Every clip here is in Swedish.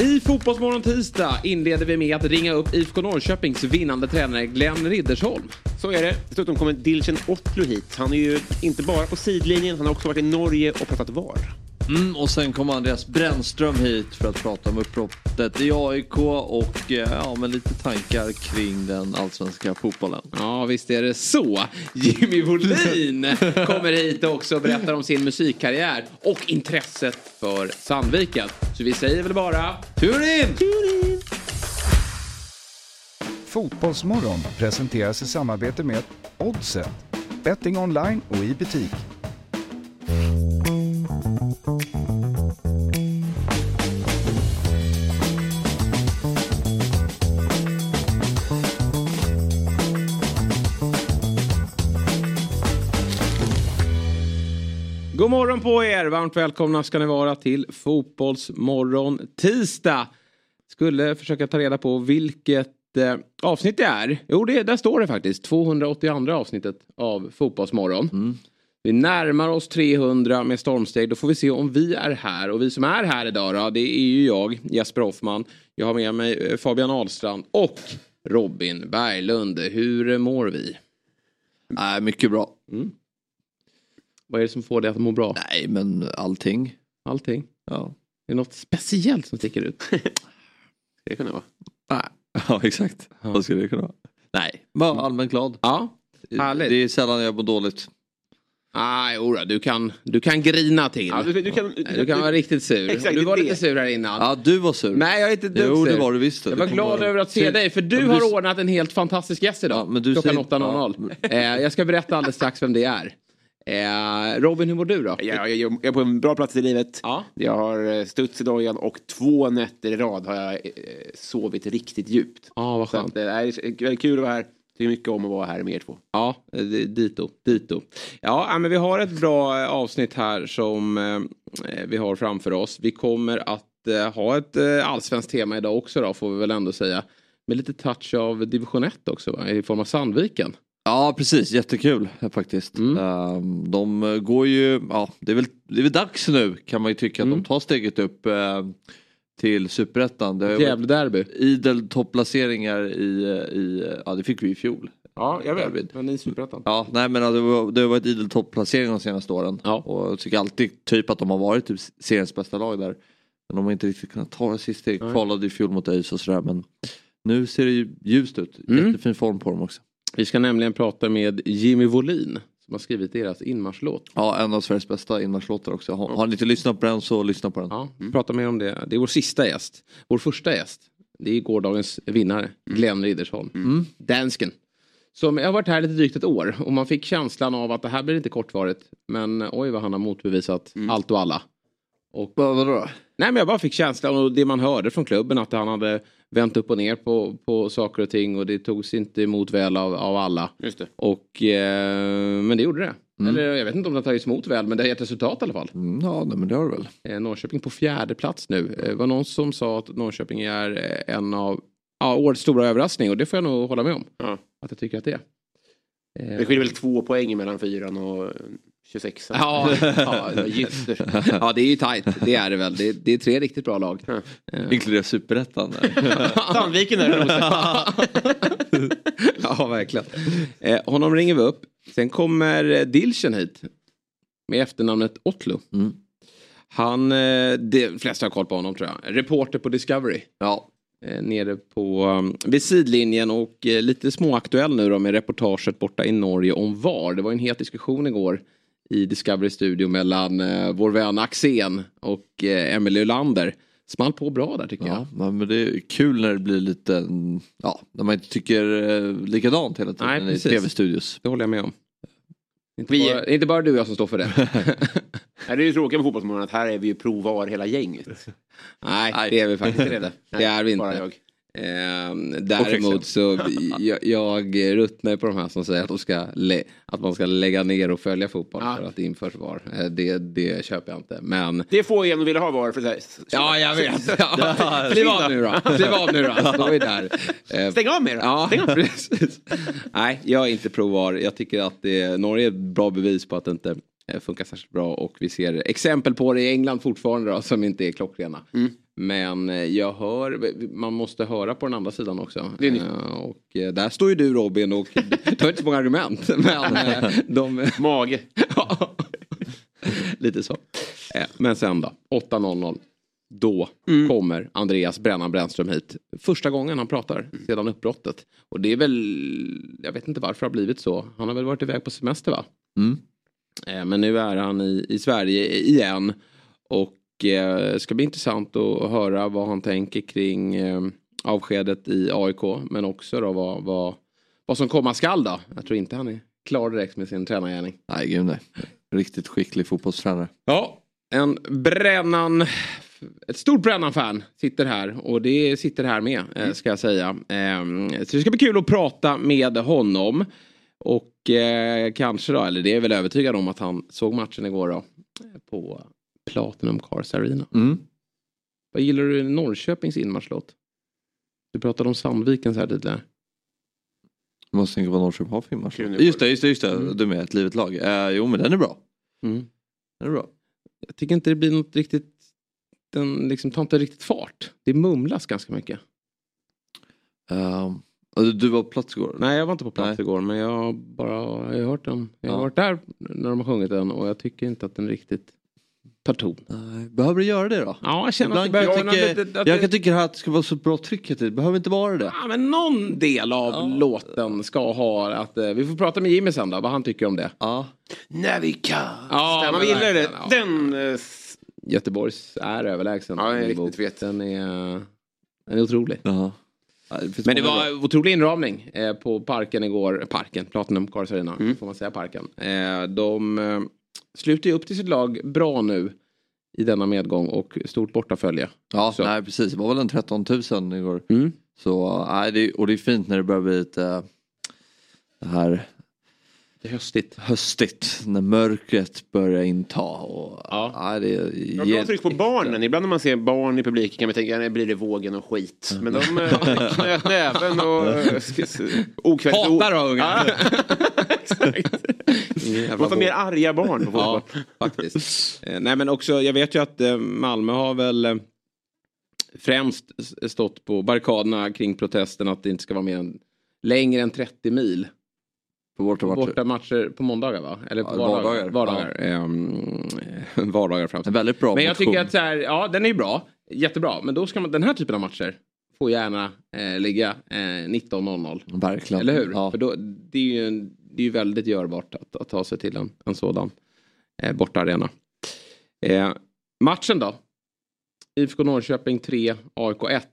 I Fotbollsmorgon tisdag inleder vi med att ringa upp IFK Norrköpings vinnande tränare Glenn Riddersholm. Så är det. Dessutom kommer Dilchen Otlu hit. Han är ju inte bara på sidlinjen, han har också varit i Norge och pratat VAR. Mm, och sen kommer Andreas Brännström hit för att prata om uppbrottet i AIK och eh, ja, med lite tankar kring den allsvenska fotbollen. Ja, visst är det så. Jimmy Wollin kommer hit också och berättar om sin musikkarriär och intresset för Sandviken. Så vi säger väl bara... Tur in! Fotbollsmorgon presenteras i samarbete med Oddset, betting online och i butik. God morgon på er! Varmt välkomna ska ni vara till Fotbollsmorgon tisdag. Skulle försöka ta reda på vilket eh, avsnitt det är. Jo, det, där står det faktiskt. 282 avsnittet av Fotbollsmorgon. Vi närmar oss 300 med stormsteg. Då får vi se om vi är här. Och vi som är här idag då, det är ju jag, Jesper Hoffman. Jag har med mig eh, Fabian Ahlstrand och Robin Berglund. Hur mår vi? Nej, mycket bra. Vad är det som får dig att må bra? Nej, men allting. Allting? Ja. Är det något speciellt som sticker ut? Det kan det vara. Nej. Ja, exakt. Vad skulle det kunna vara? Nej, bara allmänt glad. Ja, härligt. Det är sällan jag mår dåligt. Nej, jodå, du kan, du kan grina till. Ja, du, du kan, du kan vara riktigt sur. Exakt, du var det. lite sur här innan. Ja, du var sur. Nej, jag är inte dugg Jo, sur. det var du visst. Jag var glad över att se Sen- dig för du Ja, har du- ordnat en helt fantastisk gäst idag. Ja, men du Klockan säger- 8.00. Eh, jag ska berätta alldeles strax vem det är. Eh, Robin, hur mår du då? jag, jag, jag är på en bra plats i livet. Ja. Jag har eh, studs i dojan och två nätter i rad har jag eh, sovit riktigt djupt. Ja, vad Så skönt. eh, det är väldigt kul att vara här. Tycker mycket om att vara här med er två. Ja, dito, dito. Ja, men vi har ett bra avsnitt här som vi har framför oss. Vi kommer att ha ett allsvenskt tema idag också då, får vi väl ändå säga. Med lite touch av division 1 också, va? i form av Sandviken. Ja precis, jättekul eh, faktiskt. Mm. Ehm, de eh, går ju, ja det är, väl, det är väl dags nu kan man ju tycka Mm. att de tar steget upp eh, till superettan. Det har ju varit Gävle-derby. idel topplaceringar i, eh, i, ja det fick vi i fjol. Ja, jag Derby. Men i Superettan. Ja, nej men det, var, det har varit idel topplaceringar de senaste åren. Ja. Och jag tycker alltid typ att de har varit typ seriens bästa lag där. Men de har inte riktigt kunnat ta det sista steget. Kvalade i fjol mot ÖIS och sådär men nu ser det ju ljust ut. Mm. Jättefin form på dem också. Vi ska nämligen prata med Jimmy Wollin som har skrivit deras inmarschlåt. Ja, en av Sveriges bästa inmarschlåtar också. Har, har ni inte lyssnat på den så lyssna på den. Ja, vi pratar mer om det. Det är vår sista gäst. Vår första gäst. Det är gårdagens vinnare, Glenn Riddersholm. Mm. Dansken. Som jag har varit här lite drygt ett år och man fick känslan av att det här blir inte kortvarigt. Men oj vad han har motbevisat allt och alla. Och, Vad, vadå då? Nej men jag bara fick känslan och det man hörde från klubben att han hade vänt upp och ner på, på saker och ting och det togs inte emot väl av, av alla. Just det. Och, eh, men det gjorde det. Eller jag vet inte om det har tagits emot väl men det har gett resultat i alla fall. Mm, ja, nej, men det har du väl. Eh, Norrköping på fjärde plats nu. Eh, Det var någon som sa att Norrköping är eh, en av ja, årets stora överraskning och det får jag nog hålla med om. Ja. Att jag tycker att det är. Eh, Det skiljer väl två poäng mellan fyran och eh, 26. Ja, ja, just det. ja, det är ju tajt. Det är det väl. Det är, det är tre riktigt bra lag. Eh, Inkluderar superettan. Sandviken där och ja, verkligen. Eh, honom ringer vi upp. Sen kommer eh, Dilchen hit. Med efternamnet Otlo. Mm. Han, eh, de flesta har koll på honom tror jag. Reporter på Discovery. ja. eh, nere på um, vid sidlinjen och eh, lite småaktuell nu då med reportaget borta i Norge om VAR. Det var en het diskussion igår i Discovery Studio mellan eh, vår vän Axén och eh, Emelie Ulander. Small på bra där tycker Ja, nej, men det är kul när det blir lite, mm, ja, när man inte tycker eh, likadant hela tiden Nej, i tv-studios. jag. Det håller jag med om. Inte Vi- bara, inte bara du och jag som står för det. Nej, det är ju tråkigt med Fotbollsmorgon att här är vi ju provar hela gänget. Nej, Nej. det är vi faktiskt inte. Det är vi Bara inte. Ehm, däremot så jag, jag ruttnar på de här som säger att, de ska att man ska lägga ner och följa fotboll Ja. för att det införs VAR. Eh, Det, det köper jag inte. Men Det är få igen ville ha var för här, Ja, jag vet. Ja, Kliv av nu då. Kliv av nu då. Står vi där. Eh, Stäng av med det. Ja, Stäng av. precis. Nej, jag är inte pro VAR. Jag tycker att det, Norge är ett bra bevis på att det inte funkar särskilt bra och vi ser exempel på det i England fortfarande då, som inte är klockrena. Mm. Men eh, jag hör, man måste höra på den andra sidan också. Eh, Och eh, där står ju du Robin och du har inte så många argument. Men eh, de... Mage. Ja. Lite så. Eh, Men sen då, 8.00. Då Mm. kommer Andreas Brännan Brännström hit. Första gången han pratar Mm. sedan uppbrottet. Och det är väl, jag vet inte varför det har blivit så. Han har väl varit iväg på semester va? Mm. Eh, Men nu är han i, i Sverige igen. Och eh, det ska bli intressant att höra vad han tänker kring eh, avskedet i AIK. Men också då vad, vad, vad som komma skall då. Jag tror inte han är klar direkt med sin tränargärning. Nej, gud nej. Riktigt skicklig fotbollstränare. Ja, en brännan, ett stort brännan-fan sitter här och det sitter här med eh, ska jag säga. Ehm, Så det ska bli kul att prata med honom. Och eh, kanske då, eller det är väl övertygad om att han såg matchen igår då. På Platinum Cars Arena. Mm. Vad gillar du i Norrköpings inmarschlåt? Du pratade om Sandvikens här tidigare. Jag måste tänka vad Norrköping har för. Krunegård. Just det, just det, just det. Du med, ett livet lag. Eh, jo men den är bra. Mm. Den är bra. Jag tycker inte det blir något riktigt, den liksom tar inte riktigt fart. Det mumlas ganska mycket. Och du- du var på plats igår? Nej jag var inte på plats Nej. igår men jag har bara jag har hört den. Jag har Ja. varit där när de har sjungit den och jag tycker inte att den riktigt tar ton. Nej. Behöver det göra det då? Ja jag känner att det Ibland jag, tycka, lite... Att jag det, kan tycka att det ska vara så bra tryck tiden. Behöver inte vara det. ja, men någon del av Ja. låten ska ha att... Eh, vi får prata med Jimmy sen då, vad han tycker om det. Ja. När vi kan. Ja, vi gillar det. Den... eh, Göteborgs är överlägsen. Ja, jag är riktigt vet. Den är, den är otrolig. Jaha. Finns Men det var otrolig inramning eh, på parken igår. Parken, Platinum Cars Arena, Mm. får man säga parken. Eh, de eh, slutar ju upp till sitt lag bra nu i denna medgång och stort bortafölje. Ja, Så. nej precis. Det var väl en 13 000 igår. Mm. Så, nej, det, och det är fint när det börjar bli lite det här Det är höstigt. höstigt. När mörkret börjar inta. Och, Ja. nej, det ger- bra tryck på barnen. Ibland när man ser barn i publiken kan man tänka, nej blir det vågen och skit. Men de eh, knöt näven och eh, okvämt Hatar att ha ungar. Ja, Exakt. Måste ha mer arga barn på Ja, fotboll. faktiskt. Eh, nej men också, jag vet ju att Malmö har väl främst stått på barrikaderna kring protesten att det inte ska vara mer än längre än 30 mil. På borta matcher. Borta matcher på måndagar va? Eller på Ja, vardagar? vardagar. Vardagar, Ehm, vardagar En väldigt bra Men jag motion. tycker att så här, ja den är bra. Jättebra. Men då ska man, den här typen av matcher får gärna eh, ligga eh, 19.00. Verkligen. Eller hur? Ja. För då, det är ju, en- det är ju väldigt görbart att, att ta sig till en, en sådan eh, bortaarena. Eh, matchen då? IFK Norrköping 3, AIK 1.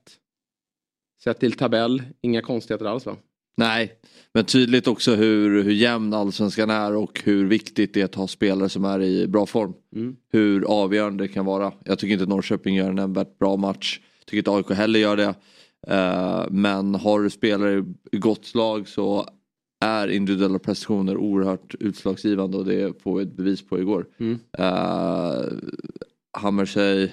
Sett till tabell, inga konstigheter alls va? Nej, men tydligt också hur, hur jämn allsvenskan är och hur viktigt det är att ha spelare som är i bra form. Mm. Hur avgörande det kan vara. Jag tycker inte Norrköping gör en nämnvärt bra match. Jag tycker inte AIK heller gör det. Eh, men har du spelare i gott lag så är individuella prestationer oerhört utslagsgivande och det får vi ett bevis på igår. Mm. Uh, Hammershey,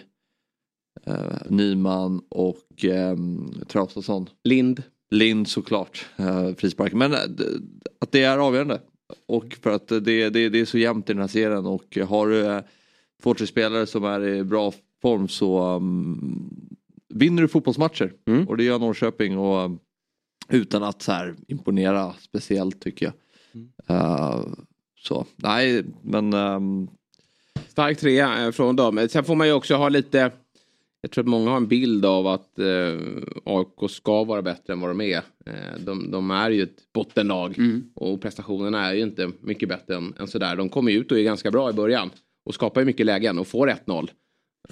uh, Nyman och um, Traustason. Lind. Lind såklart, uh, frisparken. Men eh, att det är avgörande. Och för att det, det, det är så jämnt i den här serien och har du två, tre spelare som är i bra form så um, vinner du fotbollsmatcher. Mm. Och det gör Norrköping och um, utan att så här, imponera speciellt tycker jag. Mm. Uh, så, nej men um, Stark trea eh, från dem. Sen får man ju också ha lite... Jag tror att många har en bild av att eh, AIK ska vara bättre än vad de är. Eh, de, de är ju ett bottenlag Mm. och prestationerna är ju inte mycket bättre än, än sådär. De kommer ju ut och är ganska bra i början och skapar ju mycket lägen och får 1-0.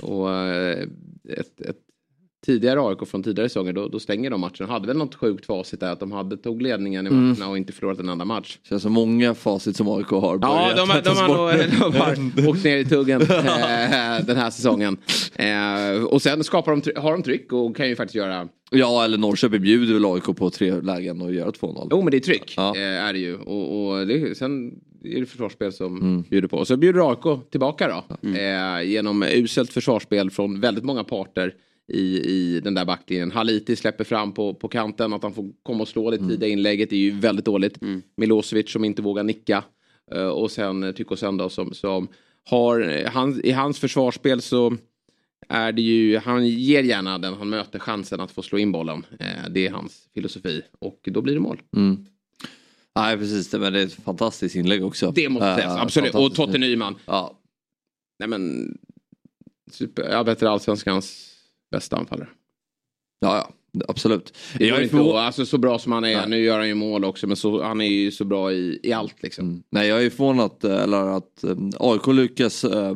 Och eh, ett, ett tidigare AIK från tidigare säsonger då, då stänger de matchen. Hade väl något sjukt facit där att de hade tog ledningen i Mm. matcherna och inte förlorat en enda match. känns som många facit som AIK har Ja, de, har- de, tvättas har, nog- de har åkt ner i tuggen eh, den här säsongen. Eh, och sen skapar de, har de tryck och kan ju faktiskt göra... Ja eller Norrköping bjuder väl AIK på tre lägen och gör 2-0. Jo men det är tryck Ja. eh, är det ju. Och, och det, sen är det försvarsspel som Mm. bjuder på. Och så bjuder AIK tillbaka då. Eh, genom uselt försvarsspel från väldigt många parter i, i den där backlinjen. Haliti släpper fram på, på kanten. Att han får komma och slå det Mm. tidiga inlägget är ju väldigt dåligt. Milosevic som inte vågar nicka. Eh, och sen Tycho Söndag som, som har, han, i hans försvarsspel så är det ju, han ger gärna den han möter chansen att få slå in bollen. Eh, det är hans filosofi och då blir det mål. Mm. Nej precis, men det är ett fantastiskt inlägg också. Det måste sägas, uh, absolut. Och Totte Nyman. Ja. Nej men, super, jag vet allsvenskans bästa anfallare. Ja, ja. Absolut. Det jag är inte, för... alltså, så bra som han är, Nej. nu gör han ju mål också men så, han är ju så bra i, i allt liksom. Mm. Nej jag är förvånad eller att um, AIK lyckas, uh,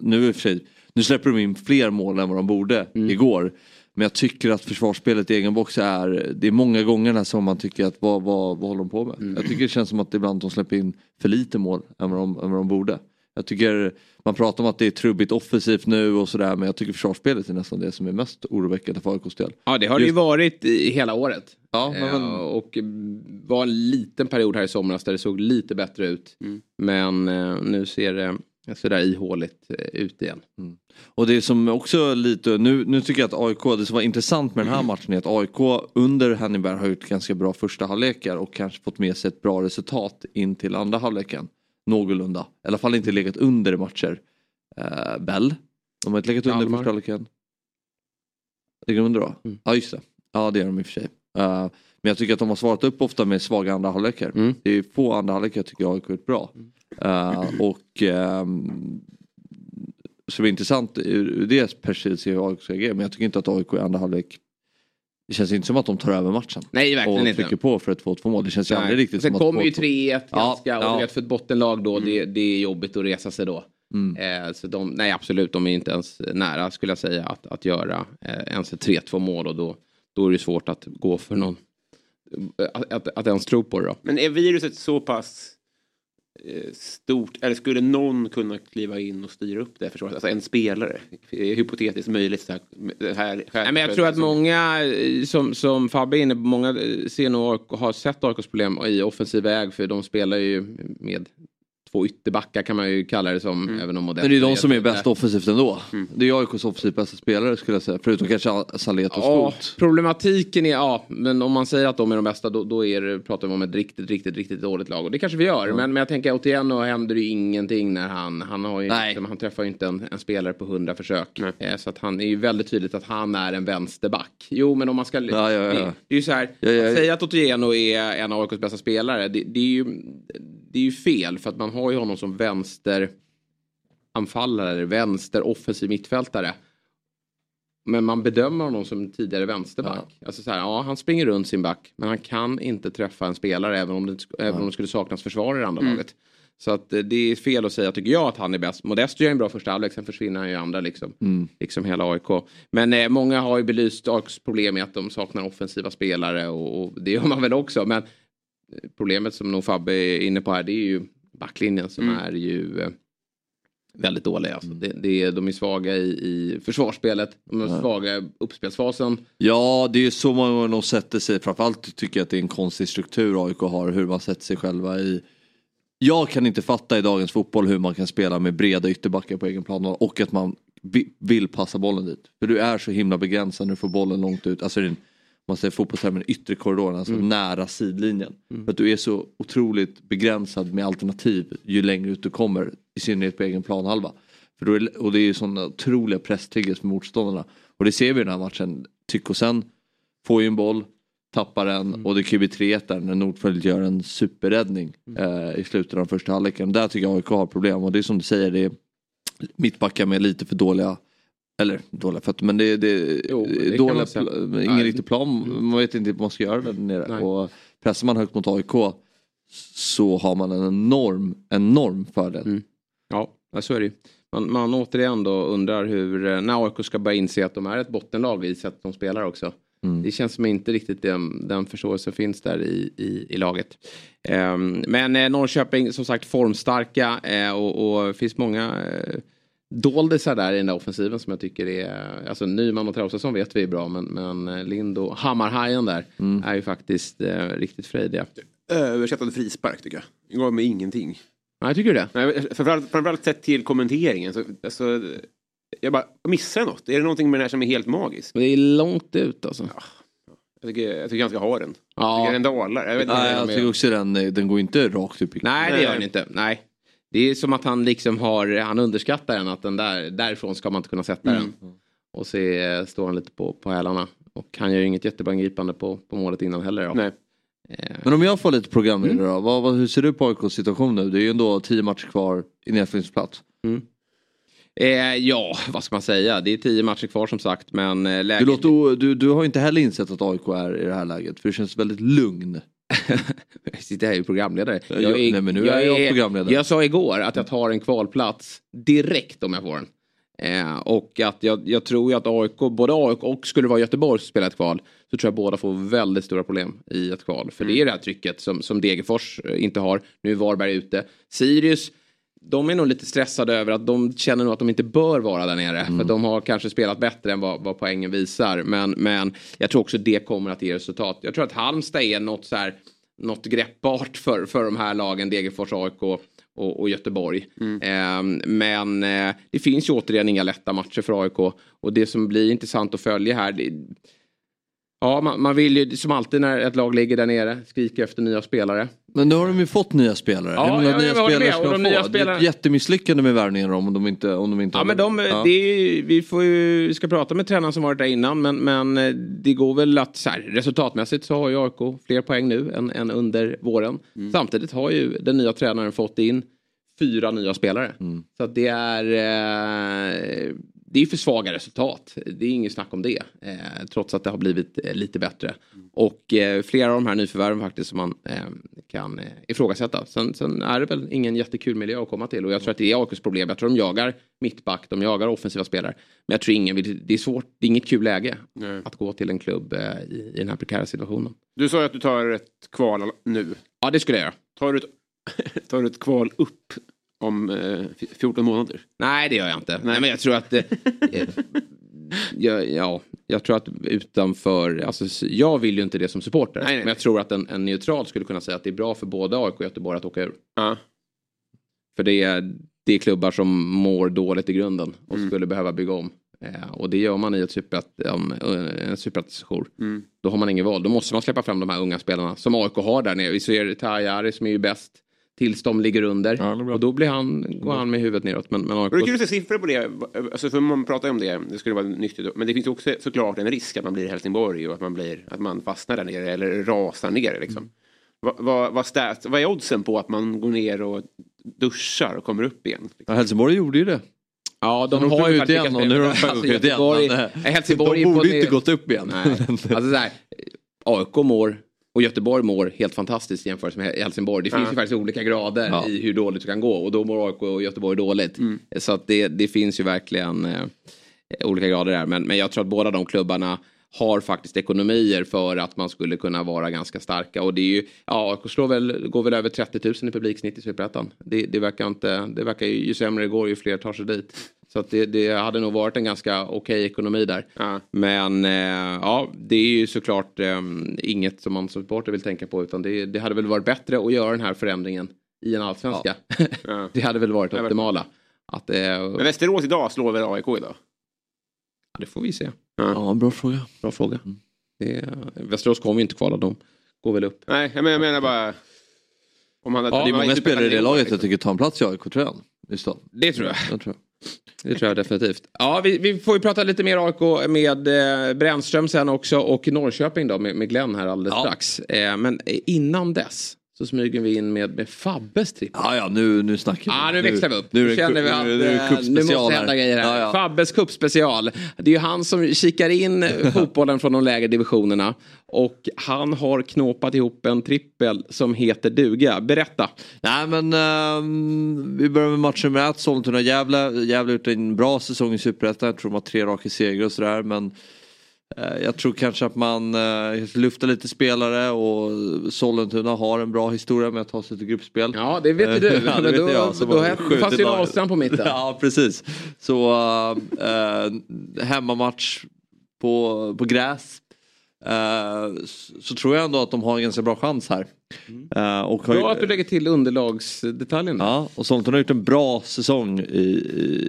nu i och för sig, nu släpper de in fler mål än vad de borde mm. igår. Men jag tycker att försvarsspelet i egen box är, det är många gånger som man tycker att vad, vad, vad håller de på med? Mm. Jag tycker det känns som att ibland de släpper in för lite mål än vad de, än vad de borde. Jag tycker man pratar om att det är trubbigt offensivt nu och sådär men jag tycker försvarsspelet är nästan det som är mest oroväckande för AIKs del. Ja det har Just... det ju varit i hela året. Ja, men... eh, och var en liten period här i somras där det såg lite bättre ut. Mm. Men eh, nu ser det sådär ihåligt eh, ut igen. Mm. Och det som också lite, nu, nu tycker jag att AIK, det som var intressant med den här matchen är att AIK under Hannibal har gjort ganska bra första halvlekar och kanske fått med sig ett bra resultat in till andra halvleken. Någorlunda, i alla fall inte legat under matcher. Uh, Bell, de har inte legat under i första halvleken. Ligger de under då? Mm. Ja just det, ja det gör de i och för sig. Uh, men jag tycker att de har svarat upp ofta med svaga andra halvlekar. Mm. Det är få andra halvlekar tycker jag har gjort bra. Uh, och um, så det är intressant ur det perspektivet se hur AIK ska agera. Men jag tycker inte att AIK i andra halvlek det känns inte som att de tar över matchen. Nej, verkligen och inte. Och trycker på för ett 2-2 mål. Det känns ju aldrig riktigt Sen som att... Sen kommer ju 3-1 ganska, ja, och vet, för ett bottenlag då, mm. det, det, är jobbigt att resa sig då. Mm. Eh, så de, nej absolut, de är inte ens nära skulle jag säga att, att göra eh, ens ett 3-2 mål och då, då är det svårt att gå för någon, att, att, att ens tro på det då. Men är viruset så pass stort, eller skulle någon kunna kliva in och styra upp det försvaret? Alltså en spelare, hypotetiskt möjligt. Så här, här, Nej, men jag tror att många, eh, som, som Fabbe är inne på, många eh, ser nog, har sett AIKs problem i offensiv väg för de spelar ju med två ytterbackar kan man ju kalla det som. Mm. Även om Men det är ju de som är bäst offensivt ändå. Mm. Det är AIKs offensivt bästa spelare skulle jag säga. Förutom kanske Salet och ja, Skot. Problematiken är, ja, men om man säger att de är de bästa då, då är det, pratar vi om ett riktigt, riktigt, riktigt dåligt lag. Och det kanske vi gör. Mm. Men, men jag tänker återigen och händer det ju ingenting när han, han har ju, liksom, han träffar ju inte en, en spelare på hundra försök. Eh, så att han är ju väldigt tydligt att han är en vänsterback. Jo men om man ska, ja, ja, ja. Det, det, är ju så här, ja, ja, ja. säga att Otieno är en av AIKs bästa spelare. Det, det är ju det är ju fel för att man har ju honom som vänster anfallare, vänster offensiv mittfältare. Men man bedömer honom som tidigare vänsterback. Ja. Alltså så här, ja, han springer runt sin back men han kan inte träffa en spelare även om det, ja. även om det skulle saknas försvarare i andra mm. laget. Så att eh, det är fel att säga tycker jag att han är bäst. Modesto gör en bra första halvlek, sen försvinner han ju i andra liksom. Mm. Liksom hela AIK. Men eh, många har ju belyst AIKs problem med att de saknar offensiva spelare och, och, det gör man väl också. Men problemet som nog Fabbe är inne på här det är ju backlinjen som mm. är ju eh, väldigt dåliga. Alltså. Det, det, de är svaga i, i försvarsspelet, de är ja. svaga i uppspelsfasen. Ja, det är så många gånger de sätter sig, framförallt tycker jag att det är en konstig struktur AIK har, hur man sätter sig själva i jag kan inte fatta i dagens fotboll hur man kan spela med breda ytterbackar på egen plan och att man vill passa bollen dit. För du är så himla begränsad när du får bollen långt ut. Alltså man säger fotbollstermen, yttre korridoren, alltså mm. nära sidlinjen. Mm. För att du är så otroligt begränsad med alternativ ju längre ut du kommer, i synnerhet på egen planhalva. För då är, och det är ju sådana otroliga presstriggers för motståndarna. Och det ser vi i den här matchen. Tycho sen får ju en boll, tappar den mm. och det kan ju bli 3 där när Nordfeldt gör en superräddning mm. eh, i slutet av den första halvleken. Där tycker jag AIK har problem och det är som du säger, det är mittbackar med lite för dåliga eller dåliga fötter men det, det, jo, det dåliga, ingen Nej. riktig plan. Mm. Man vet inte vad man ska göra där nere. Och pressar man högt mot AIK så har man en enorm, enorm fördel. Mm. Ja, så är det ju. Man, man återigen då undrar hur, eh, när AIK ska börja inse att de är ett bottenlag i sättet de spelar också. Mm. Det känns som inte riktigt den, den förståelsen finns där i, i, i laget. Um, men eh, Norrköping som sagt formstarka eh, och, och finns många eh, doldisar där i den där offensiven som jag tycker är, alltså Nyman och Traustason vet vi är bra men, men eh, Lind och Hammarhajen där mm. är ju faktiskt eh, riktigt frejdiga. Översättande frispark tycker jag. Det gav mig ingenting. Nej, tycker du det? Nej, framförallt, framförallt sett till kommenteringen. Så, alltså, jag bara, missar något? Är det någonting med det här som är helt magiskt? Det är långt ut alltså. Ja. Jag tycker, jag tycker han ska ha den. Ja. Jag tycker den dalar. Jag vet inte Nej, jag tycker också den, den går inte rakt upp i Nej det gör den inte. Nej. Det är som att han liksom har, han underskattar den att den där, därifrån ska man inte kunna sätta Mm. den. Och så är, står han lite på, på hälarna. Och han gör ju inget jättebra ingripande på, på målet innan heller. Då. Nej. Eh, Men om jag får lite programledare Mm. då, vad, vad, hur ser du på AIKs situation nu? Det är ju ändå tio matcher kvar i nedflyttningsplats. eh, ja, vad ska man säga? Det är tio matcher kvar som sagt. Men eh, Du, läget... låter, o- du, du har inte heller insett att AIK är i det här läget för det känns väldigt lugn. Jag sitter här ju programledare. Ja, nej, men nu är jag programledare. Jag sa igår att jag tar en kvalplats direkt om jag får den. Eh, och att jag, jag tror ju att AIK, både AIK och skulle det vara Göteborg som spelar ett kval, så tror jag båda får väldigt stora problem i ett kval. För det är det här trycket som, som Degerfors eh, inte har. Nu är Varberg ute. Sirius, de är nog lite stressade över att de känner nog att de inte bör vara där nere. För de har kanske spelat bättre än vad, vad poängen visar. Men, men jag tror också det kommer att ge resultat. Jag tror att Halmstad är något så här något greppbart för, för de här lagen, Degerfors, AIK och, och Göteborg. Eh, men eh, det finns ju återigen inga lätta matcher för AIK. Och det som blir intressant att följa här, det, ja man, man vill ju som alltid när ett lag ligger där nere skrika efter nya spelare. Men nu har de ju fått nya spelare. Ja, Hur många ja, nya jag spelare med. ska Och de de få? nya Det är spelarna- ett jättemisslyckande med värvningen om de inte, om de inte Ja men de, Ja. ju- vi får ju, vi ska prata med tränaren som varit där innan men, men eh, det går väl att så här, resultatmässigt så har ju AIK fler poäng nu än, än under våren. Samtidigt har ju den nya tränaren fått in fyra nya spelare. Så att det är eh, det är för svaga resultat. Det är inget snack om det. Eh, trots att det har blivit eh, lite bättre. Och eh, flera av de här nyförvärven faktiskt som man eh, kan eh, ifrågasätta. Sen, sen är det väl ingen jättekul miljö att komma till. Och jag tror att det är AIKs problem. Jag tror de jagar mittback, de jagar offensiva spelare. Men jag tror ingen vill, det är svårt, det är inget kul läge Nej. att gå till en klubb eh, i, i den här prekära situationen. Du sa ju att du tar ett kval nu. Ja det skulle jag göra. Tar du ett, tar du ett kval upp om eh, f- 14 månader? Nej det gör jag inte. Nej, men jag tror att... Eh, eh, ja, ja, jag tror att utanför... Alltså, jag vill ju inte det som supporter. Nej, nej, Men jag tror att en, en neutral skulle kunna säga att det är bra för både AIK och Göteborg att åka ur. Ja. För det är, det är klubbar som mår dåligt i grunden och Mm. skulle behöva bygga om. Eh, och det gör man i ett superett- um, en superettan-sejour. Mm. Då har man ingen val. Då måste man släppa fram de här unga spelarna som AIK har där nere. Vi ser Tajari som är ju bäst tills de ligger under. Ja, och då blir han, går han med huvudet neråt. Men, men AIK... Det är kul att se siffror på det. Alltså för man pratar ju om det, det skulle vara nyttigt. Men det finns också såklart en risk att man blir i Helsingborg och att man, blir, att man fastnar där nere eller rasar ner. Liksom. Vad, vad, vad, stats, vad är oddsen på att man går ner och duschar och kommer upp igen? Ja, Helsingborg gjorde ju det. Ja, de De har ju ut igen och nu är de alltså, ut igen. Men, eh, Helsingborg de borde inte gått upp igen. Nej. Alltså så här, AIK mår och Göteborg mår helt fantastiskt jämfört med Helsingborg. Det finns Ja. ju faktiskt olika grader Ja. i hur dåligt det kan gå och då mår AIK och Göteborg dåligt. Så att det, det finns ju verkligen eh, olika grader där. Men, men jag tror att båda de klubbarna har faktiskt ekonomier för att man skulle kunna vara ganska starka. Och det är ju, ja, slår väl, går väl över 30 000 i publiksnitt i Superettan. Det, det verkar inte, det verkar ju, ju sämre det går ju fler tar sig dit. Så det, det hade nog varit en ganska okej ekonomi där. Ja. Men eh, ja, det är ju såklart eh, inget som man som supporter vill tänka på. Utan det, det hade väl varit bättre att göra den här förändringen i en allsvenska. Ja. det hade väl varit optimala. Att, eh, Men Västerås idag slår väl AIK idag? Det får vi se. Ja, bra fråga. Bra fråga. Det, Västerås kommer ju inte kvala, de går väl upp. Nej, jag menar, jag menar bara... Om han Ja, Det är många spelare i det laget liksom. jag tycker tar en plats i AIK-tröjan. Det tror jag. Jag tror jag. Det tror jag definitivt. Ja, vi, vi får ju prata lite mer AIK med eh, Brännström sen också och Norrköping då med, med Glenn här alldeles Ja. strax. Eh, men innan dess så smyger vi in med, med Fabbes trippel. Ja, ja, nu, nu snackar vi. Ja, nu växlar vi upp. Nu, Nu, känner vi att nu det eh, nu måste hända grejer här. Ja, ja. Fabbes cupspecial. Det är ju han som kikar in eh, fotbollen från de lägre divisionerna. Och han har knåpat ihop en trippel som heter duga. Berätta. Nej men ehm, vi börjar med match nummer ett, Sollentuna-Gävle. Gävle har gjort en bra säsong i Superettan. Jag tror de har tre raka segrar och sådär. Men jag tror kanske att man uh, lyfter lite spelare och Sollentuna har en bra historia med att ta sig till gruppspel. Ja, det vet ju du. Ja, det då, jag, då, då fanns ju laget. Ahlstrand på mitten. Ja precis. Så uh, hemmamatch på, på gräs. eh, så, så tror jag ändå att de har en ganska bra chans här. Eh, och Bra att du lägger till underlagsdetaljen. där. Ja, och Sollentuna har gjort en bra säsong i,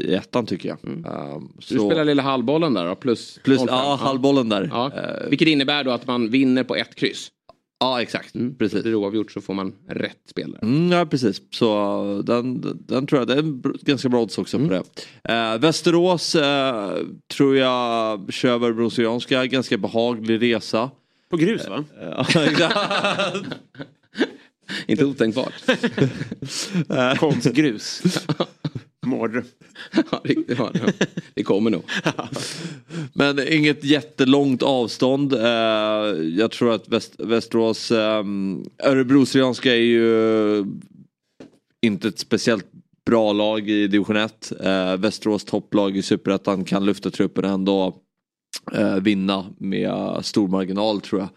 i ettan tycker jag. Eh, Du spelar lilla halvbollen där då, plus, plus 05. ja, halvbollen där. Ja. Eh, Vilket innebär då att man vinner på ett kryss. ja exakt, precis. Blir det oavgjort så får man rätt spelare. Mm, ja precis, så den, den tror jag, det är en ganska bra odds också på det. Eh, Västerås eh, tror jag kör Örebro ganska behaglig resa. På grus va? Ja, exakt. Inte otänkbart. Konstgrus. Mardröm. ja, riktigt bra. Det kommer nog. Men inget jättelångt avstånd. Eh, jag tror att Väst, Västerås, eh, Örebro Syrianska är ju inte ett speciellt bra lag i division 1. Eh, Västerås topplag i superettan kan lyfta truppen ändå. Eh, vinna med stor marginal tror jag.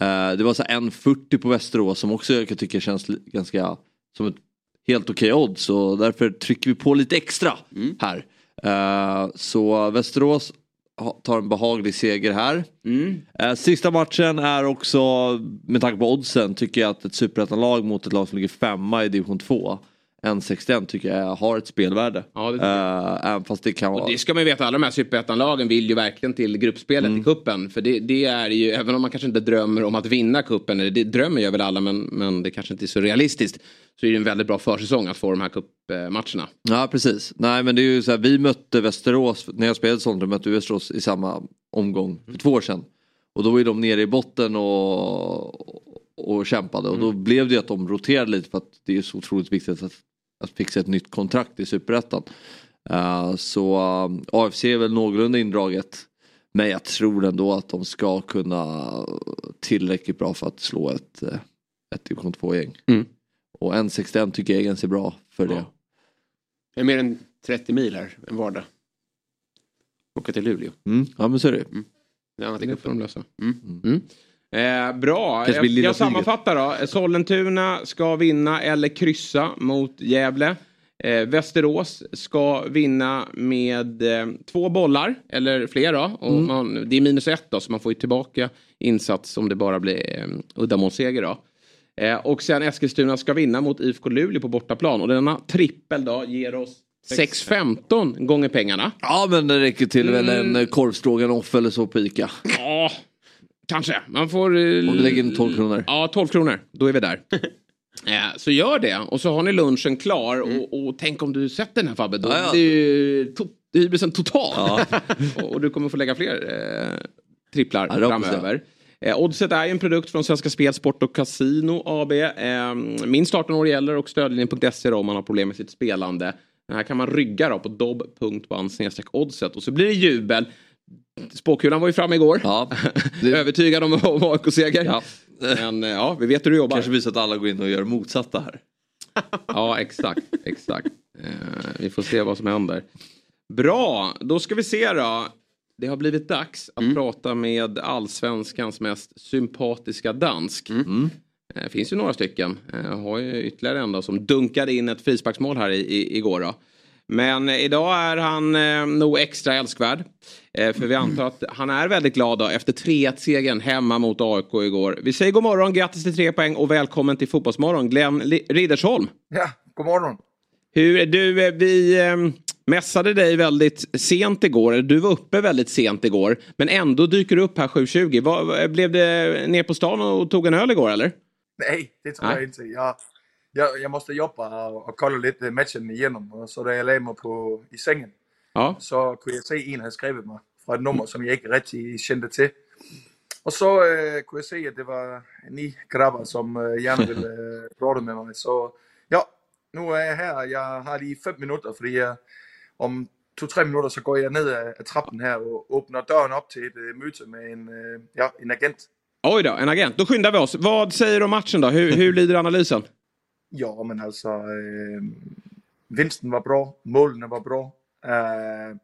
Eh, det var så här 1,40 på Västerås som också jag tycka känns ganska som ett helt okej odds. Så därför trycker vi på lite extra här. Eh, så Västerås tar en behaglig seger här. Eh, sista matchen är också, med tanke på oddsen, tycker jag att ett superettanlag mot ett lag som ligger femma i division 2 1,61 tycker jag har ett spelvärde. Ja, det Eh, även fast det kan vara... Det ska man ju veta, alla de här superettanlagen vill ju verkligen till gruppspelet Mm. i kuppen För det, det är ju, även om man kanske inte drömmer om att vinna kuppen det drömmer gör väl alla men, men det kanske inte är så realistiskt. Så är det en väldigt bra försäsong att få de här cupmatcherna. Ja precis. Nej men det är ju så här, vi mötte Västerås, när jag spelade sånt, mötte vi Västerås i samma omgång för två år sedan. Och då var ju de nere i botten och, och kämpade och då blev det ju att de roterade lite för att det är så otroligt viktigt att, att fixa ett nytt kontrakt i superettan. Eh, så uh, AFC är väl någorlunda indraget. Men jag tror ändå att de ska kunna tillräckligt bra för att slå ett, eh, ett division 2-gäng. Mm. Och 1,61 tycker jag är ganska bra för det. Ja. Det är mer än 30 mil här en vardag. Åka till Luleå. Mm. Ja men så är det. Det är annat Det får de lösa. Mm. Mm. Eh, bra, jag, jag sammanfattar då. Sollentuna ska vinna eller kryssa mot Gävle. Eh, Västerås ska vinna med eh, två bollar eller fler då. Och Mm. man, det är minus ett då så man får ju tillbaka insats om det bara blir eh, uddamålsseger då. Eh, och sen Eskilstuna ska vinna mot IFK Luleå på bortaplan och denna trippel då ger oss 6-15 gånger pengarna. Ja men det räcker till väl Mm. en eh, korvstroganoff eller så på Ica. Ja, kanske. Man får... eh, Om du lägger in 12 kronor. Ja, 12 kronor. Då är vi där. Eh, Så gör det och så har ni lunchen klar och, och tänk om du sätter den här Fabbe. Då Ja, ja. blir ju to- hybrisen total. Ja. och, och du kommer få lägga fler eh, tripplar Ja, det framöver. Eh, Oddset är ju en produkt från Svenska Spel, Sport och Casino AB. Eh, minst 18 år gäller och stödlinjen.se om man har problem med sitt spelande. Den här kan man rygga då på dobb.ban oddset och så blir det jubel. Spåkulan var ju framme igår. Ja, det- Övertygad om, om AIK-seger. Ja. Men eh, ja, vi vet hur du jobbar. Kanske visar att alla går in och gör motsatta här. Ja, exakt. exakt. Eh, vi får se vad som händer. Bra, då ska vi se då. Det har blivit dags att prata med allsvenskans mest sympatiska dansk. Det Eh, finns ju några stycken. Jag har ju ytterligare en då som dunkade in ett frisparksmål här i, i, igår. Då. Men eh, idag är han eh, nog extra älskvärd. Eh, för vi antar att han är väldigt glad då, efter 3-1-segern hemma mot AIK igår. Vi säger god morgon, grattis till tre poäng och välkommen till Fotbollsmorgon, Glenn Riddersholm. Ja, god morgon. Hur, du, eh, vi eh, mässade dig väldigt sent igår, eller du var uppe väldigt sent igår. Men ändå dyker du upp här 7.20. Vad- vad- Blev det ner på stan och tog en öl igår eller? Nej, det tror Nej. jag inte. Jag, jag, jag måste jobba och, och kolla lite matchen igenom. Och så da jag lagde mig på, i sängen Ja, så kunde jag se en hade skrivit mig från ett nummer som jag inte riktigt kände till. Och så eh, kunde jag se att det var ni grabbar som eh, gärna ville eh, prata med mig. Så ja, nu är jag här. Jag har lige fem minuter, för jag, om to-tre minutter så går jag ned ad, ad trappen her og åbner døren op til et øh, møde med en, øh, ja, en agent. oj då, en agent. Då skyndar vi oss. Vad säger du om matchen då? Hur, hur lyder analysen? Ja, men alltså eh, vinsten var bra, målen var bra. Eh,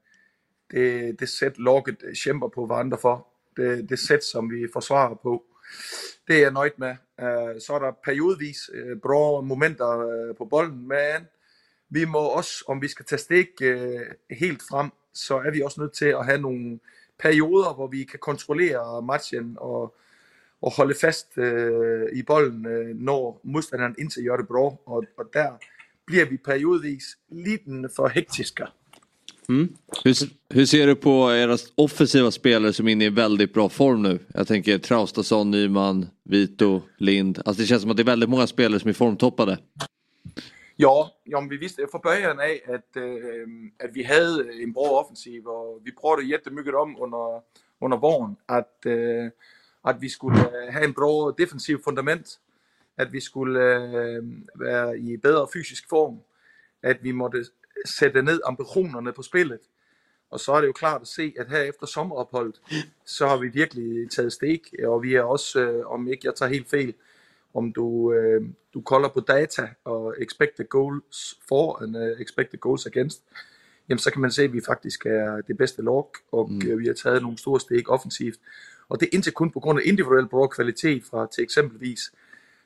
det, det sätt laget kämpar på varandra för, Det, det sätt som vi försvarar på. Det är jag nöjd med. Eh, så är det periodvis eh, bra momenter eh, på bollen, men vi må också, om vi ska ta steg øh, helt fram, så är vi också nöjda till att ha några perioder, där vi kan kontrollera matchen och og holde fast øh, i bolden, øh, når modstanderen indtil gør det bra. Og, og der bliver vi periodvis lidt for hektiske. Hur, hur ser du på era offensiva spelare som är inne i väldigt bra form nu? Jag tänker Traustason, Nyman, Vito, Lind. Alltså det känns som att det är väldigt många spelare som är formtoppade. Ja, men vi vidste fra början af, at, øh, at vi havde en bra offensiv, og vi pratede jättemycket om under, under våren, at, øh, at vi skulle øh, have en bra defensiv fundament, at vi skulle øh, være i bedre fysisk form, at vi måtte sætte ned ambitionerne på spillet. Og så er det jo klart at se, at her efter sommeropholdet, så har vi virkelig taget stik, og vi er også, øh, om ikke jeg tager helt fejl, om du, du kolder på data og expected goals for and expected goals against, jamen så kan man se, at vi faktisk er det bedste lag, og mm. vi har taget nogle store steg offensivt. Og det er indtil kun på grund af individuel bra kvalitet fra til eksempelvis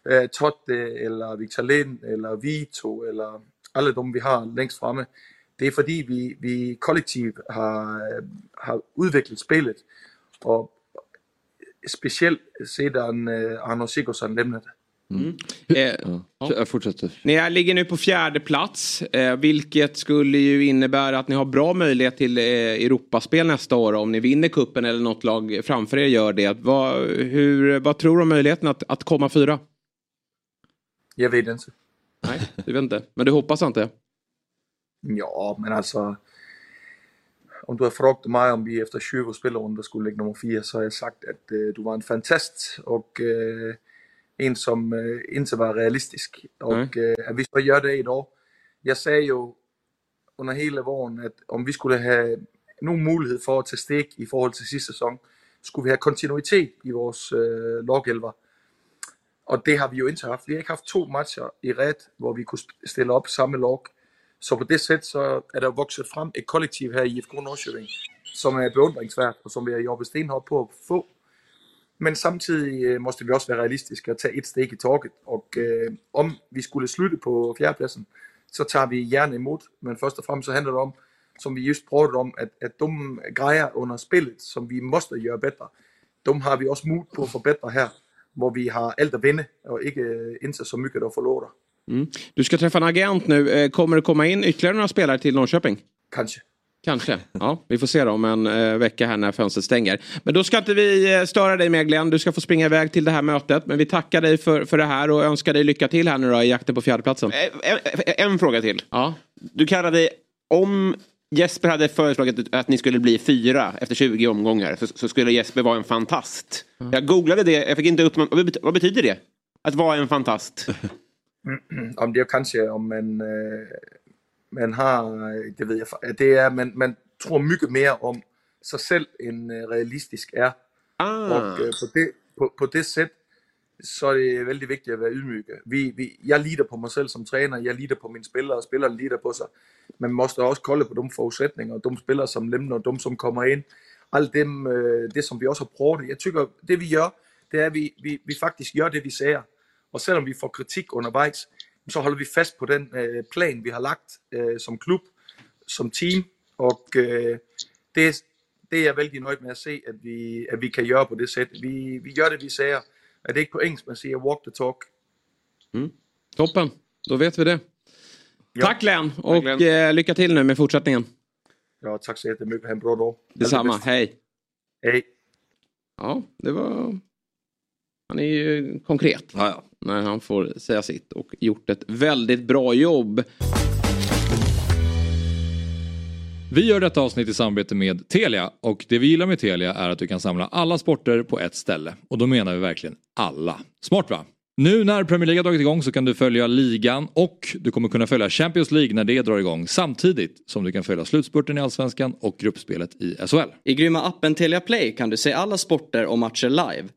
øh, Totte, eller Victor Lind, eller Vito, eller alle dem, vi har længst fremme. Det er fordi, vi, vi kollektivt har, øh, har udviklet spillet, og speciellt sedan eh, Arno Sigurdsson lämnade. Eh, Ja. Jag fortsätter. Ni ligger nu på fjärde plats, eh, vilket skulle ju innebära att ni har bra möjlighet till eh, Europaspel nästa år om ni vinner kuppen eller något lag framför er gör det. Vad, hur, vad tror du om möjligheten att, att komma fyra? Jag vet inte. Nej, du vet inte. Men du hoppas inte? Ja, men alltså. Om du har frågat mig om vi efter 20 spelrunder skulle ligga nummer 4 så har jag sagt att eh, du var en fantast och eh, en som eh, inte var realistisk. Och eh, att vi så gör det idag. Jag säger ju under hela våren att om vi skulle ha någon möjlighet för att ta steg i förhållande till sista säsong, skulle vi ha kontinuitet i vores eh, lagelver. Og det har vi jo ikke haft. Vi har ikke haft to matcher i ret, hvor vi kunne sp- stille op samme lag. Så på det sæt, så er der vokset frem et kollektiv her i IFK Nordsjøving, som er beundringsværd, og som vi har jobbet stenhårdt på at få. Men samtidig øh, måste vi også være realistiske og tage et steg i taget. Og øh, om vi skulle slutte på fjerdepladsen, så tager vi gerne imod. Men først og fremmest så handler det om, som vi just prøvede om, at, at de grejer under spillet, som vi måste gøre bedre, dem har vi også mod på at forbedre her, hvor vi har alt at vinde, og ikke øh, indtil så mycket at forlora. Du ska träffa en agent nu. Eh, Kommer det komma in ytterligare några spelare till Norrköping? Kanskje. Kanske. Ja, vi får se då om en eh, vecka här när fönstret stänger. Men då ska inte vi eh, störa dig mer Glenn. Du ska få springa iväg till det här mötet. Men vi tackar dig för, för det här och önskar dig lycka till här nu då i jakten på fjärdeplatsen. Eh, En, en fråga till. Ja. Du kallade, om Jesper hade föreslagit att ni skulle bli fyra efter 20 omgångar så, så skulle Jesper vara en fantast. Jag googlade det, jag fick inte upp vad bet- vad betyder det? Att vara en fantast? Om det jo kanskje, om man, øh, man har, øh, det ved jeg, det er, man, man tror mycket mere om sig selv, end øh, realistisk er. Ah. Og øh, på, det, på, på det sæt, så er det vældig vigtigt at være ydmyge. Vi, vi, jeg lider på mig selv som træner, jeg lider på mine spillere, og spillerne lider på sig. Men man måste også kolde på de forudsætninger, og de spillere, som lemner, og de, som kommer ind. Alt dem, det, som vi også har prøvet. Jeg tykker, det vi gør, det er, at vi, vi, vi faktisk gør det, vi siger. Og selvom vi får kritik undervejs, så holder vi fast på den øh, plan, vi har lagt øh, som klub, som team. Og øh, det, det er jeg vældig nøjd med at se, at vi, at vi kan gøre på det sæt. Vi, vi gør det, vi siger. Er det ikke på engelsk, man siger walk the talk? Toppen, då vet vi det. Ja. Tack Glenn och Glenn. eh, lycka till nu med fortsättningen. Ja, tak så jättemycket. Ha en bra dag. Detsamma, det hej. Hej. Ja, det var... Han är ju konkret Ja, ja. När han får säga sitt och gjort ett väldigt bra jobb. Vi gör detta avsnitt i samarbete med Telia och det vi gillar med Telia är att du kan samla alla sporter på ett ställe. Och då menar vi verkligen alla. Smart va? Nu när Premier League har dragit igång så kan du följa ligan och du kommer kunna följa Champions League när det drar igång samtidigt som du kan följa slutspurten i Allsvenskan och gruppspelet i SHL. I grymma appen Telia Play kan du se alla sporter och matcher live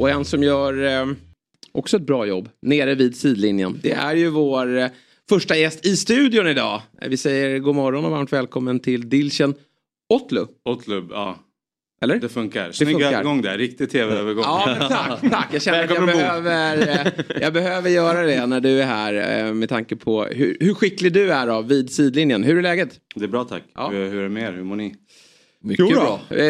Och en som gör eh, också ett bra jobb nere vid sidlinjen. Det är ju vår eh, första gäst i studion idag. Eh, Vi säger god morgon och varmt välkommen till Dilchen Otlu. Otlub, ja. Eller? Det funkar. Snygg funkar. övergång där. Riktig tv-övergång. Ja, tack, tack. Jag känner att jag behöver, eh, jag behöver göra det när du är här eh, med tanke på hur, hur skicklig du är då, vid sidlinjen. Hur är läget? Det är bra tack. Ja. Hur, hur är det med er? Hur mår ni? Mycket bra. Eh,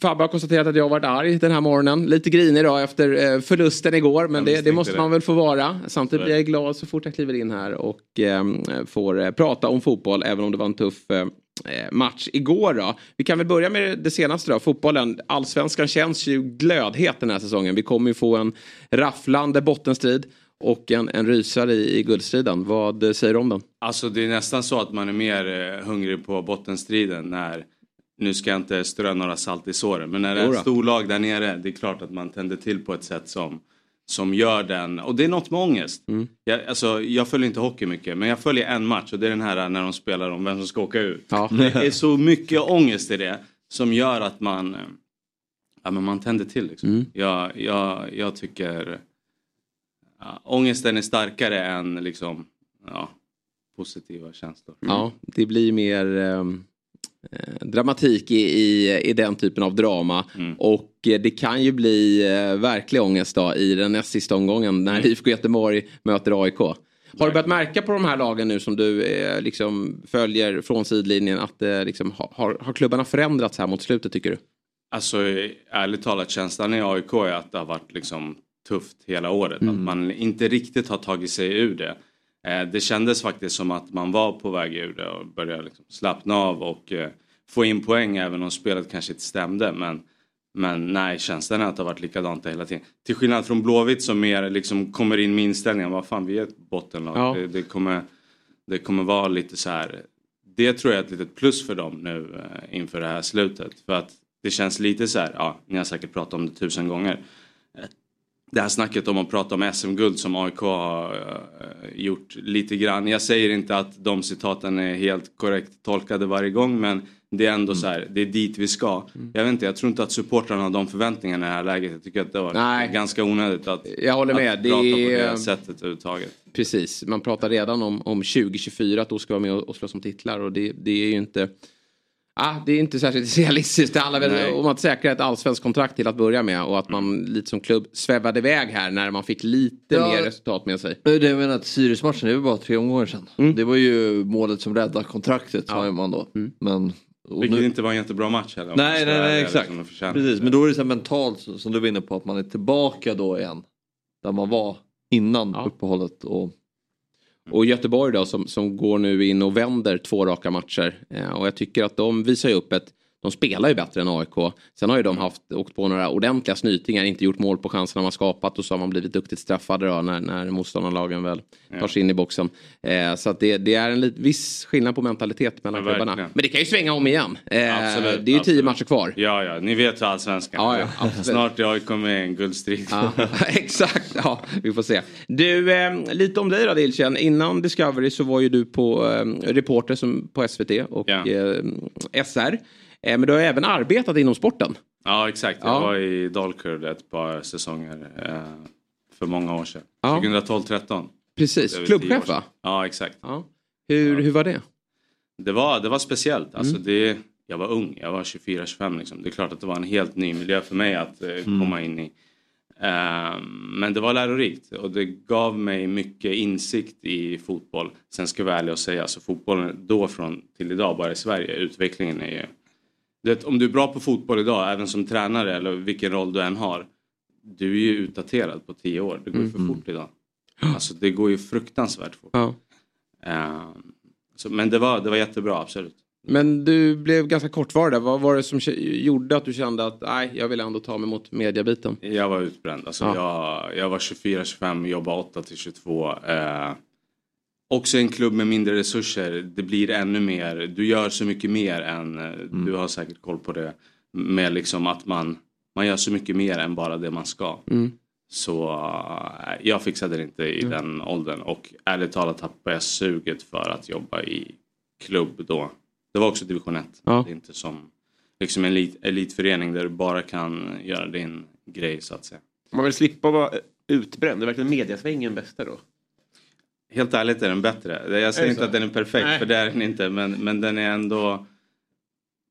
Fabbe har konstaterat att jag har varit arg den här morgonen. Lite grinig idag efter eh, förlusten igår. Men det, det måste det. man väl få vara. Samtidigt blir jag glad så fort jag kliver in här och eh, får eh, prata om fotboll. Även om det var en tuff eh, match igår då. Vi kan väl börja med det senaste då. Fotbollen. Allsvenskan känns ju glödhet den här säsongen. Vi kommer ju få en rafflande bottenstrid. Och en, en rysare i, i guldstriden. Vad eh, säger du om den? Alltså det är nästan så att man är mer eh, hungrig på bottenstriden när nu ska jag inte strö några salt i såren men när det är ett storlag där nere det är klart att man tänder till på ett sätt som som gör den, och det är något med ångest. Jag, alltså, jag följer inte hockey mycket men jag följer en match och det är den här när de spelar om vem som ska åka ut. Ja. Det är så mycket ångest i det som gör att man, ja, men man tänder till. Liksom. Mm. Jag, jag, jag tycker ja, ångesten är starkare än liksom, ja, positiva känslor. Ja, det blir mer eh, dramatik i, i, i den typen av drama. Mm. Och eh, det kan ju bli eh, verklig ångest då, i den näst sista omgången när Mm. IFK Göteborg möter AIK. Har du börjat märka på de här lagen nu som du eh, liksom följer från sidlinjen att eh, liksom, har, har, klubbarna förändrats här mot slutet tycker du? Alltså ärligt talat känslan i AIK är att det har varit liksom tufft hela året. Att man inte riktigt har tagit sig ur det. Eh, det kändes faktiskt som att man var på väg ur det och började liksom slappna av och eh, få in poäng även om spelet kanske inte stämde. Men, men nej, känslan är att det har varit likadant hela tiden. Till skillnad från Blåvitt som mer liksom kommer in med inställningen, vad fan vi är ett bottenlag. Ja. Det, det, kommer, det kommer vara lite så här. Det tror jag är ett litet plus för dem nu eh, inför det här slutet. För att det känns lite så här, ja, ni har säkert pratat om det tusen gånger. Eh, Det här snacket om att prata om SM-guld som AIK har eh, gjort lite grann. Jag säger inte att de citaten är helt korrekt tolkade varje gång men det är ändå så här, det är dit vi ska. Jag vet inte, jag tror inte att supportrarna har de förväntningarna i det här läget. Jag tycker att det var Nej. ganska onödigt att, Jag håller med. att Det prata på det sättet överhuvudtaget. Precis, man pratar redan om, om 2024 att då ska vara med och, och slåss om titlar och det, det är ju inte Ah, det är inte särskilt realistiskt. Det handlar väl om att säkra ett allsvenskt kontrakt till att börja med och att man lite som klubb svävade iväg här när man fick lite Ja. mer resultat med sig. Det är det jag menar att Sirius-matchen, det var bara tre omgångar sedan. Mm. Det var ju målet som räddade kontraktet sa man då. Men, och Vilket nu, inte var en jättebra match heller. nej, nej, nej, exakt. som de förtjänar. Precis, men då är det så mentalt som du var inne på att man är tillbaka då igen. Där man var innan Ja. uppehållet. Och, Mm. Och Göteborg då som, som går nu in och vänder två raka matcher. Eh, och jag tycker att de visar ju upp ett de spelar ju bättre än AIK. Sen har ju de haft, åkt på några ordentliga snytingar, inte gjort mål på chanserna man skapat och så har man blivit duktigt straffade då när, när motståndarlagen väl tar sig in i boxen. Eh, så att det, det är en lit, viss skillnad på mentalitet mellan Ja, klubbarna. Men det kan ju svänga om igen. Eh, Absolut, det är ju tio matcher kvar. Ja, ja, ni vet hur allsvenskan Ja, ja. Snart är AIK med en guldstrid. Ja, exakt, ja, vi får se. Du, eh, lite om dig då Dilchen. Innan Discovery så var ju du på eh, reporter som, på SVT och Ja. eh, SR. Eh, men du har även arbetat inom sporten. Ja, exakt. Jag Ja. var i Dalkurd ett par säsonger eh, för många år sedan. Ja. 2012-13. Precis, klubbchef va? Ja, exakt. Ja. Hur, hur var det? Det var, det var speciellt. Alltså Mm. det, jag var ung, jag var 24-25 liksom. Det är klart att det var en helt ny miljö för mig att eh, Mm. komma in i. Ehm, men det var lärorikt och det gav mig mycket insikt i fotboll. Sen ska jag vara ärlig och säga, alltså fotbollen då från till idag bara i Sverige, utvecklingen är ju... Vet, om du är bra på fotboll idag, även som tränare eller vilken roll du än har. Du är ju utdaterad på tio år, det går ju för fort idag. Alltså det går ju fruktansvärt fort. Ja. Ehm, så, men det var, det var jättebra, absolut. Men du blev ganska kortvarig där. Vad var det som gjorde att du kände att nej, jag vill ändå ta mig mot mediabiten? Jag var utbränd. Alltså Ja. jag, jag var 24-25, jobbade 8 till 22. Eh, också en klubb med mindre resurser. Det blir ännu mer. Du gör så mycket mer än, eh, du har säkert koll på det. Med liksom att man, man gör så mycket mer än bara det man ska. Mm. Så eh, jag fixade det inte i den åldern. Och ärligt talat tappade jag suget för att jobba i klubb då. Det var också division 1. Ja. Det är inte som liksom en elit, elitförening där du bara kan göra din grej så att säga. Man vill slippa vara utbränd, är verkligen mediasvängen bästa då? Helt ärligt är den bättre. Jag säger inte att den är perfekt Nej. för det är den inte men, men den är ändå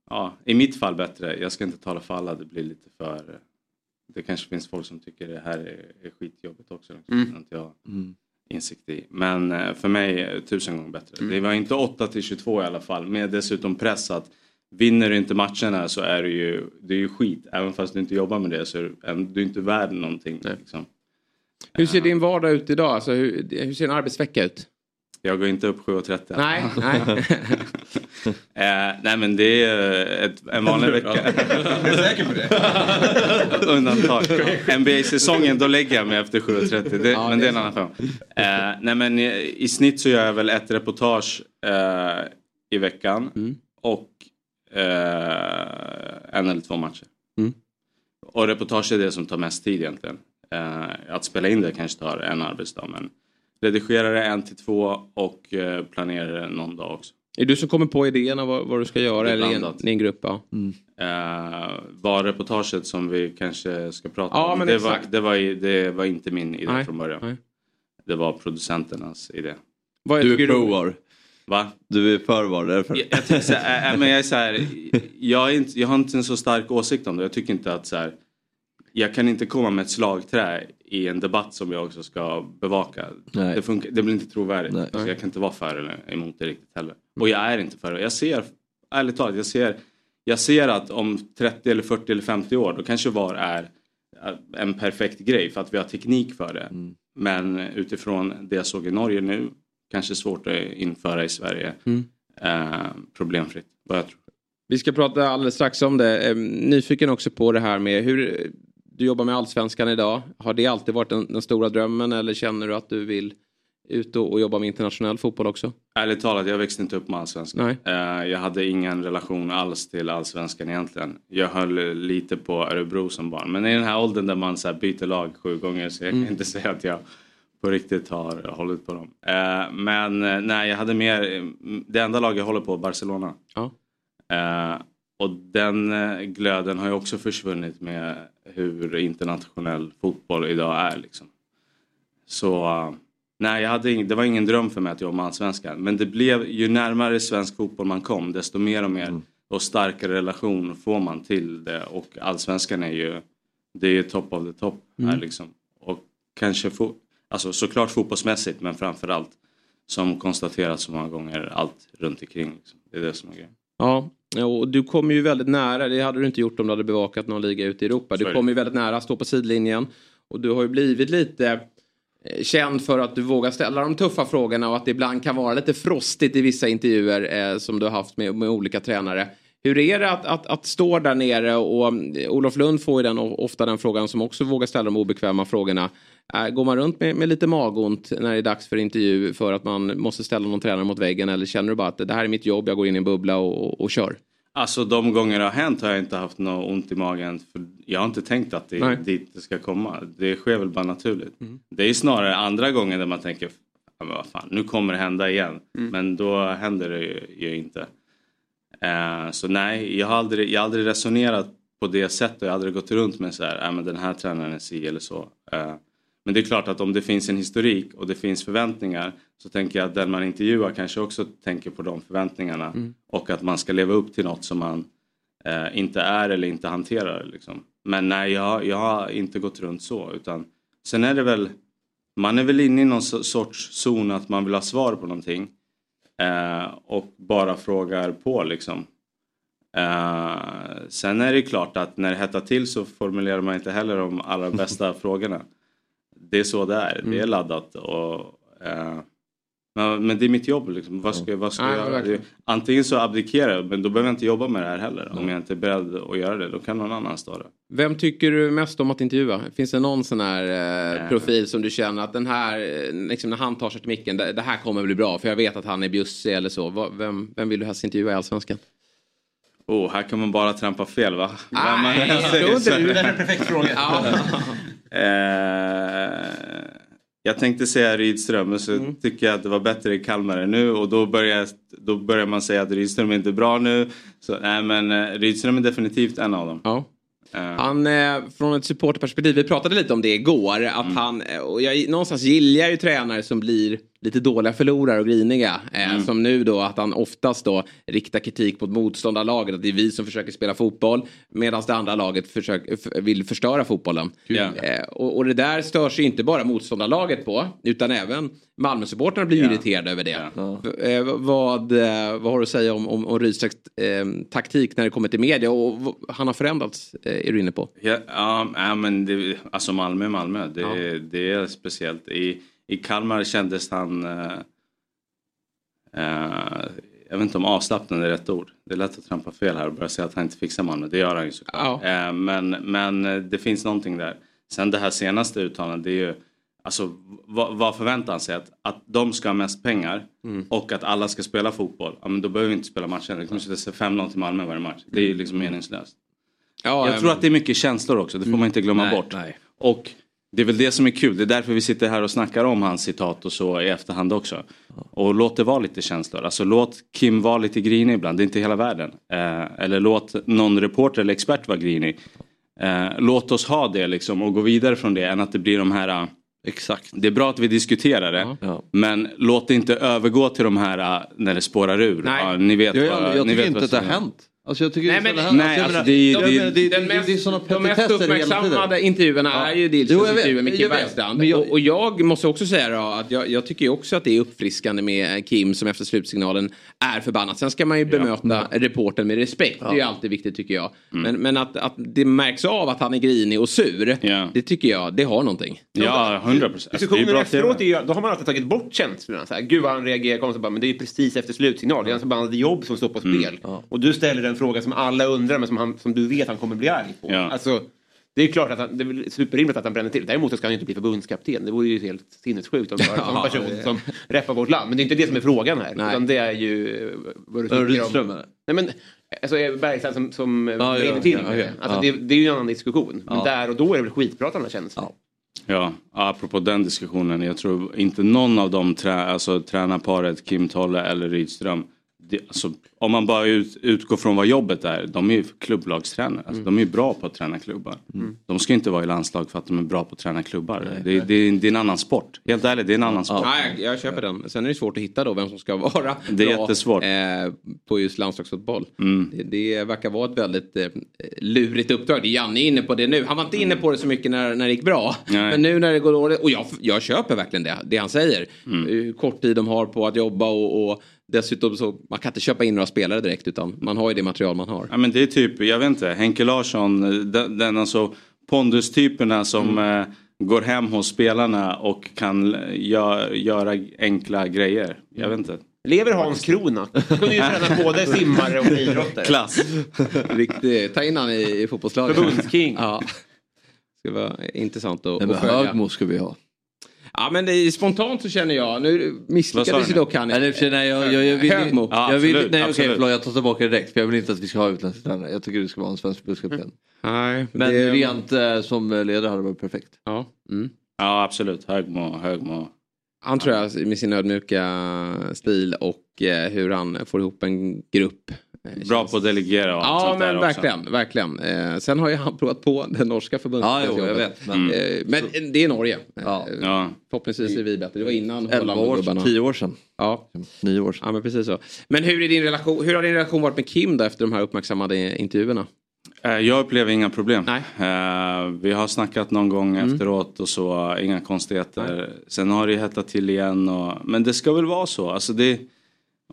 ja, i mitt fall bättre. Jag ska inte tala för alla, det blir lite för det kanske finns folk som tycker det här är, är skitjobbigt också. Liksom. Mm. Inte jag Mm. insikt i. Men eh, för mig tusen gånger bättre. Mm. Det var inte 8 till 22 i alla fall med dessutom press att vinner du inte matcherna så är det ju, det är ju skit. Även fast du inte jobbar med det så är du, du är inte värd någonting. Liksom. Hur ser din vardag ut idag? Alltså, hur, hur ser en arbetsvecka ut? Jag går inte upp 7.30. Nej, nej. Eh, nej men det är ett, en vanlig vecka. Är du säker på det? Undantag. NBA-säsongen då lägger jag mig efter 7.30. Det, Ja, men det det är är en annan femma. Eh, nej men i, i snitt så gör jag väl ett reportage eh, i veckan. Mm. Och eh, en eller två matcher. Mm. Och reportage är det som tar mest tid egentligen. Eh, att spela in det kanske tar en arbetsdag men redigera det en till två och eh, planera det någon dag också. Är du som kommer på idéerna vad, vad du ska göra eller i en, i en grupp? Ja. Eh, var reportaget som vi kanske ska prata Ja, om. men Det var, det, var, det var inte min idé Nej, från början. nej. Det var producenternas idé. Vad Du är pro var. Va? Du är för var därför. Jag, jag, här, äh, men jag, är så här, jag, är inte, jag har inte en så stark åsikt om det. Jag tycker inte att så här, jag kan inte komma med ett slagträ i en debatt som jag också ska bevaka. Nej. Det, funkar, det blir inte trovärdigt. Nej. Så jag kan inte vara för eller emot det riktigt heller. Och jag är inte för det. Jag ser, ärligt talat, jag ser, jag ser att om 30 eller 40 eller 50 år då kanske VAR är en perfekt grej för att vi har teknik för det. Mm. Men utifrån det jag såg i Norge nu kanske svårt att införa i Sverige. Mm. Eh, problemfritt, vad jag tror. Vi ska prata alldeles strax om det. Ehm, Nyfiken också på det här med hur du jobbar med allsvenskan idag. Har det alltid varit den, den stora drömmen eller känner du att du vill ut och, och jobba med internationell fotboll också? Ärligt talat, jag växte inte upp med allsvenskan. Nej. Eh, jag hade ingen relation alls till allsvenskan egentligen. Jag höll lite på Örebro som barn. Men i den här åldern där man så byter lag sju gånger så jag Mm. kan inte säga att jag på riktigt har hållit på dem. Eh, men eh, nej, jag hade mer, det enda lag jag håller på är Barcelona. Ja. Och den eh, glöden har ju också försvunnit med hur internationell fotboll idag är. Liksom. Så eh, nej, jag hade ing, det var ingen dröm för mig att jobba med allsvenskan. Men det blev, ju närmare svensk fotboll man kom desto mer och mer och starkare relation får man till det. Och allsvenskan är ju, det är top of the top här Mm. liksom. Och kanske, fo- alltså såklart fotbollsmässigt men framförallt som konstaterats så många gånger allt runt omkring. Liksom. Det är det som är grejen. Ja, och du kommer ju väldigt nära. Det hade du inte gjort om du hade bevakat någon liga ute i Europa. Du kommer ju väldigt nära att stå på sidlinjen. Och du har ju blivit lite eh, känd för att du vågar ställa de tuffa frågorna och att det ibland kan vara lite frostigt i vissa intervjuer eh, som du har haft med, med olika tränare. Hur är det att, att, att stå där nere och eh, Olof Lund får ju den, ofta den frågan som också vågar ställa de obekväma frågorna. Eh, Går man runt med, med lite magont när det är dags för intervju för att man måste ställa någon tränare mot väggen eller känner du bara att det här är mitt jobb, jag går in i en bubbla och, och, och kör? Alltså de gånger det har hänt har jag inte haft något ont i magen. För jag har inte tänkt att det är dit det ska komma. Det sker väl bara naturligt. Mm. Det är snarare andra gånger där man tänker "Ja, men vad fan, nu kommer det hända igen. Mm. Men då händer det ju, ju inte. Eh, så nej, jag har, aldrig, jag har aldrig resonerat på det sättet. Jag har aldrig gått runt med så här, "Ja, men den här tränaren är si eller så. Eh, men det är klart att om det finns en historik och det finns förväntningar så tänker jag att den man intervjuar kanske också tänker på de förväntningarna. Mm. Och att man ska leva upp till något som man eh, inte är eller inte hanterar. Liksom. Men nej, jag, jag har inte gått runt så. Utan, sen är det väl, man är väl inne i någon so- sorts zon att man vill ha svar på någonting. Eh, och bara frågar på liksom. Eh, sen är det klart att när det hettar till så formulerar man inte heller de allra bästa frågorna. Det är så det är, det är Mm. laddat. Och, eh, men, men det är mitt jobb. Liksom. Vad ska, vad ska Ja, jag göra? Antingen så abdikerar jag men då behöver jag inte jobba med det här heller. Om jag inte är beredd att göra det då kan någon annan stå det. Vem tycker du mest om att intervjua? Finns det någon sån här eh, Eh. profil som du känner att den här, eh, liksom när han tar sig till micken, det, det här kommer bli bra för jag vet att han är bjussig eller så. Va- Vem, vem vill du helst intervjua i Allsvenskan? Oh, här kan man bara trampa fel va? Nej, jag tror inte du. Det är en perfekt fråga. Eh, Jag tänkte säga Rydström men så Mm. tycker jag att det var bättre i Kalmar nu och då börjar, då börjar man säga att Rydström är inte bra nu. Så, nej men eh, Rydström är definitivt en av dem. Ja. Eh, Han, eh, från ett supporterperspektiv, vi pratade lite om det igår, att Mm. han, och jag, någonstans gillar jag ju tränare som blir lite dåliga förlorare och griniga. Eh, Mm. Som nu då, att han oftast då riktar kritik mot motståndarlaget, att det är vi som försöker spela fotboll, medan det andra laget försök, f- vill förstöra fotbollen. Ja. Eh, och, och det där störs ju inte bara motståndarlaget på, utan även Malmösupportrarna blir Ja. irriterade över det. Ja. Eh, vad, eh, vad har du att säga om, om, om Rydströms eh, taktik när det kommer till media? Och, v- han har förändrats, eh, är du inne på. Ja, ja, men det, alltså Malmö är Malmö. Det, Ja. det är speciellt. I, I Kalmar kändes han... Eh, eh, jag vet inte om avslappnad är rätt ord. Det är lätt att trampa fel här och börja säga att han inte fixar Malmö. Det gör han ju såklart. Ja. Eh, men, men eh, det finns någonting där. Sen det här senaste uttalandet det är ju... Alltså vad, vad förväntar han sig? Att, att de ska ha mest pengar Mm. och att alla ska spela fotboll. Ja, men då behöver vi inte spela matchen. Det kommer se 5-0 till Malmö varje match. Det är ju liksom meningslöst. Ja, Jag tror att det är mycket känslor också, det får man inte glömma Nej, bort. nej. Och det är väl det som är kul, det är därför vi sitter här och snackar om hans citat och så i efterhand också. Och låt det vara lite känslor, alltså låt Kim vara lite grinig ibland, det är inte hela världen. Eh, eller låt någon reporter eller expert vara grinig. Eh, låt oss ha det liksom och gå vidare från det än att det blir de här eh, Exakt. det är bra att vi diskuterar det. Ja. Men låt det inte övergå till de här äh, när det spårar ur. Nej. Ja, ni vet Jag, vad- jag, jag ni tycker vet inte vad att det har hänt. Alltså jag tycker Nej, men- det har nej, alltså, Jag det- menar, det- jag menar, det, den det, mest, det är sådana de mest uppmärksammade intervjuerna Ja. är ju Dilsons intervjuer med Kim. Bergstrand. Och, och jag måste också säga då att jag, jag tycker också att det är uppfriskande med Kim som efter slutsignalen är förbannad. Sen ska man ju bemöta reporten med respekt. Det är ju alltid viktigt tycker jag. Men, men att, att det märks av att han är grinig och sur. Ja. Det tycker jag, det har någonting. Ja, hundra procent. Alltså, det är Diskussionen efteråt, är, då har man alltid tagit bort känslorna. Så här, Gud vad han reagerar konstigt. Men det är ju precis efter slutsignal. Det är hans förbannade jobb som står på Mm. spel. Och du ställer en fråga som alla undrar men som, han, som du vet han kommer bli arg på. Ja. Alltså, det är klart att han, det är superrimligt att han bränner till. Däremot ska han ju inte bli förbundskapten. Det vore ju helt sinnessjukt om det var en Ja, person som reppar vårt land. Men det är inte det som är frågan här. Nej. Utan det är ju vad du Ja, tycker Rydström, om... eller? Nej men, alltså Bergstrand som, som ja, ja, brinner till ja, med det. okej. Alltså, Ja. det. Det är ju en annan diskussion. Men Ja. där och då är det väl skitbra att han har känslor. Ja. Ja, apropå den diskussionen. Jag tror inte någon av dem, trä, alltså tränarparet Kim Tolle eller Rydström. Det, alltså, om man bara ut, utgår från vad jobbet är. De är ju klubblagstränare. Alltså, De är ju bra på att träna klubbar. De ska inte vara i landslag för att de är bra på att träna klubbar. det, det, är- det är en annan sport. Helt ärligt, det är en annan sport. Nej, jag, jag köper den. Sen är det svårt att hitta då vem som ska vara Det är bra, jättesvårt. Eh, på just landslagsfotboll. Mm. Det, det verkar vara ett väldigt eh, lurigt uppdrag. Det är Janne inne på det nu. Han var inte inne på det så mycket när, när det gick bra. Nej. Men nu när det går dåligt. Och jag, jag köper verkligen det, det han säger. Mm. Hur kort tid de har på att jobba och, och dessutom så man kan inte köpa in några spelare direkt utan man har ju det material man har. Ja, men det är typ, jag vet inte, Henke Larsson, den, den alltså pondustyperna som Mm. eh, går hem hos spelarna och kan eh, gö, göra enkla grejer. Jag vet inte. Lever Hans Krona? Han kunde ju träna både simmare och idrottare. Klass. Riktigt, ta in han i, i fotbollslaget. Förbundsking. Ja. Det ska vara intressant att, Nej, att följa. Högmo ska vi ha. Ja men det är, spontant så känner jag, nu misslyckades ju du? dock han. Nej, i och för sig, nej, jag, jag, jag vill, Högmo. Ja, jag vill, absolut, nej okej förlåt jag tar tillbaka det direkt för jag vill inte att vi ska ha utländska tränare. Jag tycker det ska vara en svensk förbundskapten. Nej, Men det, rent eh, som ledare hade det varit perfekt. Ja. Mm. Ja absolut, Högmo, Högmo. Han tror jag med sin ödmjuka stil och eh, hur han får ihop en grupp. Bra på att delegera och Ja där men också. verkligen, verkligen. Eh, sen har ju han provat på den norska Ja, förbundskaptensjobbet. jo, jag vet. Men Eh, men det är Norge. Ja. Eh, Ja. Förhoppningsvis är vi bättre. Det var innan 11 år. 10 år sedan. Ja. 9 år sedan. ja, men precis så. Men hur, är din relation, hur har din relation varit med Kim då efter de här uppmärksammade intervjuerna? Eh, Jag upplever inga problem. Nej. Eh, Vi har snackat någon gång Mm. efteråt och så, inga konstigheter. Sen har det hettat till igen. Och, men det ska väl vara så. Alltså det,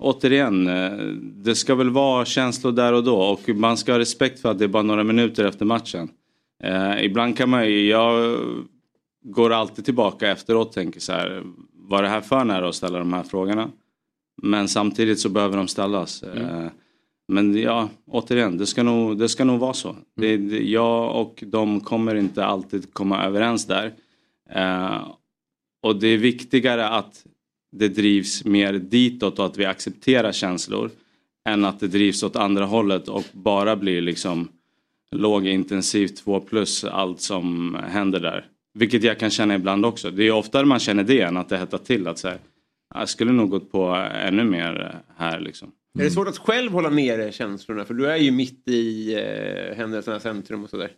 återigen, eh, det ska väl vara känslor där och då. Och man ska ha respekt för att det är bara några minuter efter matchen. Eh, ibland kan man ju, jag går alltid tillbaka efteråt och tänker så här. Var det här för nära att ställa de här frågorna? Men samtidigt så behöver de ställas. Eh, Men ja, återigen, det ska nog, det ska nog vara så. Det, det, jag och de kommer inte alltid komma överens där. Eh, och det är viktigare att det drivs mer ditåt och att vi accepterar känslor än att det drivs åt andra hållet och bara blir liksom lågintensivt 2 plus allt som händer där. Vilket jag kan känna ibland också. Det är oftare man känner det än att det hettar till. Att så här, jag skulle nog gått på ännu mer här liksom. Är det svårt att själv hålla nere känslorna? För du är ju mitt i eh, händelsernas centrum och sådär.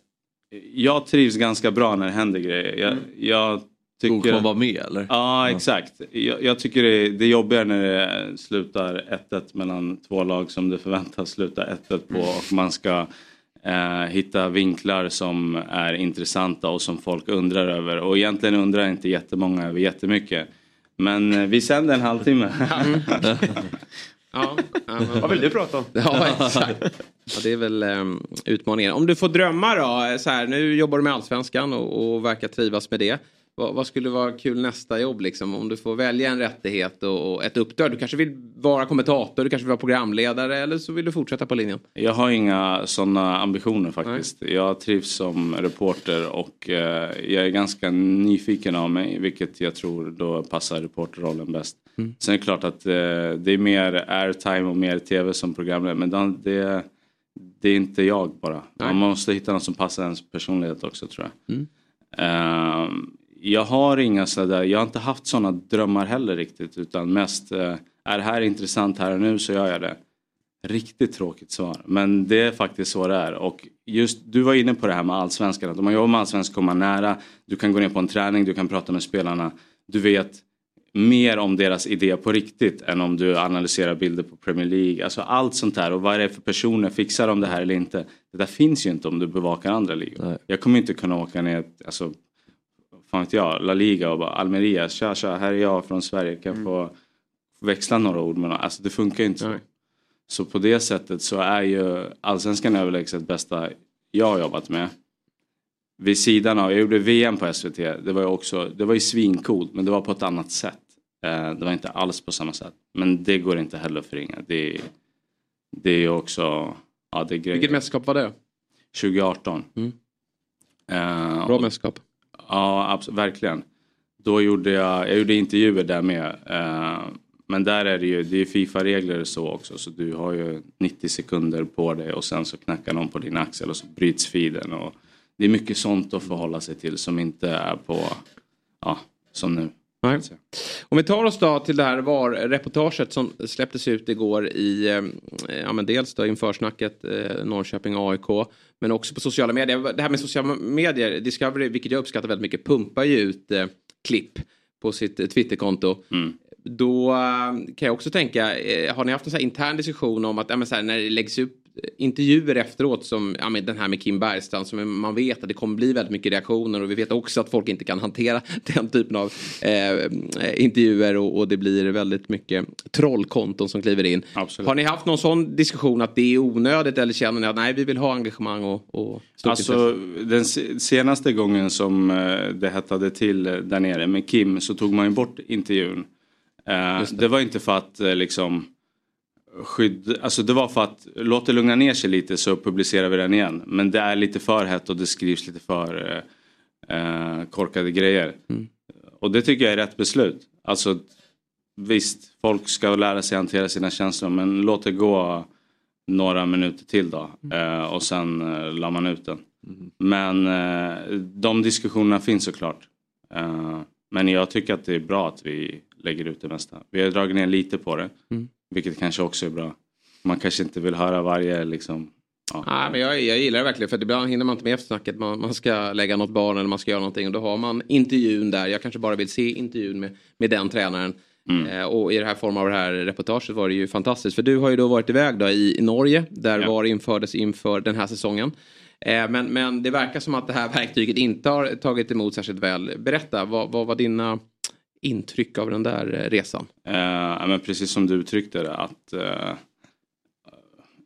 Jag trivs ganska bra när det händer grejer. Jag, jag tycker... Och man vara med eller? Ja, exakt. Jag, jag tycker det är, det är jobbigare när det slutar 1-1 mellan två lag som det förväntas sluta 1-1 på och man ska eh, hitta vinklar som är intressanta och som folk undrar över. Och egentligen undrar inte jättemånga över jättemycket. Men eh, vi sänder en halvtimme. Ja, Vad vill du prata om? Ja, exakt. Ja, det är väl um, utmaningen. Om du får drömma då, så här, nu jobbar du med allsvenskan och, och verkar trivas med det. Vad, vad skulle vara kul nästa jobb liksom? Om du får välja en rättighet och, och ett uppdrag. Du kanske vill vara kommentator, du kanske vill vara programledare eller så vill du fortsätta på linjen. Jag har inga sådana ambitioner faktiskt. Jag trivs som reporter och eh, jag är ganska nyfiken av mig vilket jag tror då passar reporterrollen bäst. Mm. Sen är det klart att eh, det är mer airtime och mer tv som programledare men det, det, det är inte jag bara. Man måste hitta något som passar ens personlighet också tror jag. Mm. Ehm, jag har inga sådär, jag har inte haft sådana drömmar heller riktigt utan mest eh, är det här intressant här och nu så gör jag det. Riktigt tråkigt svar men det är faktiskt så det är och just du var inne på det här med allsvenskan att om man jobbar med allsvenskan kommer man nära, du kan gå ner på en träning, du kan prata med spelarna, du vet mer om deras idé på riktigt än om du analyserar bilder på Premier League. Alltså allt sånt där och vad är det för personer, fixar de det här eller inte? Det där finns ju inte om du bevakar andra ligor. Jag kommer inte kunna åka ner, alltså fan vet jag, La Liga och bara Almeria, tja tja, här är jag från Sverige, kan jag få växla några ord med någon? Alltså det funkar ju inte så. Så på det sättet så är ju allsvenskan överlägset bästa jag har jobbat med. Vid sidan av, jag gjorde VM på SVT, det var ju också, det var ju svincoolt men det var på ett annat sätt. Eh, Det var inte alls på samma sätt. Men det går inte heller att förringa. Det, det är ju också, ja det är grejer. Vilket mästerskap var det? 2018. Mm. Eh, Bra mästerskap. Ja, absolut, verkligen. Då gjorde jag, jag gjorde intervjuer där med. Eh, men där är det ju, det är Fifa-regler så också. Så du har ju 90 sekunder på dig och sen så knackar någon på din axel och så bryts feeden. Och det är mycket sånt att förhålla sig till som inte är på, ja, som nu. Nej. Om vi tar oss då till det här VAR-reportaget som släpptes ut igår i, eh, ja men dels då inför snacket eh, Norrköping AIK men också på sociala medier. Det här med sociala medier, Discovery, vilket jag uppskattar väldigt mycket, pumpar ju ut eh, klipp på sitt eh, Twitterkonto. Då eh, kan jag också tänka, har ni haft en intern diskussion om att ja, här, när det läggs upp intervjuer efteråt som ja, men den här med Kim Bergstrand som man vet att det kommer bli väldigt mycket reaktioner och vi vet också att folk inte kan hantera den typen av eh, intervjuer och, och det blir väldigt mycket trollkonton som kliver in. Har ni haft någon sån diskussion att det är onödigt eller känner ni att nej vi vill ha engagemang och, och stort Alltså intresse? den se- senaste gången som eh, det hettade till eh, där nere med Kim så tog man ju bort intervjun. Eh, det. var inte för att eh, liksom skydda, alltså det var för att låt det lugna ner sig lite så publicerar vi den igen. Men det är lite för hett och det skrivs lite för eh, eh, korkade grejer. Och det tycker jag är rätt beslut. Alltså visst, folk ska lära sig hantera sina känslor men låt det gå några minuter till då. Eh, och sen eh, la man ut den. Men eh, de diskussionerna finns såklart. Eh, men jag tycker att det är bra att vi lägger ut det mesta. Vi har dragit ner lite på det. Mm. Vilket kanske också är bra. Man kanske inte vill höra varje liksom. Ja. Nej, men jag, jag gillar det verkligen för ibland hinner man inte med eftersnacket. Man, man ska lägga något barn eller man ska göra någonting och då har man intervjun där. Jag kanske bara vill se intervjun med, med den tränaren. Eh, och i det här form av det här reportaget var det ju fantastiskt. För du har ju då varit iväg då i, i Norge där VAR infördes inför den här säsongen. Eh, men, men det verkar som att det här verktyget inte har tagit emot särskilt väl. Berätta, vad, vad var dina intryck av den där eh, resan? Eh, men precis som du uttryckte det att eh,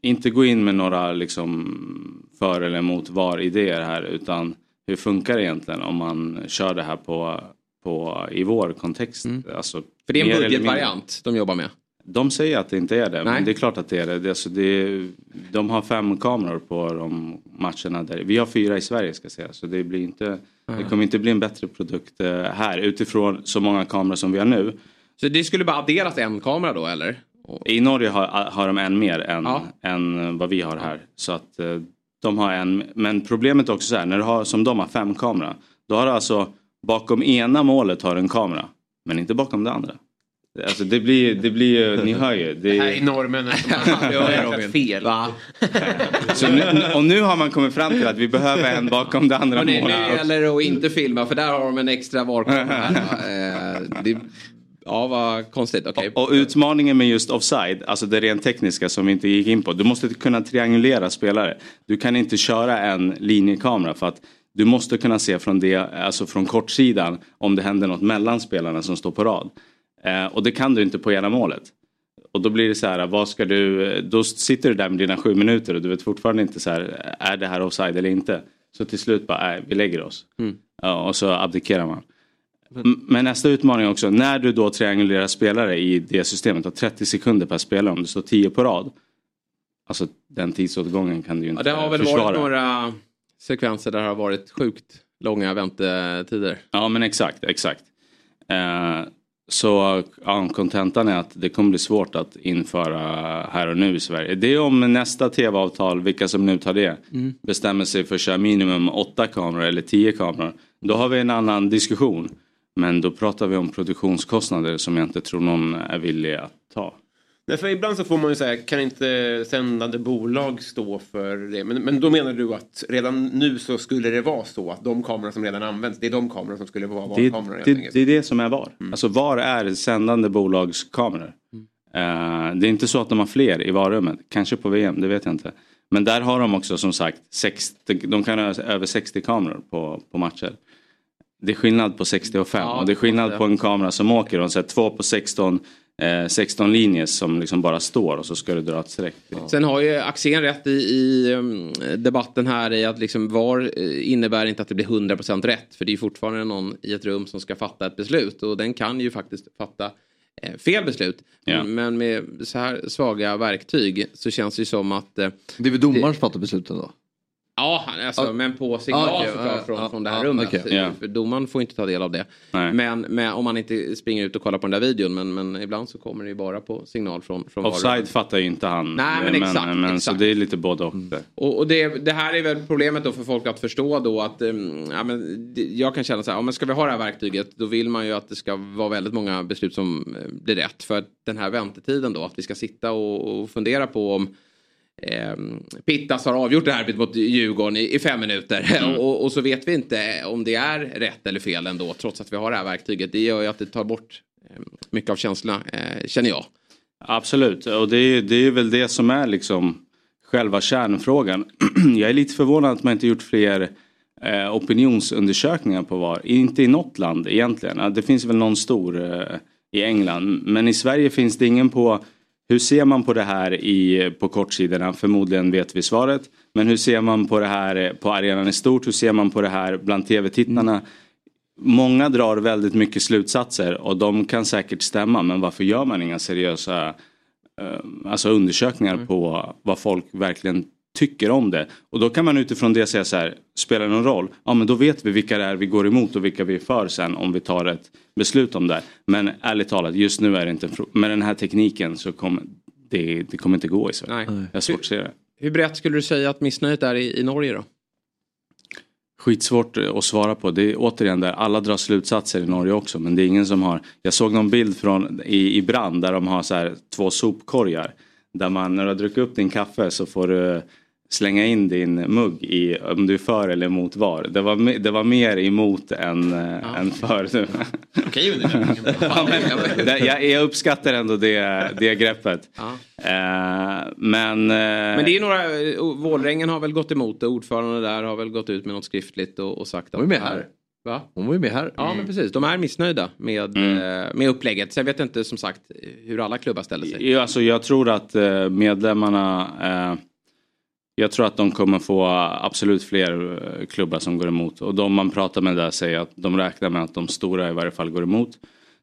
inte gå in med några liksom för eller emot VAR-idéer här utan hur funkar det egentligen om man kör det här på, på i vår kontext? Alltså, Mm. För det är en budgetvariant de jobbar med. De säger att det inte är det, Nej. men det är klart att det är det. det, alltså, det är, de har fem kameror på de matcherna. Där. Vi har fyra i Sverige ska jag säga, så det, blir inte, det kommer inte bli en bättre produkt eh, här utifrån så många kameror som vi har nu. Så det skulle bara adderas en kamera då eller? I Norge har, har de en mer än, Ja. än vad vi har här. Så att eh, de har en, men problemet är också så här, när du har, som de har fem kameror, då har du alltså bakom ena målet har du en kamera. Men inte bakom det andra. Alltså det blir, det blir ju, ni hör ju. Det, Det här är norrmännen som har fel. så nu, och nu har man kommit fram till att vi behöver en bakom det andra Och nu, målet. gäller det att inte filma för där har de en extra varkamera. eh, det, ja, vad konstigt. Okej. Och utmaningen med just offside, alltså det rent tekniska som vi inte gick in på. Du måste kunna triangulera spelare. Du kan inte köra en linjekamera för att du måste kunna se från, det, alltså från kortsidan om det händer något mellan spelarna som står på rad. Eh, och det kan du inte på ena målet. Och då blir det så här, vad ska du, då sitter du där med dina sju minuter och du vet fortfarande inte så här, är det här offside eller inte? Så till slut bara, nej, vi lägger oss. Ja, och så abdikerar man. Men nästa utmaning också, när du då triangulerar spelare i det systemet, har 30 sekunder per spelare om det står 10 på rad. Alltså den tidsåtgången kan du ju inte Ja, det har väl försvara. varit några sekvenser där det har varit sjukt långa väntetider. Ja men exakt, exakt. Eh, så ja, kontentan är att det kommer bli svårt att införa här och nu i Sverige. Det är om nästa tv-avtal, vilka som nu tar det, Mm. bestämmer sig för att köra minimum åtta kameror eller tio kameror. Då har vi en annan diskussion. Men då pratar vi om produktionskostnader som jag inte tror någon är villig att ta. Nej, för ibland så får man ju säga, kan inte sändande bolag stå för det? Men, men då menar du att redan nu så skulle det vara så att de kameror som redan används, det är de kameror som skulle vara Det, VAR-kameror det, enkelt? det är det som är VAR. Alltså VAR är sändande bolags kameror. Eh, det är inte så att de har fler i VAR-rummet. Kanske på VM, det vet jag inte. Men där har de också som sagt 60, de kan ha över 60 kameror på, på matcher. Det är skillnad på 60 och 5 Ja, och det är skillnad det. på en kamera som åker och så här, två på 16, eh, 16 linjer som liksom bara står och så ska du dra ett streck. Sen har ju Axén rätt i, i um, debatten här i att liksom VAR eh, innebär inte att det blir 100% rätt. För det är ju fortfarande någon i ett rum som ska fatta ett beslut. Och den kan ju faktiskt fatta eh, fel beslut. Ja. Men med så här svaga verktyg så känns det ju som att... Eh, Det är väl domaren som fattar besluten då? Ja, alltså, Ja. men på signal Ah, okej, såklart ja, från, från det här rummet. okej. Ja. För domaren får inte ta del av det. Nej. Men, men om man inte springer ut och kollar på den där videon. Men, men ibland så kommer det ju bara på signal från, från Offside fattar ju inte han. Nej, men exakt, men, Så exakt. det är lite både och. där. Och, och det, det här är väl problemet då för folk att förstå då att um, ja, men, jag kan känna så här, ja, men ska vi ha det här verktyget då vill man ju att det ska vara väldigt många beslut som eh, blir rätt. För den här väntetiden då, att vi ska sitta och, och fundera på om eh, Pittas har avgjort det här mot Djurgården i, i fem minuter. Mm. och, och så vet vi inte om det är rätt eller fel ändå trots att vi har det här verktyget. Det gör ju att det tar bort eh, mycket av känslorna, eh, känner jag. Absolut, och det är, det är väl det som är liksom själva kärnfrågan. Jag är lite förvånad att man inte gjort fler eh, opinionsundersökningar på VAR. Inte i något land egentligen. Det finns väl någon stor eh, i England. Men i Sverige finns det ingen på hur ser man på det här i, på kortsidorna? Förmodligen vet vi svaret. Men hur ser man på det här på arenan i stort? Hur ser man på det här bland tv-tittarna? Många drar väldigt mycket slutsatser och de kan säkert stämma men varför gör man inga seriösa eh, alltså undersökningar på vad folk verkligen tycker om det. Och då kan man utifrån det säga så här, spelar det någon roll? Ja men då vet vi vilka det är vi går emot och vilka vi är för sen om vi tar ett beslut om det. Men ärligt talat, just nu är det inte med den här tekniken så kommer det, det kommer inte gå i Sverige. Nej. Jag har svårt att se det. Hur brett skulle du säga att missnöjet är i, i Norge då? Skitsvårt eh, att svara på. Det är återigen där alla drar slutsatser i Norge också men det är ingen som har. Jag såg någon bild från i, i brand där de har så här två sopkorgar. Där man när du har druckit upp din kaffe så får du slänga in din mugg i om du är för eller emot var. Det var, det var mer emot än, ja. än för. Okej. Ja, men, det, jag, jag uppskattar ändå det, det greppet. Ja. Eh, men, eh, Men det är några, eh, Vålrängen har väl gått emot det, ordförande där har väl gått ut med något skriftligt och, och sagt att... De är med här. Va? Hon var ju med här. Ja men precis, de är missnöjda med, Mm. eh, med upplägget. Så jag vet inte som sagt hur alla klubbar ställer sig. Ja, Alltså, jag tror att eh, medlemmarna eh, jag tror att de kommer få absolut fler eh, klubbar som går emot. Och de man pratar med där säger att de räknar med att de stora i varje fall går emot.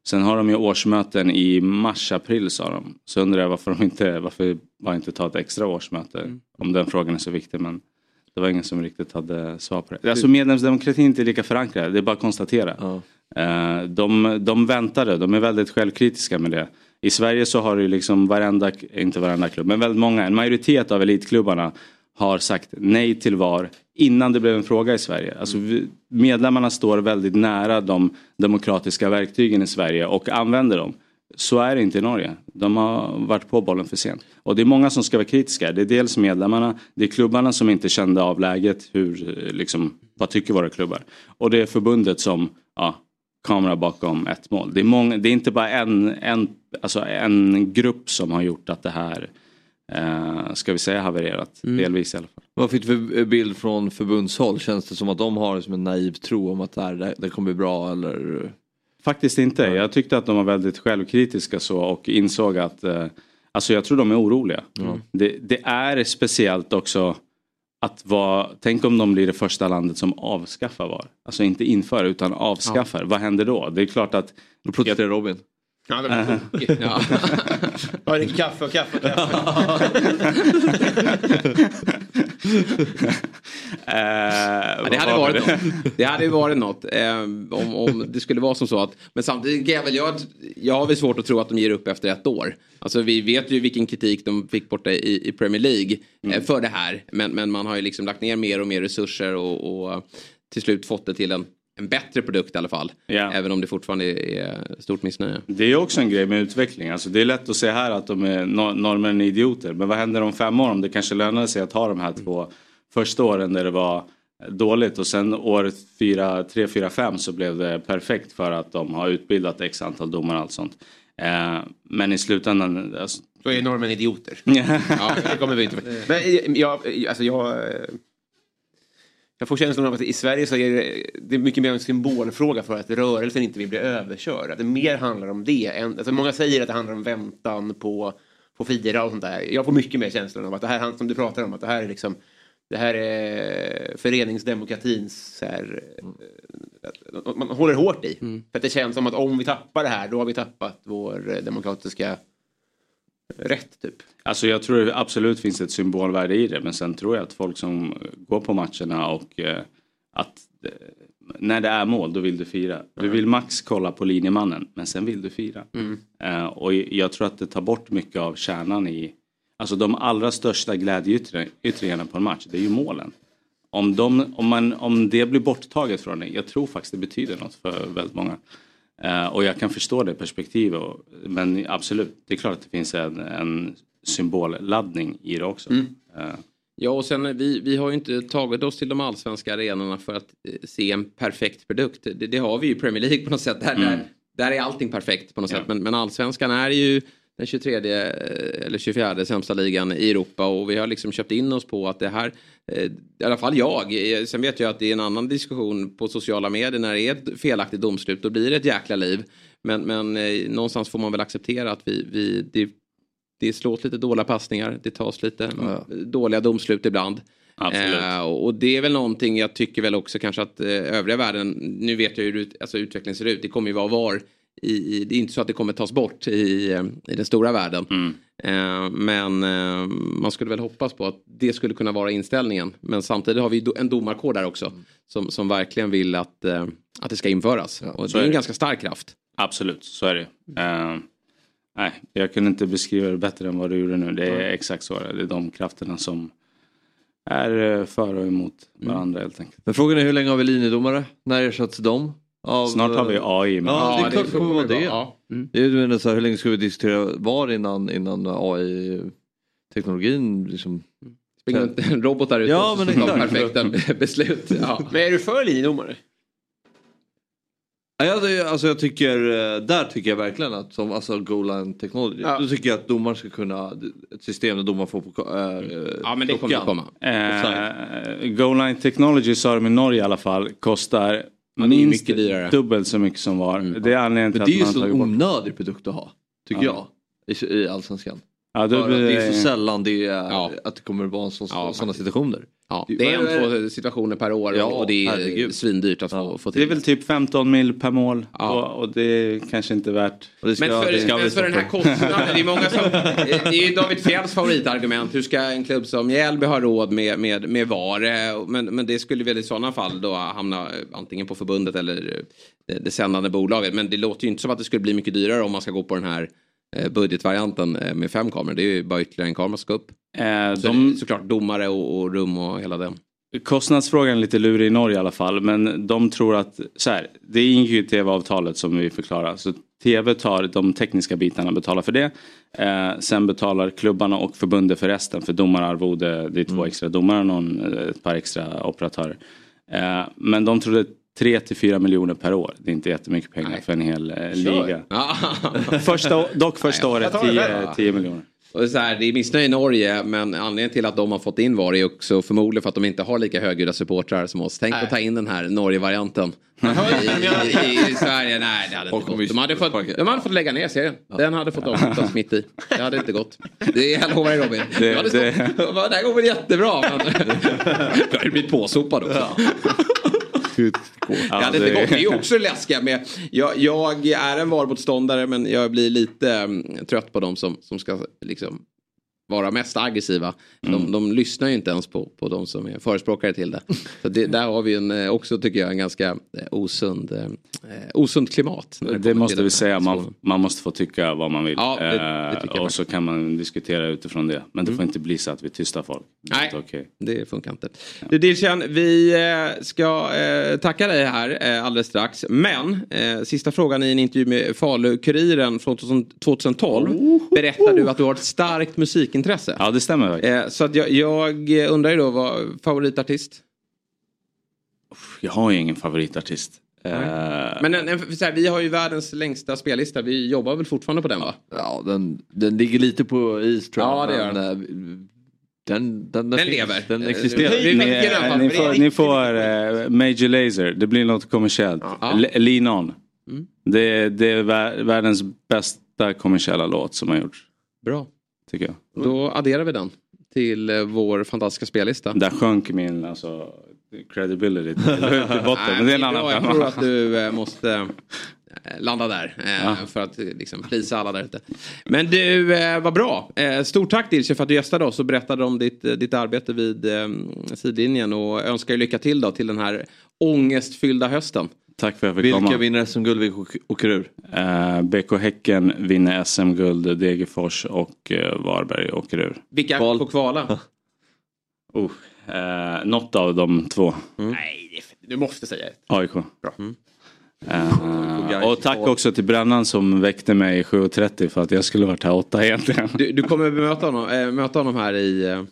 Sen har de ju årsmöten i mars-april sa de. Så undrar jag varför de inte, varför bara inte ta ett extra årsmöte. Om den frågan är så viktig. Men det var ingen som riktigt hade svar på det. Alltså medlemsdemokratin är inte lika förankrad. Det är bara att konstatera. Ja. Eh, De, de väntade, de är väldigt självkritiska med det. I Sverige så har ju liksom varenda, inte varenda klubb, men väldigt många, en majoritet av elitklubbarna har sagt nej till VAR innan det blev en fråga i Sverige. Alltså medlemmarna står väldigt nära de demokratiska verktygen i Sverige och använder dem. Så är det inte i Norge. De har varit på bollen för sent. Och det är många som ska vara kritiska. Det är dels medlemmarna, det är klubbarna som inte kände av läget. Hur, liksom, vad tycker våra klubbar? Och det är förbundet som ja, kamera bakom ett mål. Det är, många, det är inte bara en, en, alltså en grupp som har gjort att det här eh, ska vi säga havererat. Mm. Delvis i alla fall. Vad fick du för bild från förbundshåll? Känns det som att de har som en naiv tro om att det, här, det, kommer bli bra eller? Faktiskt inte. Jag tyckte att de var väldigt självkritiska så och insåg att eh, Alltså jag tror de är oroliga. Mm. Det, det är speciellt också att vara, tänk om de blir det första landet som avskaffar VAR. Alltså inte inför utan avskaffar. Vad händer då? Det är klart att... Då protesterar Robin. Ja, det var tokigt. Ja. Har en kaffe och kaffe och kaffe. Ja, det hade varit något. Det hade ju varit något. Eh, om, om det skulle vara som så att. Men samtidigt kan jag väl jag, jag har väl svårt att tro att de ger upp efter ett år. Alltså vi vet ju vilken kritik de fick borta i, i Premier League eh, för det här. Men, men man har ju liksom lagt ner mer och mer resurser och, och till slut fått det till en, en bättre produkt i alla fall. Ja. Även om det fortfarande är stort missnöje. Det är också en grej med utveckling. Alltså det är lätt att se här att de är nor- norrmän är idioter. Men vad händer om fem år om det kanske lönar sig att ha de här två första åren där det var dåligt och sen år fyra, tre, fyra, fem så blev det perfekt för att de har utbildat x antal domare och allt sånt. Eh, men i slutändan, alltså, Då är norrmän idioter. Ja. ja, det kommer vi inte Men eh, jag, alltså jag, eh, jag får känslan av att i Sverige så är det, det är mycket mer en symbolfråga för att rörelsen inte vill bli överkörd. Att det mer handlar om det. Än, alltså många säger att det handlar om väntan på, på fira och sånt där. Jag får mycket mer känslan av att det här, som du pratar om, att det här är liksom det här är föreningsdemokratins så här, eh, man håller hårt i. För att det känns som att om vi tappar det här då har vi tappat vår eh, demokratiska rätt typ. Alltså jag tror det absolut finns ett symbolvärde i det men sen tror jag att folk som går på matcherna och eh, att eh, när det är mål då vill du fira. Du vill max kolla på linjemannen men sen vill du fira. Mm. Eh, och jag tror att det tar bort mycket av kärnan i Alltså de allra största glädjeyttringarna på en match det är ju målen. Om, de, om, man, om det blir borttaget från det, jag tror faktiskt det betyder något för väldigt många. Eh, och jag kan förstå det perspektivet. Men absolut, det är klart att det finns en, en symbolladdning i det också. Mm. Eh, Ja och sen vi, vi har ju inte tagit oss till de allsvenska arenorna för att eh, se en perfekt produkt. Det, det har vi ju i Premier League på något sätt. Där, Mm. där, där är allting perfekt på något sätt. Men, men allsvenskan är ju den 23 eh, eller 24 sämsta ligan i Europa och vi har liksom köpt in oss på att det här, eh, i alla fall jag, eh, sen vet jag att det är en annan diskussion på sociala medier när det är ett felaktigt domslut, då blir det ett jäkla liv. Men, men någonstans får man väl acceptera att vi, vi det, det slås lite dåliga passningar, det tas lite dåliga domslut ibland. Eh, och det är väl någonting jag tycker väl också kanske att eh, övriga världen, nu vet jag hur alltså, utvecklingen ser ut, det kommer ju vara VAR. I, i, det är inte så att det kommer tas bort i, i den stora världen. Eh, men eh, man skulle väl hoppas på att det skulle kunna vara inställningen. Men samtidigt har vi do, en domarkår där också. Som, som verkligen vill att, eh, att det ska införas. och så det är är en det. ganska stark kraft. Absolut, så är det. Eh, nej, jag kunde inte beskriva det bättre än vad du gjorde nu. Det är Mm. exakt så. Det är de krafterna som är eh, för och emot Mm. varandra helt enkelt. Men frågan är hur länge har vi linjedomare? När ersätts de? Av, Snart har vi AI. Men Ja, det är klart det kommer vara det. Ja. Mm. Det är, du menar så här, hur länge ska vi diskutera VAR innan, innan AI-teknologin liksom... Springer runt en robot där ute Ja, och men så tar perfekta beslut. Ja. Men är du för linjedomare? Ja, ja, det, alltså jag tycker, eh, där tycker jag verkligen att som alltså goal line technology. Ja. Då tycker jag att domaren ska kunna, ett system där domaren får på äh, ja, men det kommer komma. Eh, Goal Line Technology sa de i Norge i alla fall kostar det är minst mycket dyrare. dubbelt så mycket som var. Det är anledningen till Men det är ju att man bort. onödig produkt att ha. Tycker Ja. jag. I, I allsvenskan. Ja, att blir det är det- så sällan det är, Ja. att det kommer vara en sån, Ja, sådana faktiskt. situationer. Ja, Det- är en två situationer per år Ja, och det är herregud. svindyrt att få, få till. Det är väl typ 15 mil per mål Ja. och, och det är kanske inte värt. Och det ska, Men för, det ska men för den här kostnaden, det är många som... Det är ju David Fjälls favoritargument. Hur ska en klubb som Mjällby ha råd med, med, med VAR? Men, men det skulle väl i sådana fall då hamna antingen på förbundet eller det, det sändande bolaget. Men det låter ju inte som att det skulle bli mycket dyrare om man ska gå på den här budgetvarianten eh, med fem kameror. Det är ju bara ytterligare en kamera som ska upp. Eh, Så de, såklart domare och, och rum och hela den. Kostnadsfrågan är lite lurig i Norge i alla fall. Men de tror att, så här, det ingår i tv-avtalet som vi förklarar. Så tv tar de tekniska bitarna och betalar för det. Eh, sen betalar klubbarna och förbundet för resten. För domararvode, det är två extra domare och någon, eh, ett par extra operatörer. Eh, men de trodde 3 till 4 miljoner per år. Det är inte jättemycket pengar för en hel eh, liga. Första, dock första Nej, året jag tar det 10, där. 10 miljoner. Och så här, det är missnöje i Norge men anledningen till att de har fått in VAR är också förmodligen för att de inte har lika högljudda supportrar som oss. Tänk att ta in den här Norge-varianten. I, i, i, I Sverige, nej det hade inte gått. De hade, fått, de hade fått lägga ner serien. Den hade fått avslutas mitt i. Det hade inte gått. Det jag lovar dig Robin. Det- Det, hade det- stått, det här går väl jättebra. Men... Jag hade blivit påsopad också. Det hade inte det- gått. Det är ju också läskiga med. Jag, jag är en VAR-motståndare men jag blir lite mm, trött på dem som, som ska liksom vara mest aggressiva. De, de lyssnar ju inte ens på, på de som är förespråkare till det. Så det, där har vi en, eh, också tycker jag en ganska eh, osund, eh, osund klimat. Det kommer måste vi säga, man, man måste få tycka vad man vill. Ja, det- det Eh, jag och så kan man diskutera utifrån det. Men det får inte bli så att vi tystar folk. Det Nej. okej. Det funkar inte. Du Dilshan, vi eh, ska eh, tacka dig här eh, alldeles strax. Men eh, sista frågan i en intervju med Falu-Kuriren från 2012 berättar du att du har ett starkt musikintresse. Ja, det stämmer. Eh, så att jag, jag undrar ju då, vad favoritartist? Jag har ju ingen favoritartist. Eh, Men en, en, så här, vi har ju världens längsta spellista. Vi jobbar väl fortfarande på den va? Ja, den, den ligger lite på is tror jag. Ja, det gör men, eh, Den, den, Den finns. lever. Den Eh, existerar. vi- ni, den, eh, ni får, ni får eh, Major Lazer, det blir något kommersiellt. Ja. Le- Lean On. Mm. Det, är- det är vär- världens bästa kommersiella låt som har gjorts. Bra. Tycker jag. Då adderar vi den till eh, vår fantastiska spellista. Där sjönk min alltså, credibility till, botten. Men det är en annan Jag tror att du eh, måste eh, landa där. Ja. För att liksom plisa alla där ute. Men du, eh, vad bra. Stort tack Dilce för att du gästade oss och berättade om ditt, ditt arbete vid sidlinjen. Och önskar lycka till då till den här ångestfyllda hösten. Tack för att jag fick Vilka komma. vinner SM-guld, vilka åker- ur? Eh, BK Häcken vinner SM-guld, Degerfors och eh, Varberg åker ur. Vilka Kval. får kvala? Oh, eh, något av de två. Nej, det- du måste säga ett. AIK. Bra. Eh, och tack också till Brännan som väckte mig 7.30 för att jag skulle varit här åtta egentligen. Du, du kommer möta honom, äh, möta honom här i, eh,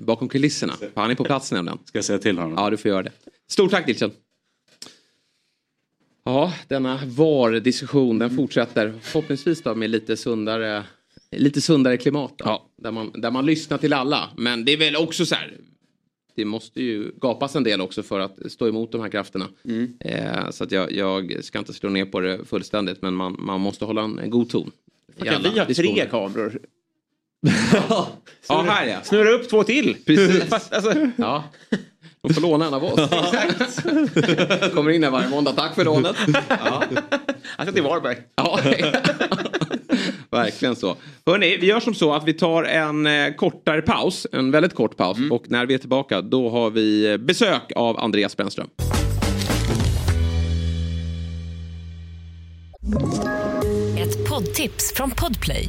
bakom kulisserna. Han är på plats nämligen. Ska jag säga till honom? Ja, du får göra det. Stort tack Dilchen. Ja, denna VAR-diskussion den fortsätter. Förhoppningsvis då med lite sundare, lite sundare klimat. Då, Ja. där, man, där man lyssnar till alla. Men det är väl också så här. Det måste ju gapas en del också för att stå emot de här krafterna. Eh, så att jag, jag ska inte slå ner på det fullständigt. Men man, man måste hålla en, en god ton. alla vi ha tre kameror? Ja, här ja. Snurra upp två till. Precis. alltså, Ja. De får låna en av oss. Kommer in här varje måndag. Tack för lånet. Ja. han ska till Varberg. Ja. Verkligen så. Hörrni, vi gör som så att vi tar en eh, kortare paus. En väldigt kort paus. Och när vi är tillbaka då har vi eh, besök av Andreas Brännström. Ett poddtips från Podplay.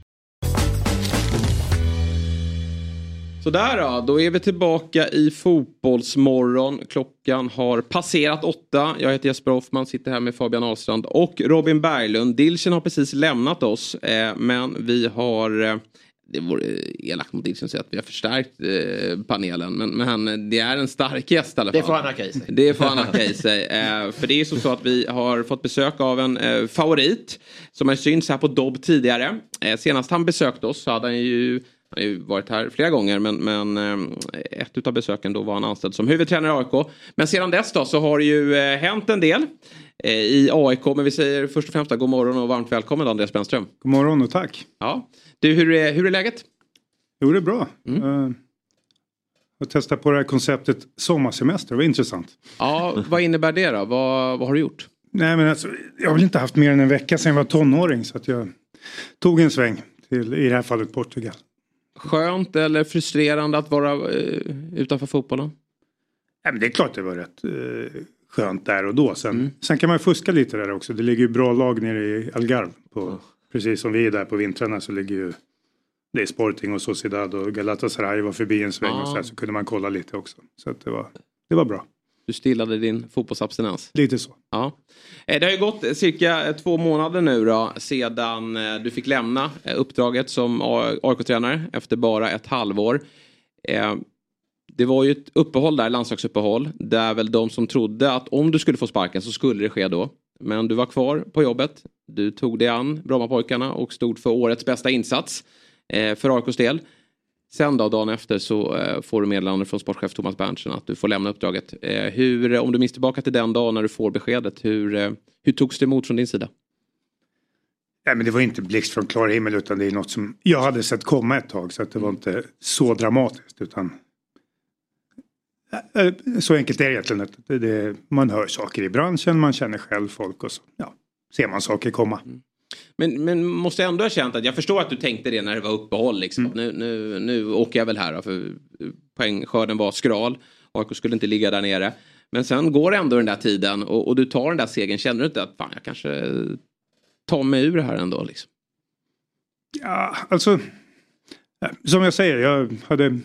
Sådär då, då är vi tillbaka i Fotbollsmorgon. Klockan har passerat åtta. Jag heter Jesper Hoffman, sitter här med Fabian Ahlstrand och Robin Berglund. Dilchen har precis lämnat oss, eh, men vi har... Eh, det vore elakt mot Dilchen att säga att vi har förstärkt eh, panelen, men, men det är en stark gäst i alla fall. Det får han hacka i sig. Det får han hacka i sig. Eh, för det är så, så att vi har fått besök av en eh, favorit som har synts här på Dobb tidigare. Eh, senast han besökte oss så hade han ju han har ju varit här flera gånger men, men eh, ett av besöken då var han anställd som huvudtränare i AIK. Men sedan dess då så har det ju eh, hänt en del eh, i AIK. Men vi säger först och främst då, god morgon och varmt välkommen Andreas Brännström. God morgon och tack. Ja. Du, hur är, hur är läget? Jo, det är bra. Mm. Jag testade på det här konceptet sommarsemester, det var intressant. Ja, vad innebär det då? Vad, vad har du gjort? Nej, men alltså, jag har väl inte haft mer än en vecka sedan jag var tonåring så att jag tog en sväng till, i det här fallet, Portugal. Skönt eller frustrerande att vara uh, utanför fotbollen? Nej, men det är klart det var rätt uh, skönt där och då. Sen, mm. sen kan man fuska lite där också. Det ligger ju bra lag nere i Algarve. På, mm. Precis som vi är där på vintrarna så ligger ju det är Sporting och Sociedad och Galatasaray var förbi en sväng ah. och så, här, så kunde man kolla lite också. Så det, var, det var bra. Du stillade din fotbollsabstinens? Lite så. Ja. Eh, det har ju gått cirka två månader nu då sedan eh, du fick lämna eh, uppdraget som AIK-tränare efter bara ett halvår. Det var ju ett uppehåll där, landslagsuppehåll, där väl de som trodde att om du skulle få sparken så skulle det ske då. Men du var kvar på jobbet. Du tog dig an Brommapojkarna och stod för årets bästa insats för AIKs del. Sen då, dagen efter så eh, får du meddelande från sportchef Thomas Berntsen att du får lämna uppdraget. Eh, hur, om du minns tillbaka till den dagen när du får beskedet, hur, eh, hur togs det emot från din sida? Nej, men det var inte blixt från klar himmel utan det är något som jag hade sett komma ett tag så att det var inte så dramatiskt utan så enkelt är det egentligen. Det, det, man hör saker i branschen, man känner själv folk och så ja, ser man saker komma. Mm. Men, men måste ändå ha känt att jag förstår att du tänkte det när det var uppehåll. Liksom. Mm. Nu, nu, nu åker jag väl här för poängskörden var skral. AIK skulle inte ligga där nere. Men sen går ändå den där tiden och, och, du tar den där segern. Känner du inte att fan, jag kanske tar mig ur det här ändå? Liksom? Ja, alltså. Som jag säger, jag hade,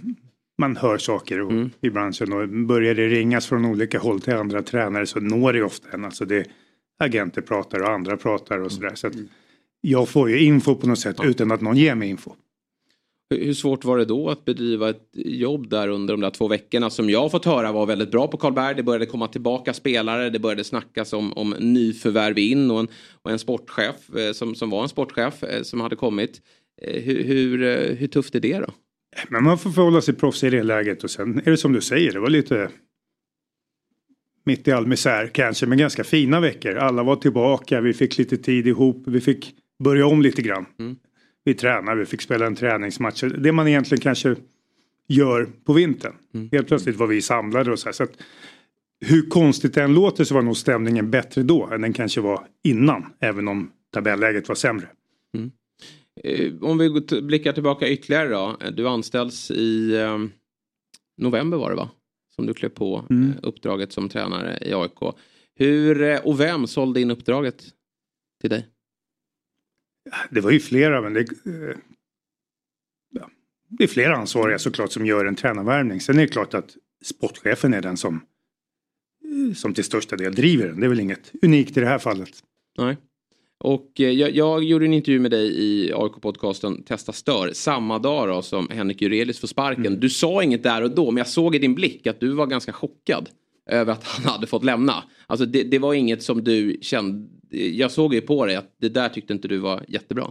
man hör saker mm. i branschen och börjar det ringas från olika håll till andra tränare så når det ofta en. Alltså det, agenter pratar och andra pratar och sådär. Så att jag får ju info på något sätt utan att någon ger mig info. Hur svårt var det då att bedriva ett jobb där under de där två veckorna som jag fått höra var väldigt bra på Karlberg. Det började komma tillbaka spelare, det började snackas om, om nyförvärv in och en, och en sportchef eh, som, som var en sportchef eh, som hade kommit. Eh, hur, hur, hur tufft är det då? Men man får förhålla sig proffsig i det läget och sen är det som du säger, det var lite mitt i all misär kanske, men ganska fina veckor. Alla var tillbaka, vi fick lite tid ihop, vi fick börja om lite grann. Mm. Vi tränade, vi fick spela en träningsmatch. Det man egentligen kanske gör på vintern. Mm. Helt plötsligt var vi samlade och så här. Så att, hur konstigt det än låter så var nog stämningen bättre då än den kanske var innan. Även om tabelläget var sämre. Mm. Eh, om vi blickar tillbaka ytterligare då. Du anställs i eh, november var det va? Som du klev på mm. Eh, uppdraget som tränare i AIK. Hur eh, och vem sålde in uppdraget till dig? Det var ju flera men det, eh, ja, det är flera ansvariga såklart som gör en tränarvärvning. Sen är det klart att sportchefen är den som, som till största del driver den. Det är väl inget unikt i det här fallet. Nej. Och jag, jag, gjorde en intervju med dig i AIK-podcasten Testa Stör samma dag då som Henrik Jurelius får sparken. Mm. Du sa inget där och då men jag såg i din blick att du var ganska chockad över att han hade fått lämna. Alltså det, det var inget som du kände, jag såg ju på dig att det där tyckte inte du var jättebra.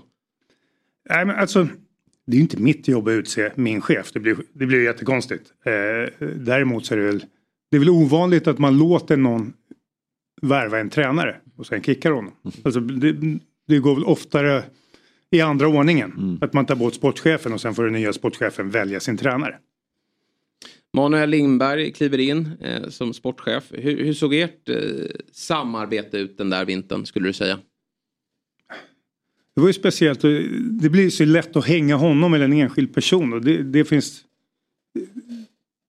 Nej men alltså det är ju inte mitt jobb att utse min chef. Det blir, det blir jättekonstigt. Eh, däremot så är det väl, det är väl ovanligt att man låter någon värva en tränare och sen kickar honom. Mm. Alltså, det, det, går väl oftare i andra ordningen. Mm. Att man tar bort sportchefen och sen får den nya sportchefen välja sin tränare. Manuel Lindberg kliver in eh, som sportchef. Hur, hur såg ert eh, samarbete ut den där vintern skulle du säga? Det var ju speciellt. Det blir så lätt att hänga honom eller en enskild person. Och det, det finns...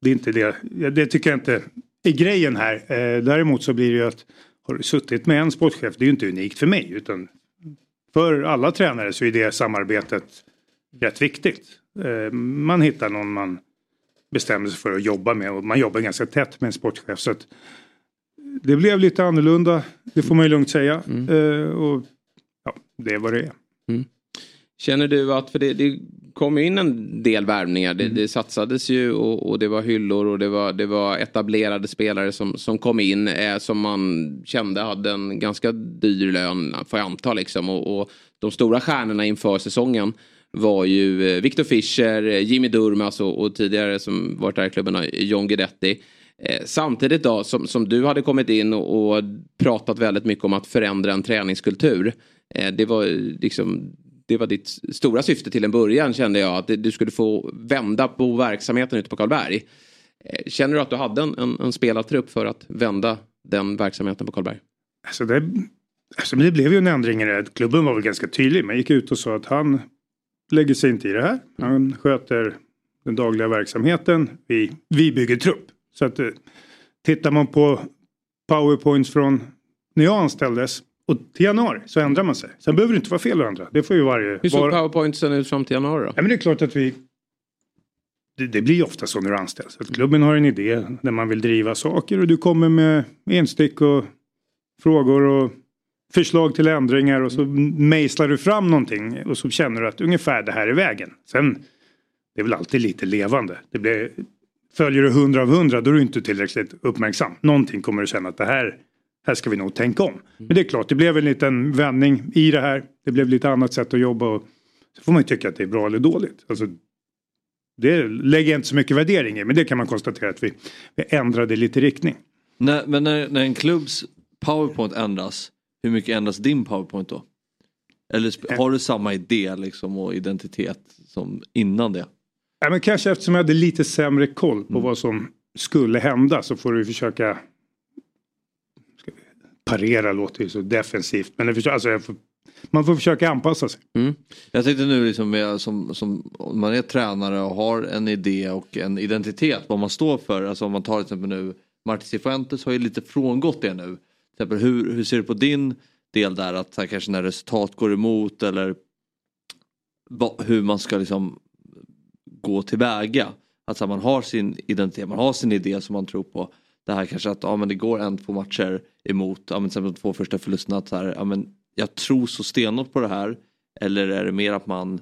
Det är inte det. Det tycker jag inte är grejen här. Eh, däremot så blir det ju att har du suttit med en sportchef, det är ju inte unikt för mig utan för alla tränare så är det samarbetet rätt viktigt. Eh, man hittar någon man bestämmer sig för att jobba med och man jobbar ganska tätt med en sportchef. Så det blev lite annorlunda, det får man ju lugnt säga. Mm. Eh, och ja, Det är vad det är. Mm. Känner du att, för det, det kom in en del värvningar. Det, mm. det satsades ju och, och, det var hyllor och det var, det var etablerade spelare som, som kom in eh, som man kände hade en ganska dyr lön får jag anta liksom. Och, och de stora stjärnorna inför säsongen var ju eh, Victor Fischer, Jimmy Durmas och, och tidigare som varit där i klubben John Guidetti. Eh, samtidigt då som, som du hade kommit in och, och pratat väldigt mycket om att förändra en träningskultur. Eh, det var liksom det var ditt stora syfte till en början kände jag. Att du skulle få vända på verksamheten ute på Karlberg. Eh, känner du att du hade en, en, en spelartrupp för att vända den verksamheten på Karlberg? Alltså det, alltså det blev ju en ändring i det. Klubben var väl ganska tydlig. Man gick ut och sa att han lägger sig inte i det här. Han sköter den dagliga verksamheten. Vi, vi bygger trupp. Så att eh, tittar man på powerpoints från när jag anställdes och till januari så ändrar man sig. Sen behöver det inte vara fel att ändra. Det får ju varje... Hur såg var... powerpointsen ut fram till januari då? Ja, men det är klart att vi... Det, det blir ju ofta så när du anställs. Att klubben har en idé där man vill driva saker och du kommer med enstick och frågor och förslag till ändringar och så mejslar du fram någonting och så känner du att ungefär det här är vägen. Sen, det är väl alltid lite levande. Det blir, följer du hundra av hundra då är du inte tillräckligt uppmärksam. Någonting kommer du känna att det här, här ska vi nog tänka om. Men det är klart, det blev en liten vändning i det här. Det blev lite annat sätt att jobba och så får man ju tycka att det är bra eller dåligt. Alltså, det lägger jag inte så mycket värdering i men det kan man konstatera att vi, vi ändrade lite riktning. När, men när, när en klubbs powerpoint ändras, hur mycket ändras din powerpoint då? Eller sp- har du samma idé liksom och identitet som innan det? Ja, men kanske eftersom jag hade lite sämre koll på vad som skulle hända så får du försöka parera låter ju så defensivt men det alltså, får, man får försöka anpassa sig. Mm. Jag tänkte nu liksom med, som, som om man är tränare och har en idé och en identitet vad man står för. Alltså om man tar till exempel nu Martin Cifuentes har ju lite frångått det nu. Till exempel, hur, hur ser du på din del där att här, kanske när resultat går emot eller va, hur man ska liksom gå tillväga. Att här, man har sin identitet, man har sin idé som man tror på. Det här kanske att ja, men det går en, två matcher emot, ja, men till exempel de två första förlusterna. Att här, ja, men jag tror så stenhårt på det här. Eller är det mer att man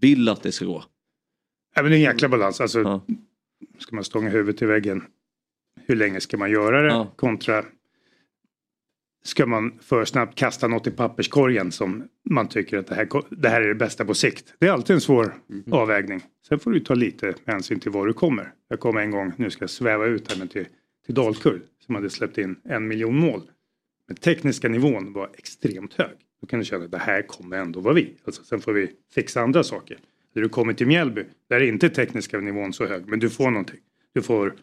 vill att det ska gå? Ja, men det är en jäkla balans. Alltså, Ska man stånga huvudet i väggen? Hur länge ska man göra det? Kontra ska man för snabbt kasta något i papperskorgen som man tycker att det här, det här är det bästa på sikt. Det är alltid en svår avvägning. Sen får du ta lite hänsyn till var du kommer. Jag kom en gång, nu ska jag sväva ut här, men till, till Dalkurd som hade släppt in en miljon mål. Men tekniska nivån var extremt hög. Då kan du känna att det här kommer ändå vara vi. Alltså, sen får vi fixa andra saker. När du kommer till Mjällby, där är inte tekniska nivån så hög, men du får någonting. Du får,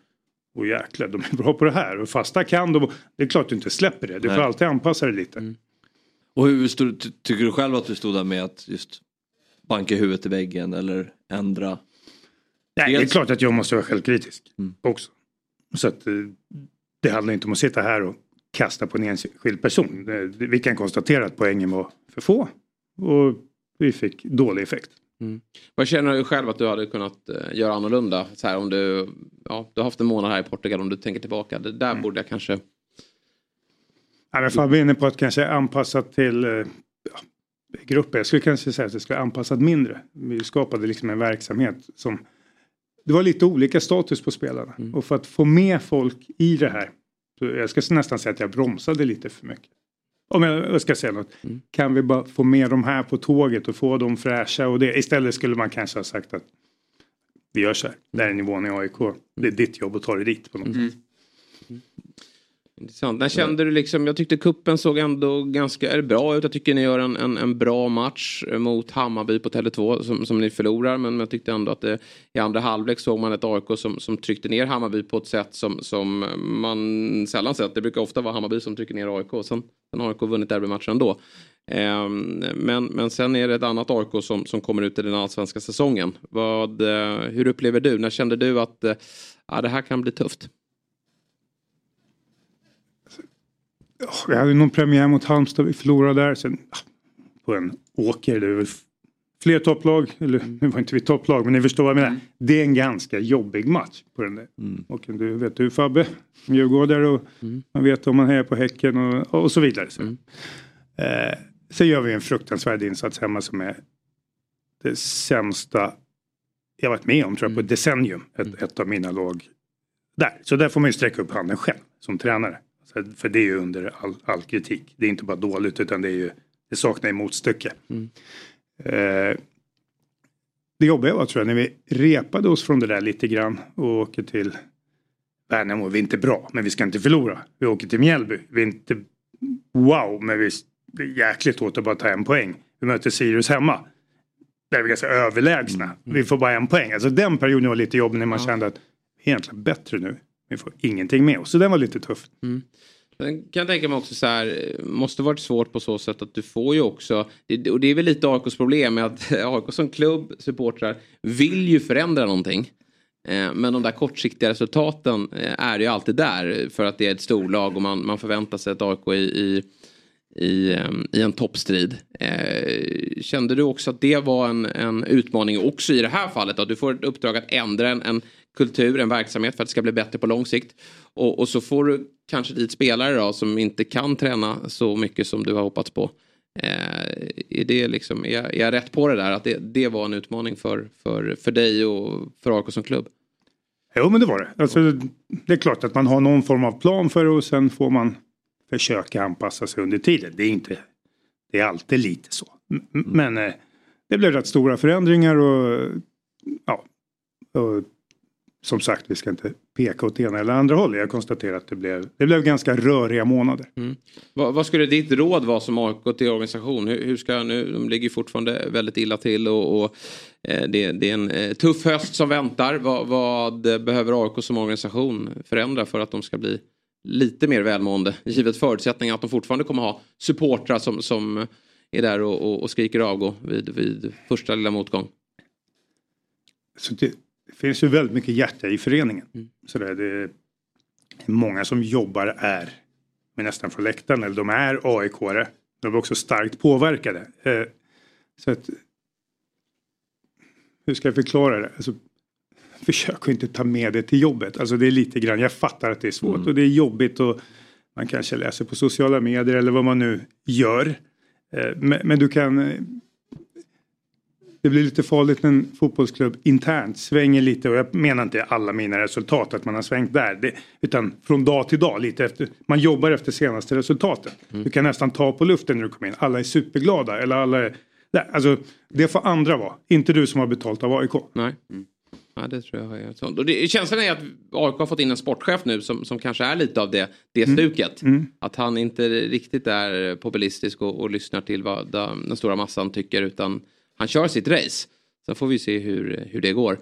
åh jäklar, de är bra på det här. Och fasta kan de. Det är klart du inte släpper det. Du får Nej. alltid anpassa dig lite. Och hur stod, ty- tycker du själv att du stod där med att just banka huvudet i väggen eller ändra? Nej, det är Dels- klart att jag måste vara självkritisk också. Så att eh, det handlar inte om att sitta här och kasta på en enskild person. Vi kan konstatera att poängen var för få. Och vi fick dålig effekt. Vad känner du själv att du hade kunnat eh, göra annorlunda? Så här, om du, ja, du har haft en månad här i Portugal, om du tänker tillbaka. Det där borde jag kanske... Ja, Fabbe är inne på att kanske anpassat till eh, ja, grupper. Jag skulle kanske säga att det skulle anpassat mindre. Vi skapade liksom en verksamhet som... Det var lite olika status på spelarna. Och för att få med folk i det här. Så jag ska nästan säga att jag bromsade lite för mycket. Om jag, ska säga något. Kan vi bara få med de här på tåget och få dem fräscha och det. Istället skulle man kanske ha sagt att vi gör så här. Det här är nivån i AIK. Det är ditt jobb att ta dig dit på något sätt. Intressant. När kände du liksom, jag tyckte kuppen såg ändå ganska bra ut. Jag tycker ni gör en, en, en bra match mot Hammarby på Tele2 som, som ni förlorar. Men jag tyckte ändå att det, i andra halvlek såg man ett AIK som, som tryckte ner Hammarby på ett sätt som, som man sällan sett. Det brukar ofta vara Hammarby som trycker ner AIK. Sen, sen har AIK vunnit derbymatchen ändå. Ehm, men, men sen är det ett annat AIK som, som kommer ut i den allsvenska säsongen. Vad, eh, hur upplever du? När kände du att eh, ja, det här kan bli tufft? Vi hade någon premiär mot Halmstad, vi förlorade där. Sen ah, på en åker, det är väl fler topplag, eller nu var inte vi topplag men ni förstår vad jag menar. Det är en ganska jobbig match på den där. Och du vet du Fabbe, Djurgårdare och man vet om man hejar på Häcken och, och så vidare. Så. Eh, sen gör vi en fruktansvärd insats hemma som är det sämsta jag varit med om tror jag på ett decennium. Ett, ett av mina lag där. Så där får man ju sträcka upp handen själv som tränare. Så, för det är ju under all, all kritik. Det är inte bara dåligt utan det är ju det saknar ju motstycke. Eh, det jobbiga var tror jag när vi repade oss från det där lite grann och åker till Värnamo. Vi är inte bra men vi ska inte förlora. Vi åker till Mjällby. Vi är inte wow men vi är jäkligt hårt att bara ta en poäng. Vi möter Sirius hemma. där är vi ganska överlägsna. Vi får bara en poäng. Alltså den perioden var lite jobbig när man Ja. kände att vi är egentligen bättre nu. Vi får ingenting med oss. Så den var lite tuff. Mm. Sen kan jag tänka mig också så här, måste varit svårt på så sätt att du får ju också, och det är väl lite AIKs problem med att AIK som klubb, supportrar, vill ju förändra någonting. Eh, men de där kortsiktiga resultaten eh, är ju alltid där för att det är ett storlag och man, man förväntar sig ett AIK i, i, i, eh, i en toppstrid. Kände du också att det var en, en utmaning också i det här fallet? Att du får ett uppdrag att ändra en, en kultur, en verksamhet för att det ska bli bättre på lång sikt. Och, och så får du kanske dit spelare då som inte kan träna så mycket som du har hoppats på. Eh, är, det liksom, är, jag- är jag rätt på det där? Att det, det var en utmaning för, för, för dig och för AIK som klubb? Jo men det var det. Alltså, det är klart att man har någon form av plan för det och sen får man försöka anpassa sig under tiden. Det är inte, det är alltid lite så. M- m- Men eh, det blev rätt stora förändringar och ja, och som sagt vi ska inte peka åt ena eller andra hållet. Jag konstaterar att det blev, det blev ganska röriga månader. Vad, vad skulle ditt råd vara som AIK till organisation? Hur, hur ska nu, de ligger fortfarande väldigt illa till och, och eh, det, det är en eh, tuff höst som väntar. Vad, vad behöver AIK som organisation förändra för att de ska bli lite mer välmående? Givet förutsättningar att de fortfarande kommer ha supportrar som, som är där och, och, och skriker avgå vid, vid första lilla motgång. Så det, det finns ju väldigt mycket hjärta i föreningen. Så det, det är många som jobbar är med nästan från läktaren eller de är AIK-are. De är också starkt påverkade. Eh, så att, hur ska jag förklara det? Alltså, försök att inte ta med det till jobbet. Alltså det är lite grann, jag fattar att det är svårt och det är jobbigt och man kanske läser på sociala medier eller vad man nu gör. Eh, men, men du kan det blir lite farligt när en fotbollsklubb internt svänger lite och jag menar inte alla mina resultat att man har svängt där. Det, utan från dag till dag lite efter. Man jobbar efter senaste resultaten. Du kan nästan ta på luften när du kommer in. Alla är superglada eller alla är... Nej, alltså, det får andra vara. Inte du som har betalt av AIK. Nej. Ja, det tror jag är sånt. Och det, känslan är att AIK har fått in en sportchef nu som, som kanske är lite av det, det stuket. Att han inte riktigt är populistisk och, och lyssnar till vad den den stora massan tycker utan han kör sitt race. Sen får vi se hur, hur det går.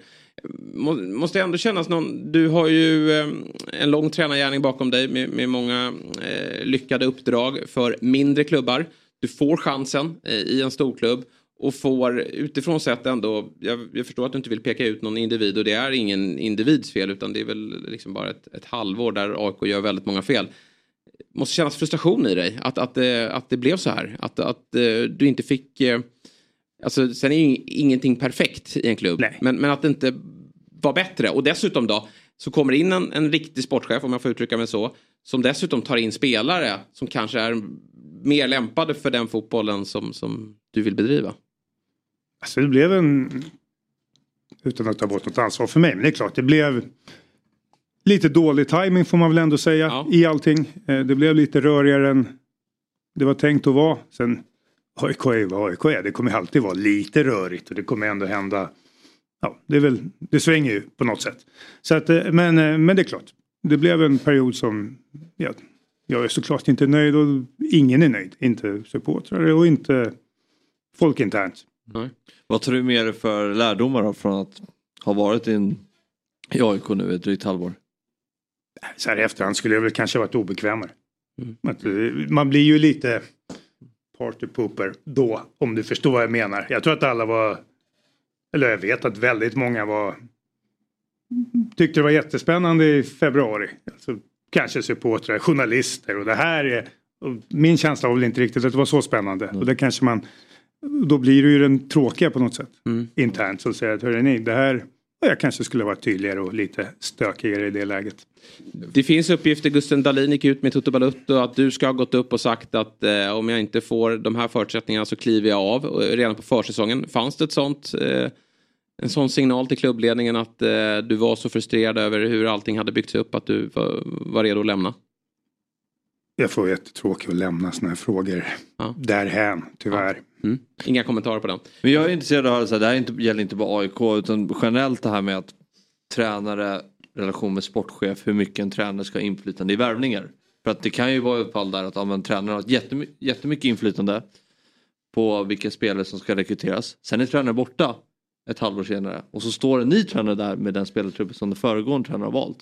Måste ändå kännas någon, du har ju eh, en lång tränargärning bakom dig med, med många eh, lyckade uppdrag för mindre klubbar. Du får chansen eh, i en storklubb och får utifrån sett ändå, jag, jag förstår att du inte vill peka ut någon individ och det är ingen individs fel utan det är väl liksom bara ett, ett halvår där AIK gör väldigt många fel. Måste kännas frustration i dig att, att, eh, att det blev så här. Att, att eh, du inte fick, eh, alltså sen är ju ingenting perfekt i en klubb men, men att det inte var bättre och dessutom då så kommer in en, en riktig sportchef om jag får uttrycka mig så som dessutom tar in spelare som kanske är mer lämpade för den fotbollen som, som du vill bedriva. Alltså det blev en... Utan att ta bort något ansvar för mig. Men det är klart det blev lite dålig timing får man väl ändå säga i allting. Eh, Det blev lite rörigare än det var tänkt att vara. Sen AIK är vad AIK är. Det kommer alltid vara lite rörigt och det kommer ändå hända. Ja, det är väl, det svänger ju på något sätt. Så att, eh, men, eh, men det är klart. Det blev en period som ja, jag är såklart inte nöjd och ingen är nöjd. Inte supportrar och inte folk internt. Vad tar du med dig för lärdomar då från att ha varit i, en, i AIK nu ett drygt halvår? Så här i efterhand skulle jag väl kanske varit obekvämare. Att, eh, Man blir ju lite partypooper då, om du förstår vad jag menar. Jag tror att alla var, eller jag vet att väldigt många var, tyckte det var jättespännande i februari. Alltså, kanske supportrar, journalister och det här är, min känsla var väl inte riktigt att det var så spännande. Och det kanske man, då blir det ju den tråkiga på något sätt. Internt så säger jag att hörrni, det här, jag kanske skulle vara tydligare och lite stökigare i det läget. Det finns uppgifter, Gusten Dahlin gick ut med Toto Balutto att du ska ha gått upp och sagt att eh, om jag inte får de här förutsättningarna så kliver jag av och redan på försäsongen. Fanns det ett sånt, eh, en sån signal till klubbledningen att eh, du var så frustrerad över hur allting hade byggts upp att du var, var redo att lämna? Jag får jättetråkigt att lämna sådana här frågor därhän, tyvärr. Mm. Inga kommentarer på den. Men jag är intresserad av att höra, det här inte, gäller inte bara AIK utan generellt det här med att tränare, relation med sportchef, hur mycket en tränare ska ha inflytande i värvningar. För att det kan ju vara ett fall där att ja, men, tränaren har jättemy- jättemycket inflytande på vilka spelare som ska rekryteras. Sen är tränaren borta ett halvår senare och så står en ny tränare där med den spelartruppen som den föregående tränaren har valt.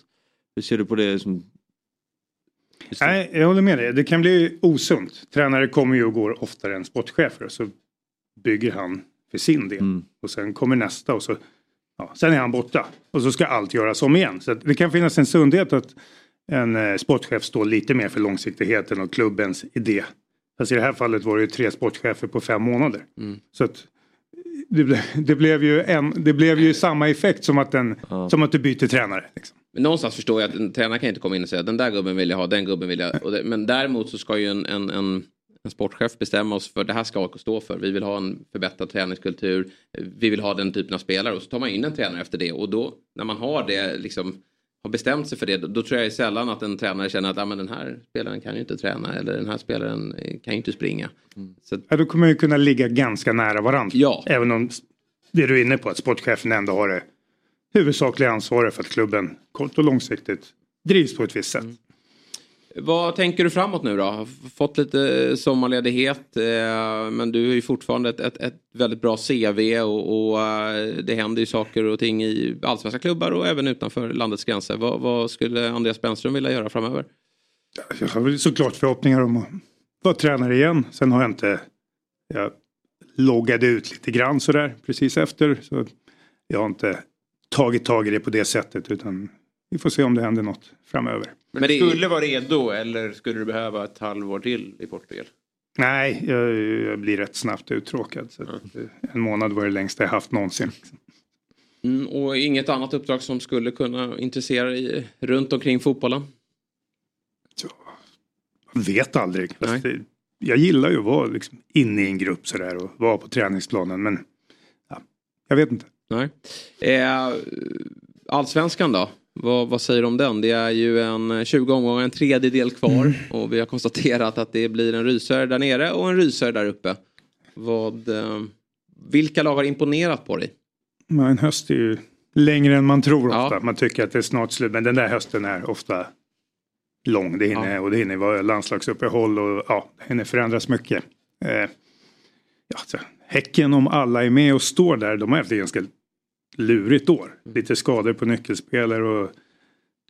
Hur ser du på det? Som... Nej, jag håller med dig. Det kan bli osunt. Tränare kommer ju och går oftare än sportchefer. Så bygger han för sin del. Mm. Och sen kommer nästa och så ja, sen är han borta. Och så ska allt göras om igen. Så det kan finnas en sundhet att en eh, sportchef står lite mer för långsiktigheten och klubbens idé. Fast i det här fallet var det ju tre sportchefer på fem månader. Mm. Så att det, det, blev ju en, det blev ju samma effekt som att, den, som att du byter tränare. Liksom. Men någonstans förstår jag att en tränare kan inte komma in och säga den där gubben vill jag ha, den gubben vill jag. Det, men däremot så ska ju en, en, en, en sportchef bestämma oss för det här ska AIK stå för. Vi vill ha en förbättrad träningskultur. Vi vill ha den typen av spelare och så tar man in en tränare efter det. Och då när man har det liksom har bestämt sig för det, då, då tror jag sällan att en tränare känner att ah, men den här spelaren kan ju inte träna eller den här spelaren eh, kan ju inte springa. Så, Ja, då kommer ju kunna ligga ganska nära varandra. Ja. Även om det du är inne på att sportchefen ändå har det huvudsakliga ansvaret för att klubben kort och långsiktigt drivs på ett visst sätt. Vad tänker du framåt nu då? Fått lite eh, sommarledighet eh, men du är ju fortfarande ett, ett, ett väldigt bra CV och, och eh, det händer ju saker och ting i allsvenska klubbar och även utanför landets gränser. Vad, vad skulle Andreas Brännström vilja göra framöver? Jag har väl såklart förhoppningar om att vara tränare igen. Sen har jag inte... Jag loggade ut lite grann sådär precis efter. Så jag har inte tagit tag i det på det sättet utan vi får se om det händer något framöver. Men, du skulle vara redo eller skulle du behöva ett halvår till i Portugal? Nej, jag, jag blir rätt snabbt uttråkad. Så eh, En månad var det längsta jag haft någonsin. Mm, och inget annat uppdrag som skulle kunna intressera dig runt omkring fotbollen? Man vet aldrig. Det, jag gillar ju att vara liksom inne i en grupp sådär och vara på träningsplanen. Men ja, jag vet inte. Nej. Eh, allsvenskan då? Vad, vad säger du om den? Det är ju en 20 omgångar, en tredjedel kvar. Och vi har konstaterat att det blir en rysare där nere och en rysare där uppe. Vad, eh, vilka lag har imponerat på dig? En höst är ju längre än man tror ofta. Man tycker att det är snart slut. Men den där hösten är ofta lång. Det hinner, Och det hinner vara landslagsuppehåll och ja, det hinner förändras mycket. Eh, ja, så, häcken om alla är med och står där. De har haft ganska lurigt år. Lite skador på nyckelspelare och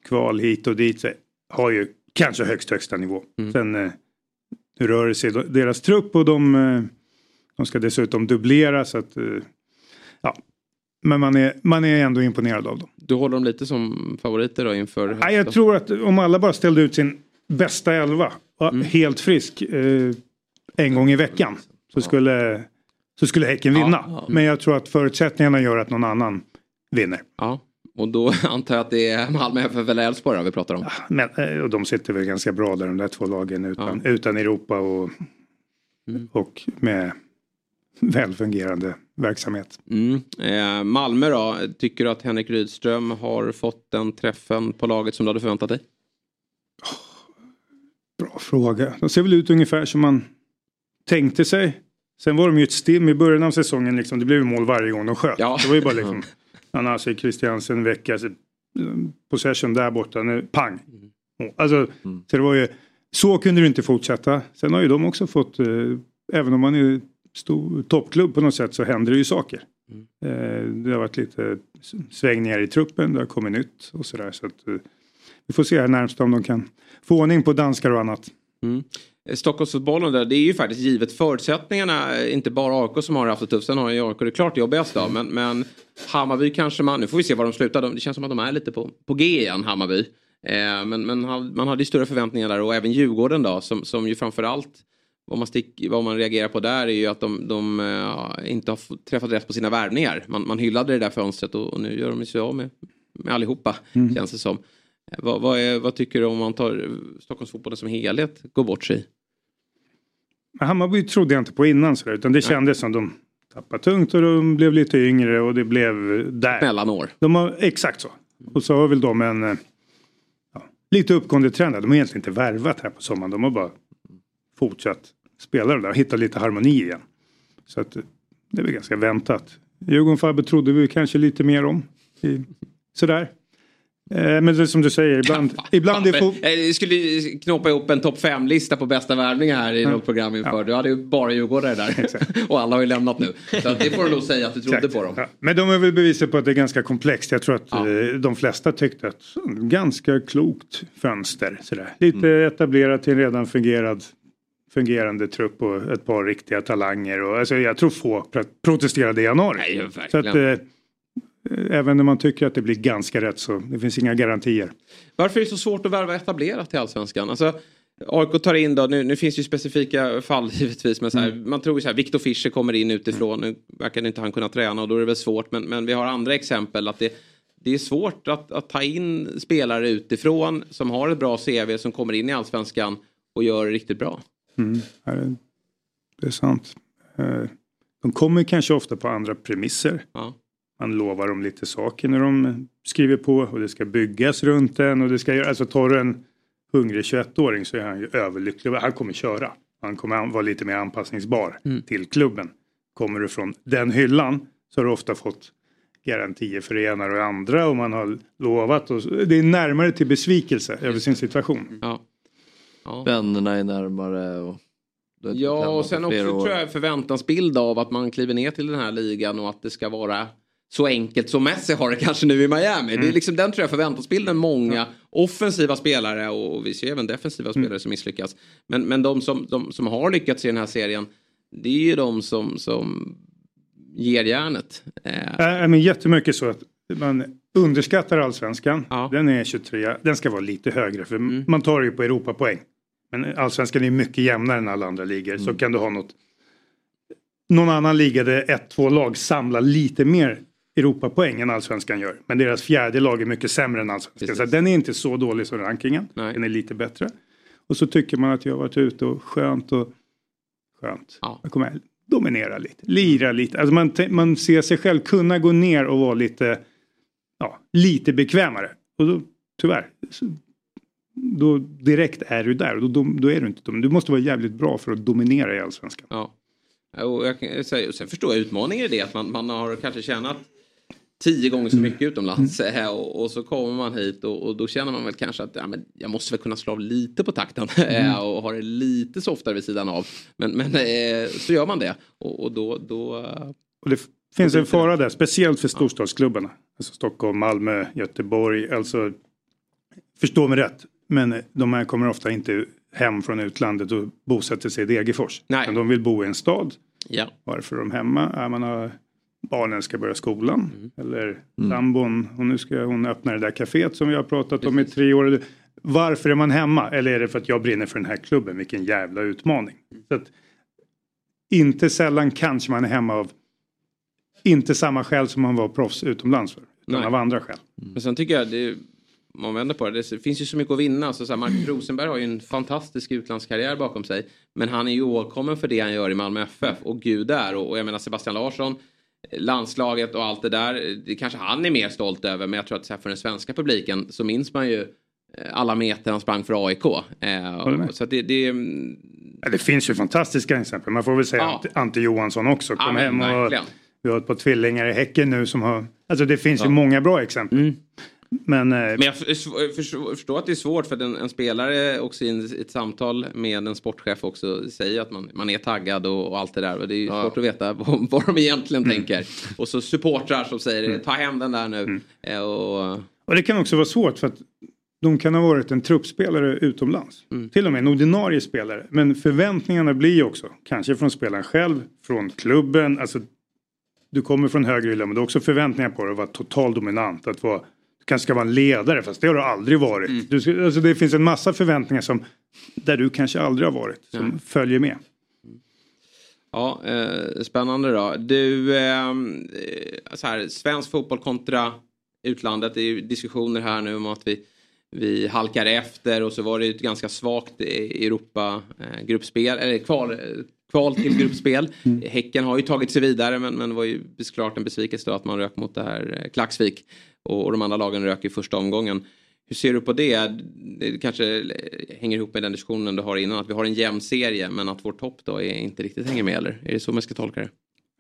kval hit och dit. Så har ju kanske högst högsta nivå. Sen eh, rör det sig deras trupp och de, eh, de ska dessutom dubblera så att eh, ja. Men man är, man är ändå imponerad av dem. Du håller dem lite som favoriter då inför Ja, jag tror att om alla bara ställde ut sin bästa elva, var helt frisk eh, en gång i veckan, så skulle, så skulle Häcken vinna. Ja, ja. Men jag tror att förutsättningarna gör att någon annan vinner. Ja, och då antar jag att det är Malmö FF eller Elfsborg vi pratar om. Men, eh, och de sitter väl ganska bra där de där två lagen utan, utan Europa och, och med välfungerande verksamhet. Mm. Eh, Malmö då, tycker du att Henrik Rydström har fått den träffen på laget som du hade förväntat dig? Bra fråga. De ser väl ut ungefär som man tänkte sig. Sen var de ju ett stim i början av säsongen. Liksom. Det blev mål varje gång de sköt. Det var ju bara liksom Anasi, Christiansen, Vecka. så, eh, Possession där borta. Nu, pang. Mål. Alltså, så, det var ju, så kunde det inte fortsätta. Sen har ju de också fått, eh, även om man är stor toppklubb på något sätt så händer det ju saker. Eh, det har varit lite svängningar i truppen, det har kommit nytt och sådär. Så att, eh, vi får se här närmast om de kan få ordning på danskar och annat. Mm. Eh, Stockholmsfotbollen där, det är ju faktiskt givet förutsättningarna, eh, inte bara AIK som har haft det tufft, sen har ju AIK det klart jobbigast då, men, men Hammarby kanske man, nu får vi se var de slutar, De- det känns som att de är lite på, på G igen, Hammarby. Eh, men men man hade ju större förväntningar där och även Djurgården då, som, som ju framförallt vad man, stick, vad man reagerar på där är ju att de, de eh, inte har träffat rätt på sina värvningar. Man, man hyllade det där fönstret och, och nu gör de sig av med, med allihopa, Mm. känns det som. Vad, vad, är, vad tycker du om man tar Stockholmsfotbollen som helhet går bort sig? Hammarby trodde jag inte på innan sådär, utan det kändes som de tappade tungt och de blev lite yngre och det blev där. Mellanår. De har, exakt så. Och så har väl de en eh, ja, lite uppgående trend. där. De har egentligen inte värvat här på sommaren. De har bara fortsatt spela det där och hitta lite harmoni igen. Så att eh, det är väl ganska väntat. Djurgården Fabbe trodde vi kanske lite mer om. I, sådär. Eh, Men det som du säger, ibland, ibland är Men, fot- eh, Jag skulle knåpa ihop en topp 5-lista på bästa värvningar här i Ja. något program inför. Du hade ju bara djurgårdare där. och alla har ju lämnat nu. Så det får du nog säga att du trodde på dem. Ja. Men de är väl beviset på att det är ganska komplext. Jag tror att eh, de flesta tyckte att ganska klokt fönster. Sådär. Lite Mm. etablerat till en redan fungerad, fungerande trupp och ett par riktiga talanger. Och, alltså, jag tror få pro- protesterade i januari. Nej, så att, verkligen. Även när man tycker att det blir ganska rätt så det finns inga garantier. Varför är det så svårt att värva etablerat till allsvenskan? Alltså, AIK tar in då, nu, nu finns det ju specifika fall givetvis, men så här, man tror ju så här, Viktor Fischer kommer in utifrån, nu verkar inte han kunna träna och då är det väl svårt, men, men vi har andra exempel att det, det är svårt att, att ta in spelare utifrån som har ett bra CV som kommer in i allsvenskan och gör det riktigt bra. Mm. Det är sant. Eh, De kommer kanske ofta på andra premisser. Ja. Man lovar dem lite saker när de skriver på och det ska byggas runt en och det ska göra, alltså tar du en hungrig 21-åring så är han ju överlycklig. Han kommer köra. Han kommer vara lite mer anpassningsbar Mm. till klubben. Kommer du från den hyllan så har du ofta fått garantier för det ena och det andra och man har lovat. Och, det är närmare till besvikelse över sin situation. Ja. Vännerna är närmare. Och Ja, och sen också år. tror jag förväntansbild av att man kliver ner till den här ligan och att det ska vara så enkelt som Messi har det kanske nu i Miami. Mm. Det är liksom den tror jag förväntansbilden många offensiva spelare och vi ser även defensiva Mm. spelare som misslyckas. Men, men de, som, de som har lyckats i den här serien det är ju de som, som ger järnet. Eh, Äh, men jättemycket så att man underskattar allsvenskan. Den är 23, den ska vara lite högre för Mm. man tar ju på Europapoäng. Men allsvenskan är mycket jämnare än alla andra ligor. Så Mm. kan du ha något någon annan liga där ett, två lag samlar lite mer Europapoäng än allsvenskan gör. Men deras fjärde lag är mycket sämre än allsvenskan. Så den är inte så dålig som rankingen. Den är lite bättre. Och så tycker man att jag har varit ute och skönt och skönt. Jag kommer dominera lite, lira lite. Alltså man, man ser sig själv kunna gå ner och vara lite, ja, lite bekvämare. Och då, tyvärr, då direkt är du där och då, då, är du inte dum. Du måste vara jävligt bra för att dominera i allsvenskan. Ja. Och jag sen förstår jag utmaningen i det att man, man har kanske tjänat tio gånger så mycket utomlands eh, och, och så kommer man hit och, och då känner man väl kanske att ja, men jag måste väl kunna slå av lite på takten eh, och ha det lite softare vid sidan av. Men, men eh, så gör man det och, och då, då Och det finns en fara där, speciellt för storstadsklubbarna. Alltså Stockholm, Malmö, Göteborg. Alltså, förstå mig rätt, men de här kommer ofta inte hem från utlandet och bosätter sig i Degerfors. Nej. de vill bo i en stad. Ja. Varför är de hemma? Ja, man har, barnen ska börja skolan. Mm. Eller sambon, och nu ska hon öppna det där kaféet som vi har pratat om i tre år. Varför är man hemma? Eller är det för att jag brinner för den här klubben? Vilken jävla utmaning. Så att, inte sällan kanske man är hemma av inte samma skäl som man var proffs utomlands för. Utan Nej. av andra skäl. Men sen tycker jag, det, om man vänder på det, det finns ju så mycket att vinna. Så så här, Marcus Rosenberg har ju en fantastisk utlandskarriär bakom sig. Men han är ju åkommen för det han gör i Malmö FF. Och gud där. Och, och jag menar Sebastian Larsson, landslaget och allt det där. Det kanske han är mer stolt över. Men jag tror att här, för den svenska publiken så minns man ju eh, alla meter han sprang för AIK. Eh, så det, det, Ja, det finns ju fantastiska exempel. Man får väl säga Ja. Ante, Johansson också. Ja, Kom men hem och verkligen. vi har ett par tvillingar i Häcken nu som har... Alltså det finns ju Ja. många bra exempel. Men, eh, Men jag förstår, att det är svårt för en, en spelare också i ett samtal med en sportchef också säger att man, man är taggad och, och allt det där. Och det är ju svårt att veta vad, vad de egentligen Mm. tänker. Och så supportrar som säger ta hem den där nu. Eh, Och, Och det kan också vara svårt för att de kan ha varit en truppspelare utomlands. Mm. Till och med en ordinarie spelare. Men förväntningarna blir ju också, kanske från spelaren själv, från klubben. Alltså, du kommer från högre hylla men du har också förväntningar på dig att vara total dominant. Att vara, kanske ska vara en ledare fast det har du aldrig varit. Mm. Du, ska- alltså, det finns en massa förväntningar som, där du kanske aldrig har varit. Som Ja. följer med. ja, eh, spännande då. Du, eh, så här, svensk fotboll kontra utlandet. Det är ju diskussioner här nu om att vi vi halkar efter och så var det ju ett ganska svagt eh, Europa eh, gruppspel, eller kval, kval till gruppspel. Häcken har ju tagit sig vidare men, men det var ju såklart en besvikelse då att man rök mot det här eh, Klaxvik. Och, och de andra lagen rök i första omgången. Hur ser du på det? Det kanske hänger ihop med den diskussionen du har innan. Att vi har en jämn serie men att vår topp då är inte riktigt hänger med eller? Är det så man ska tolka det?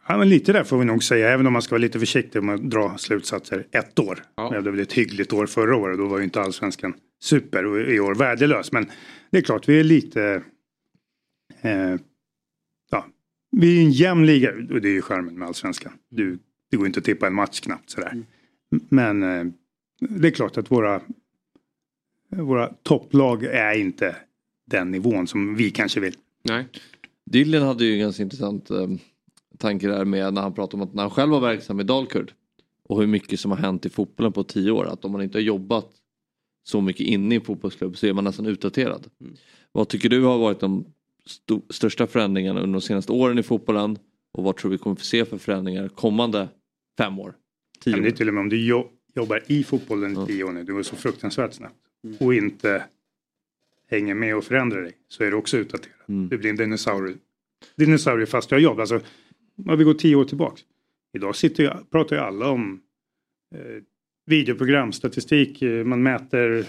Ja, men lite där får vi nog säga, även om man ska vara lite försiktig med att dra slutsatser ett år. Ja. Det blev ett hyggligt år förra året, då var ju inte allsvenskan super och i år värdelös. Men det är klart, vi är lite... Eh, ja, vi är en jämn liga och det är ju charmen med allsvenskan. Du, det går inte att tippa en match knappt sådär. Mm. Men eh, det är klart att våra, våra topplag är inte den nivån som vi kanske vill. Nej. Dylan hade ju en ganska intressant eh, tanke där med när han pratade om att när han själv var verksam i Dalkurd och hur mycket som har hänt i fotbollen på tio år. Att om man inte har jobbat så mycket inne i en fotbollsklubb så är man nästan utdaterad. Mm. Vad tycker du har varit de st största förändringarna under de senaste åren i fotbollen och vad tror vi kommer få se för förändringar kommande fem år? Tio år? Det är till och med om du jo jobbar i fotbollen i ja. tio år nu, du går så fruktansvärt snabbt mm. och inte hänger med och förändrar dig så är du också utdaterad. Mm. Du blir en dinosaurie, dinosaurie fast du har jobb. Alltså, om vi går tio år tillbaks. Idag sitter jag, pratar ju alla om eh, videoprogram, statistik, eh, man mäter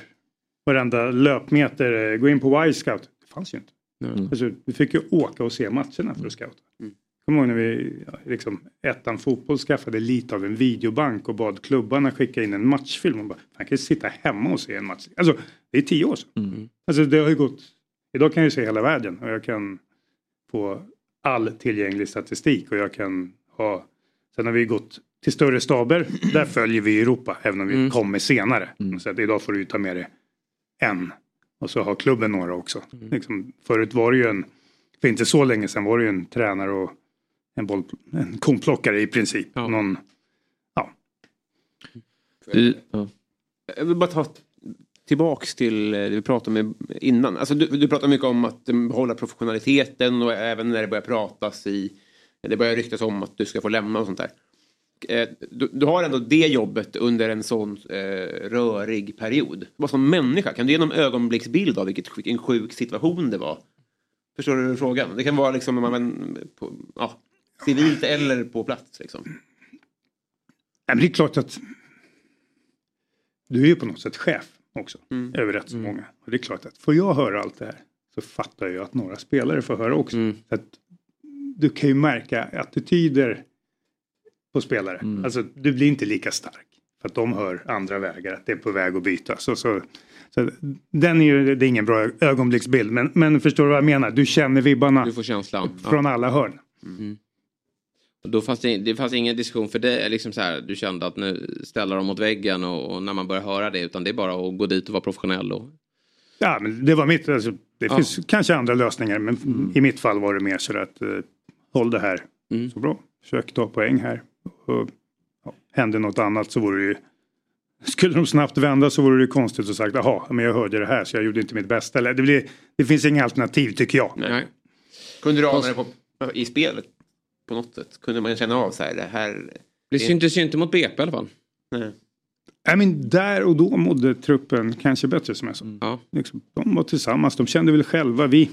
varenda löpmeter, eh, gå in på Y-scout. Det fanns ju inte. Mm. Alltså, vi fick ju åka och se matcherna för att scouta. Mm. Kommer ihåg när vi, liksom, ettan fotboll skaffade lite av en videobank och bad klubbarna skicka in en matchfilm. Och bara, man kan sitta hemma och se en match. Alltså, det är tio år sedan. Mm. Alltså, det har ju gått, idag kan jag ju se hela världen och jag kan få all tillgänglig statistik och jag kan ha, sen har vi gått till större staber, där följer vi Europa även om vi mm. kommer senare. Mm. Så att idag får du ta med dig en och så har klubben några också. Mm. Liksom, förut var det ju en, för inte så länge sedan var det ju en tränare och en, boll, en komplockare i princip. Ja. Någon, ja. Jag vill bara ta tillbaks till det vi pratade om innan. Alltså du, du pratar mycket om att behålla professionaliteten och även när det börjar pratas i... Det börjar ryktas om att du ska få lämna och sånt där. Eh, du, du, har ändå det jobbet under en sån eh, rörig period. Vad som människa, kan du ge någon ögonblicksbild av vilket, vilken sjuk situation det var? Förstår du frågan? Det kan vara liksom man, på, ja, civilt eller på plats. Liksom. Ja, men det är klart att du är ju på något sätt chef också mm. över rätt så mm. många. Och det är klart att får jag höra allt det här så fattar jag att några spelare får höra också. Mm. att du kan ju märka attityder på spelare. Mm. Alltså du blir inte lika stark. För att de hör andra vägar, att det är på väg att bytas. Så, så, så, den är ju, det är ingen bra ögonblicksbild. Men, men förstår du vad jag menar? Du känner vibbarna. Du får känslan. Från alla hörn. Mm. Då fanns det, det fanns ingen diskussion för det, liksom så här, du kände att nu ställer de mot väggen och, och, när man börjar höra det utan det är bara att gå dit och vara professionell. Och... Ja men det var mitt, alltså, det ja. finns kanske andra lösningar men mm. i mitt fall var det mer så att uh, håll det här mm. så bra, försök ta poäng här. Och, ja, hände något annat så vore det ju skulle de snabbt vända så vore det konstigt att sagt jaha, men jag hörde det här så jag gjorde inte mitt bästa. Eller, det, blir, det finns inga alternativ tycker jag. Nej. Kunde du ana det på, i spelet på något sätt? Kunde man känna av så här, det här... Det syntes ju inte mot BP i alla fall. Nej. I mean, där och då mådde truppen kanske bättre som jag sa. Mm. Ja. Liksom, de var tillsammans, de kände väl själva, vi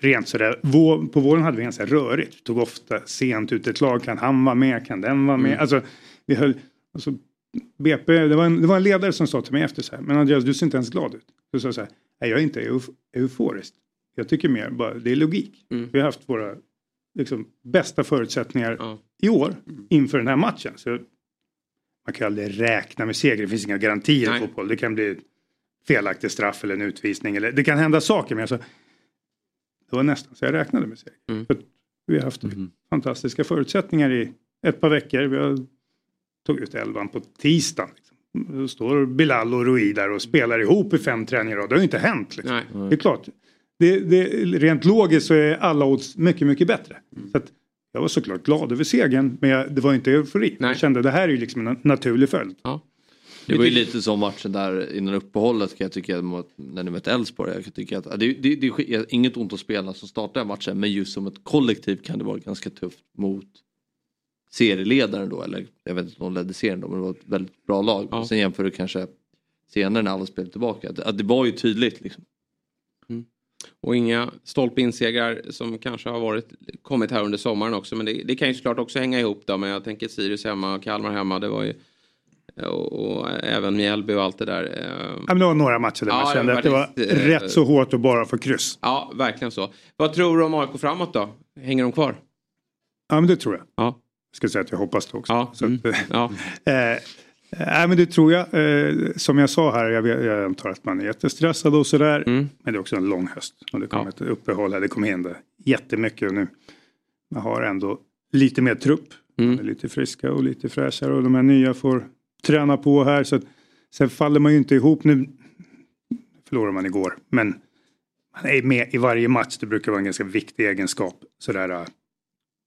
rent sådär, vår, på våren hade vi ganska rörigt. Vi tog ofta sent ut ett lag, kan han vara med, kan den vara med? Mm. Alltså, vi höll, alltså, BP, det var, en, det var en ledare som sa till mig efter så här, men Andreas du ser inte ens glad ut. Så sa så här, nej jag är inte euf euforisk. Jag tycker mer bara, det är logik. Mm. Vi har haft våra liksom, bästa förutsättningar ja. i år inför den här matchen. Så man kan aldrig räkna med seger, det finns inga garantier Nej. i fotboll. Det kan bli felaktig straff eller en utvisning. Eller, det kan hända saker men alltså, det var nästan så jag räknade med seger. Mm. För vi har haft mm. fantastiska förutsättningar i ett par veckor. Vi har tagit ut elvan på tisdagen. Liksom. Då står Bilal och Rui där och spelar ihop i fem träningar och det har ju inte hänt. Liksom. Det är klart, det, det, rent logiskt så är alla odds mycket, mycket bättre. Mm. Så att, jag var såklart glad över segern men jag, det var inte eufori. Nej. Jag kände det här är ju liksom en naturlig följd. Ja. Det var ju lite som matchen där innan uppehållet kan jag tycka när ni mötte Elfsborg. Jag tycka att det, det, det, är inget ont att spela som startar matchen men just som ett kollektiv kan det vara ganska tufft mot serieledaren då. Eller jag vet inte om de ledde serien då men det var ett väldigt bra lag. Ja. Sen jämför du kanske senare när alla spelade tillbaka. Att, att det var ju tydligt liksom. Och inga stolpe insegrar som kanske har varit, kommit här under sommaren också. Men det, det, kan ju såklart också hänga ihop då. Men jag tänker Sirius hemma och Kalmar hemma. Det var ju och, och även Mjällby och allt det där. Eh. Ja, men det var några matcher där ja, man kände att det var äh, rätt så hårt att bara få kryss. Ja, verkligen så. Vad tror du om AIK framåt då? Hänger de kvar? Ja men det tror jag. Ja. Jag ska säga att jag hoppas det också. Ja. Så Mm. Ja. eh, Nej men det tror jag. Eh, som jag sa här, jag, jag antar att man är jättestressad och sådär. Mm. Men det är också en lång höst. Och det kommer ett uppehåll här. Det kommer hända jättemycket nu. Man har ändå lite mer trupp. Mm. Lite friska och lite fräschare. Och de här nya får träna på här. Så att, sen faller man ju inte ihop. Nu förlorade man igår. Men man är med i varje match. Det brukar vara en ganska viktig egenskap. Sådär, äh,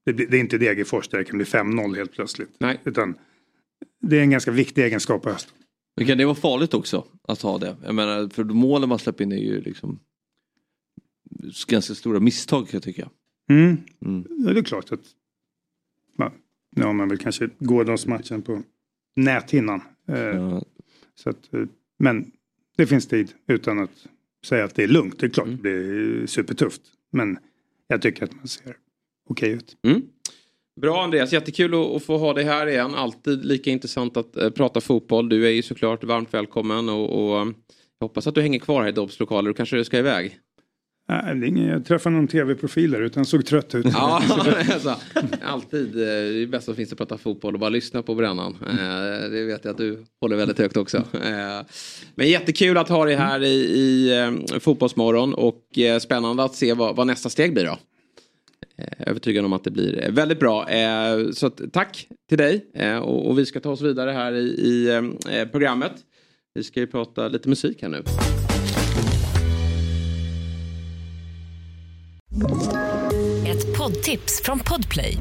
det, det är inte Degerfors där det kan bli 5-0 helt plötsligt. Nej. Utan det är en ganska viktig egenskap på hösten. Men kan det vara farligt också att ha det? Jag menar, för målen man släpper in är ju liksom ganska stora misstag kan jag tycka. Mm. Mm. Ja, det är klart att man, ja, man vill kanske Gårdansmatchen på näthinnan. Eh, så att, eh, men det finns tid utan att säga att det är lugnt. Det är klart det blir supertufft. Men jag tycker att man ser okej ut. Mm. Bra Andreas, jättekul att, få ha dig här igen. Alltid lika intressant att eh, prata fotboll. Du är ju såklart varmt välkommen och, och eh, jag hoppas att du hänger kvar här i Dobbs lokaler. Du kanske ska iväg? Nej, ingen, jag träffade någon tv-profil där utan såg trött ut. Ja, alltså, alltid. eh, Det är bäst som finns att prata fotboll och bara lyssna på brännan. Det vet jag att du håller väldigt högt också. Men jättekul att ha dig här i, i Fotbollsmorgon och spännande att se vad, vad nästa steg blir då. Eh, övertygad om att det blir eh, väldigt bra. Eh, så att, tack till dig och, och vi ska ta oss vidare här i, i programmet. Vi ska ju prata lite musik här nu. Ett poddtips från Podplay.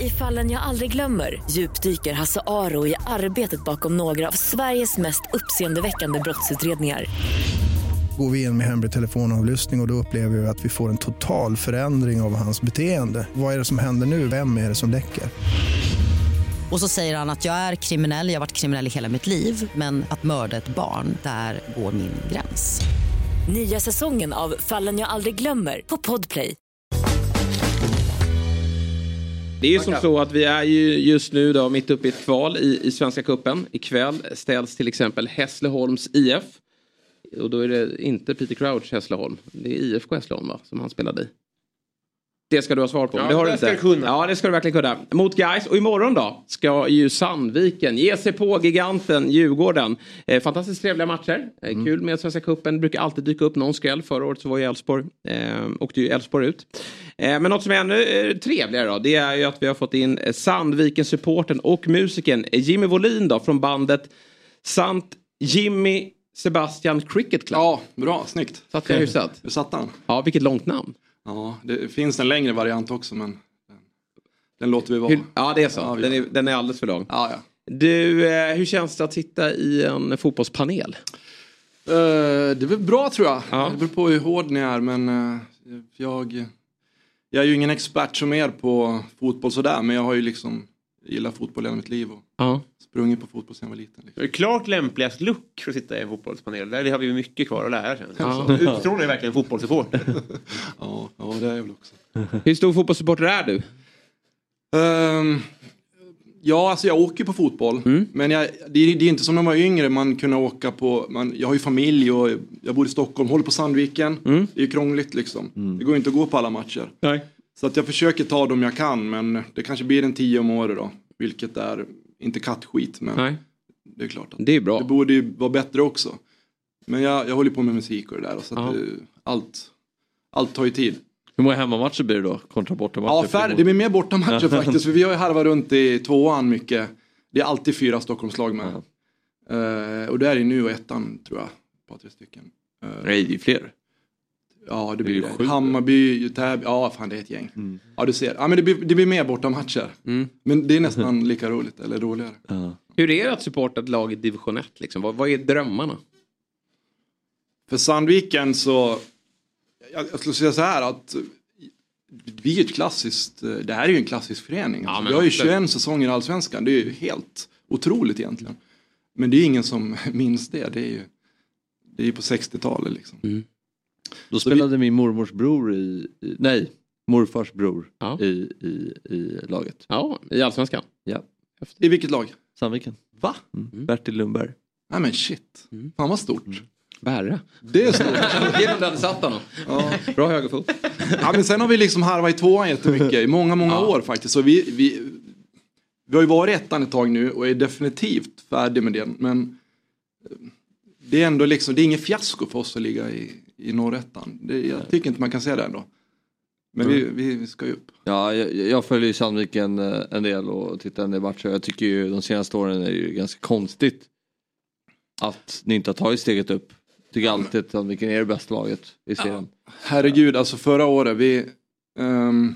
I fallen jag aldrig glömmer djupdyker Hasse Aro i arbetet bakom några av Sveriges mest uppseendeväckande brottsutredningar. Går vi in med hemlig telefonavlyssning och, och då upplever vi att vi får en total förändring av hans beteende. Vad är det som händer nu? Vem är det som läcker? Och så säger han att jag är kriminell, jag har varit kriminell i hela mitt liv men att mörda ett barn, där går min gräns. Nya säsongen av Fallen jag aldrig glömmer på Podplay. Det är ju som så att vi är ju just nu då mitt uppe i ett kval i, i Svenska Cupen. Ikväll ställs till exempel Hässleholms IF. Och då är det inte Peter Crouch Hässleholm. Det är IFK Hässleholm va? Som han spelade i. Det ska du ha svar på. Ja, det har du inte. Ja, det ska du verkligen kunna. Mot Gais och imorgon då ska ju Sandviken ge sig på giganten Djurgården. Eh, fantastiskt trevliga matcher. Eh, Mm. Kul med Svenska Cupen. Brukar alltid dyka upp någon skräll. Förra året så var ju Elfsborg, eh, åkte ju Elfsborg ut. Eh, men något som är ännu eh, trevligare då, det är ju att vi har fått in eh, Sandviken-supporten och musikern Jimmy Wåhlin då från bandet Sant Jimmy Sebastian Cricket Club. Ja, bra, snyggt. Satt jag hyfsat? Du satt den. Ja, vilket långt namn. Ja, det finns en längre variant också men den, låter vi vara. Hur, ja, det är så. Ja, den, är, den är alldeles för lång. Ja, ja. Du, eh, hur känns det att sitta i en fotbollspanel? Eh, det är väl bra tror jag. Ja. Det beror på hur hård ni är men eh, jag, jag är ju ingen expert som er på fotboll sådär men jag har ju liksom gillat fotboll hela mitt liv och Ja. Sprungit på fotboll sedan jag var liten. Liksom. Det är klart lämpligast look för att sitta i en fotbollspanel. Där har vi mycket kvar att lära känns det Ja. Utstrålar är verkligen fotbollssupporter. Ja, ja, det är jag väl också. Hur stor fotbollssupporter är du? Ehm, ja, alltså jag åker på fotboll. Mm. Men jag, det, är, det är inte som när man var yngre, man kunde åka på, man, jag har ju familj och jag bor i Stockholm, håller på Sandviken. Mm. Det är ju krångligt liksom. Det går inte att gå på alla matcher. Nej. Så att jag försöker ta dem jag kan, men det kanske blir en tio om året då. Vilket är inte kattskit, men Nej. det är klart att Det är bra. det borde ju vara bättre också. Men jag, jag håller på med musik och det där, så att det, allt, allt tar ju tid. Hur många hemmamatcher blir det då kontra bortamatcher? Ja, färre. Det blir mer bortamatcher faktiskt. För vi har ju harvat runt i tvåan mycket. Det är alltid fyra Stockholmslag med. Eh, och det är det nu och ettan tror jag. Ett par, tre stycken. Eh, Nej, det är fler. Ja, det blir det. sju. Hammarby, Täby. Ja, fan det är ett gäng. Ja, du ser. Ja, men det blir, det blir mer bortamatcher. Mm. Men det är nästan lika roligt, eller roligare. Hur är det att supporta ett lag i division 1? Liksom? Vad, vad är drömmarna? För Sandviken så, jag, jag skulle säga så här att vi är ett klassiskt, det här är ju en klassisk förening. Alltså, men vi har ju absolut. 21 säsonger i Allsvenskan, det är ju helt otroligt egentligen. Men det är ingen som minns det, det är ju, det är på 60-talet liksom. Mm. Då spelade min mormors bror i, i nej, morfars bror Ja. i, i, i laget. Ja, i Allsvenskan. Ja, I vilket lag? Sandviken. Va? Mm. Bertil Lundberg. Nej men shit, fan vad stort. Bära. Det är stort. Genom den satt honom. Bra högerfot. Ja, men sen har vi liksom harvat i tvåan jättemycket i många, många år faktiskt. Så vi, vi, vi har ju varit ettan ett tag nu och är definitivt färdig med det. Men det är ändå liksom, det är inget fiasko för oss att ligga i, i norrettan. Det, jag tycker inte man kan säga det ändå. Men vi, vi, vi ska ju upp. Ja, jag, jag följer ju Sandviken en del och tittar en del matcher. Jag tycker ju de senaste åren är det ju ganska konstigt att ni inte har tagit steget upp. Tycker alltid att Sandviken är det bästa laget i serien. Herregud, alltså förra året vi, ehm,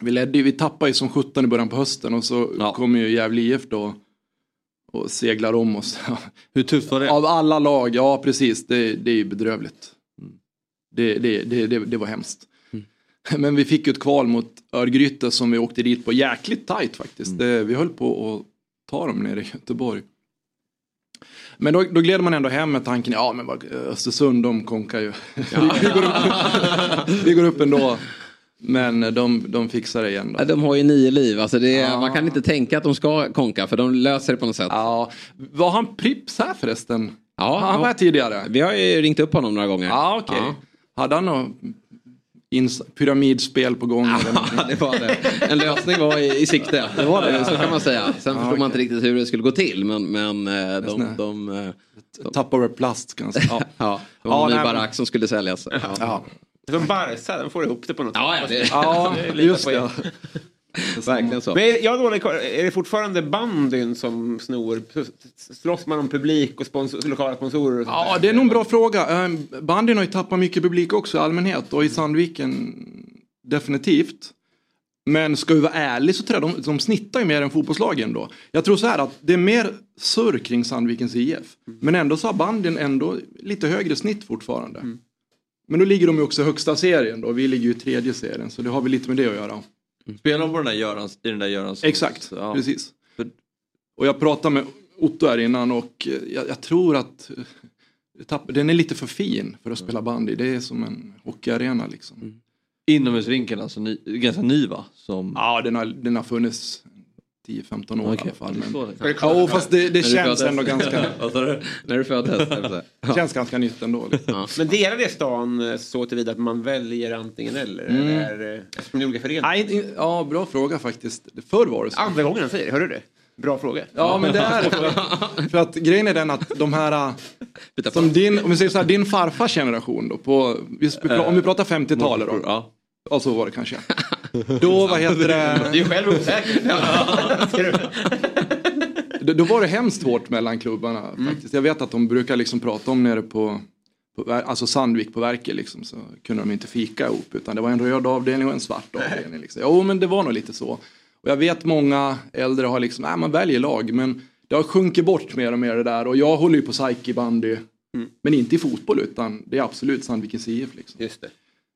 vi ledde vi tappade ju som 17 i början på hösten och så kom ju Gävle IF då och seglar om oss. Hur tufft var det? Av alla lag, ja precis, det, det är ju bedrövligt. Det, det, det, det, var hemskt. Men vi fick ju ett kval mot Örgryte som vi åkte dit på jäkligt tajt faktiskt. Det, vi höll på att ta dem nere i Göteborg. Men då, då gled man ändå hem med tanken, ja men vad, Östersund de konkar ju. vi, vi, går upp, vi går upp ändå. Men de, de fixar det igen. Då. Ja, De har ju nio liv. Alltså det är, Man kan inte tänka att de ska konka för de löser det på något sätt. Ja. Var han Prips här förresten? Ja, han var här tidigare. Vi har ju ringt upp honom några gånger. Ja, okej. Hade han något pyramidspel på gång? Ja, det var det. En lösning var i, i sikte. Det var det. Så kan man säga. Sen Ja, förstod man inte riktigt hur det skulle gå till. Men, men eh, de... De, eh, Tapp over plast ganska. Ja. ja, det var Ja, en ny nej, men- barack som skulle säljas. Ja. Ja. Som Barca, de får ihop det på något Ja, ja, det- Ja, är lite just det. Er. Verkligen så. Men är, jag dålig koll. är det fortfarande bandyn som snor? Slåss man om publik och sponsor, lokala sponsorer? Och sånt Ja, där? det är nog en bra fråga. Eh, Bandyn har ju tappat mycket publik också i allmänhet och i Sandviken definitivt. Men ska vi vara ärlig så tror jag de, de snittar ju mer än fotbollslagen då. Jag tror så här att det är mer surr kring Sandvikens IF. Men ändå så har bandyn ändå lite högre snitt fortfarande. Men då ligger de ju också i högsta serien då. Vi ligger ju i tredje serien så det har väl lite med det att göra. Spelar de på den där Görans, i den där Görans? Exakt, Ja. precis. Och jag pratade med Otto här innan och eh, jag, jag tror att eh, tapp- den är lite för fin för att spela bandy. Det är som en hockeyarena liksom. Inomhusvinkeln, alltså ny, ganska ny va? Som... Ja, den har, den har funnits 10-15 år i Okej, alla fall. det Men... det Ja, fast det, det känns föddes. ändå ganska... När du föddes? Det känns ganska nytt ändå. Liksom. Men delar det stan eh, så tillvida att man väljer antingen eller? Mm. eller eh, eftersom det är olika föreningar? Ja, bra fråga faktiskt. Förr var det så. Andra gången han säger det, hörde du det? Bra fråga. Ja, men det är det. För att, grejen är den att de här... äh, Som din, om vi säger så här, din farfars generation då, på, om vi pratar 50-talet då. Ja. Ja, så var det kanske. Då, vad heter Du är det? själv osäker. Då, då var det hemskt hårt mellan klubbarna Mm. faktiskt. Jag vet att de brukar liksom prata om nere på, på alltså Sandvik på verket liksom, så kunde de inte fika ihop utan det var en röd avdelning och en svart avdelning. Liksom. Jo men det var nog lite så. Och jag vet många äldre har liksom, nej man väljer lag men det har sjunkit bort mer och mer det där och jag håller ju på Psyche bandy. Mm. Men inte i fotboll utan det är absolut Sandvikens IF liksom. Just det.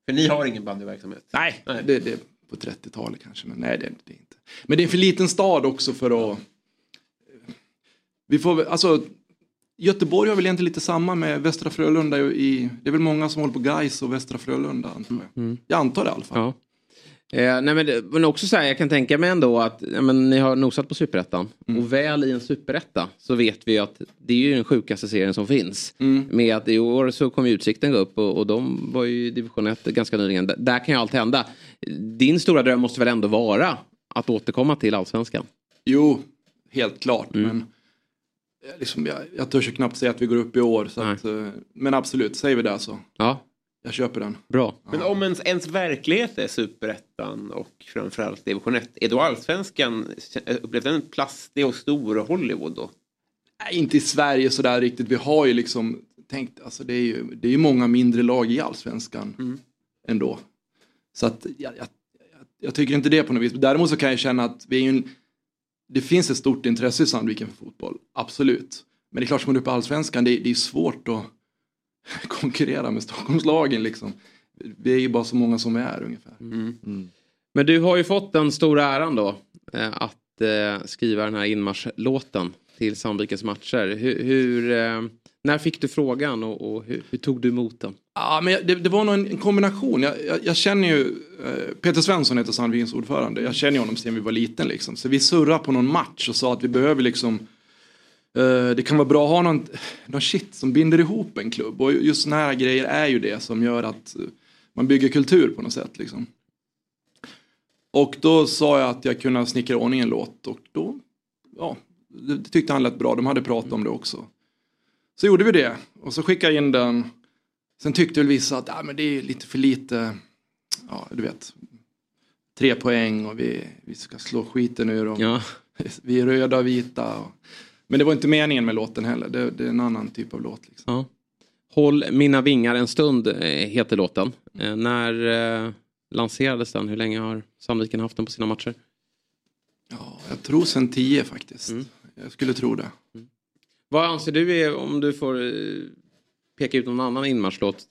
För ni har ingen bandyverksamhet? Nej, Det, det är på 30-talet kanske men nej det, det är inte. Men det är en för liten stad också för att vi får alltså Göteborg har väl egentligen lite samma med Västra Frölunda i, det är väl många som håller på Gais och Västra Frölunda antar jag. Mm. Jag antar det i alla fall. Ja. Eh, nej men, men också så här, jag kan tänka mig ändå att ja, men, ni har nosat på superettan. Mm. Och väl i en superetta så vet vi att det är ju den sjukaste serien som finns. Mm. Med att i år så kommer Utsikten gå upp och, och de var ju i division 1 ganska nyligen. D- där kan ju allt hända. Din stora dröm måste väl ändå vara att återkomma till allsvenskan? Jo, helt klart. Mm. Men liksom, jag, jag törs ju knappt säga att vi går upp i år. Så att, eh, men absolut, säger vi det så. Ja. Jag köper den. Bra. Men om ens, ens verklighet är superettan och framförallt division 1, är då allsvenskan, upplevs den plastig och stor och Hollywood då? Nej, inte i Sverige sådär riktigt. Vi har ju liksom tänkt, alltså det är ju, det är ju många mindre lag i allsvenskan Mm. ändå. Så att jag, jag, jag, tycker inte det på något vis. Däremot så kan jag känna att vi är ju en, det finns ett stort intresse i Sandviken för fotboll, absolut. Men det är klart, som man är uppe i allsvenskan, det, det är svårt att konkurrera med Stockholmslagen liksom. Vi är ju bara så många som vi är ungefär. Men du har ju fått den stora äran då eh, att eh, skriva den här inmarschlåten till Sandvikens matcher. Hur, hur, eh, när fick du frågan och, och hur, hur tog du emot den? Ja, men det, det var nog en, en kombination. Jag, jag, jag känner ju, Peter Svensson heter Sandvikens ordförande. Jag känner ju honom sedan vi var liten liksom. Så vi surrade på någon match och sa att vi behöver liksom det kan vara bra att ha någon, någon shit som binder ihop en klubb. Och just såna här grejer är ju det som gör att eh, man bygger kultur på något sätt. Liksom. Och då sa jag att jag kunde snickra ordning en låt och då, ja, det tyckte han lät bra. De hade pratat om det också. Så gjorde vi det och så skickade jag in den. Sen tyckte väl vissa att ah, men det är lite för lite, ja du vet, tre poäng och vi, vi ska slå skiten ur dem. Ja. Vi är röda och vita. Och... Men det var inte meningen med låten heller. Det, det är en annan typ av låt. Liksom. Ja. Håll mina vingar en stund eh, heter låten. Eh, när eh, lanserades den? Hur länge har Sandviken haft den på sina matcher? Ja, jag tror sen tio faktiskt. Jag skulle tro det. Vad anser du är, om du får eh, peka ut någon annan inmarschlåt.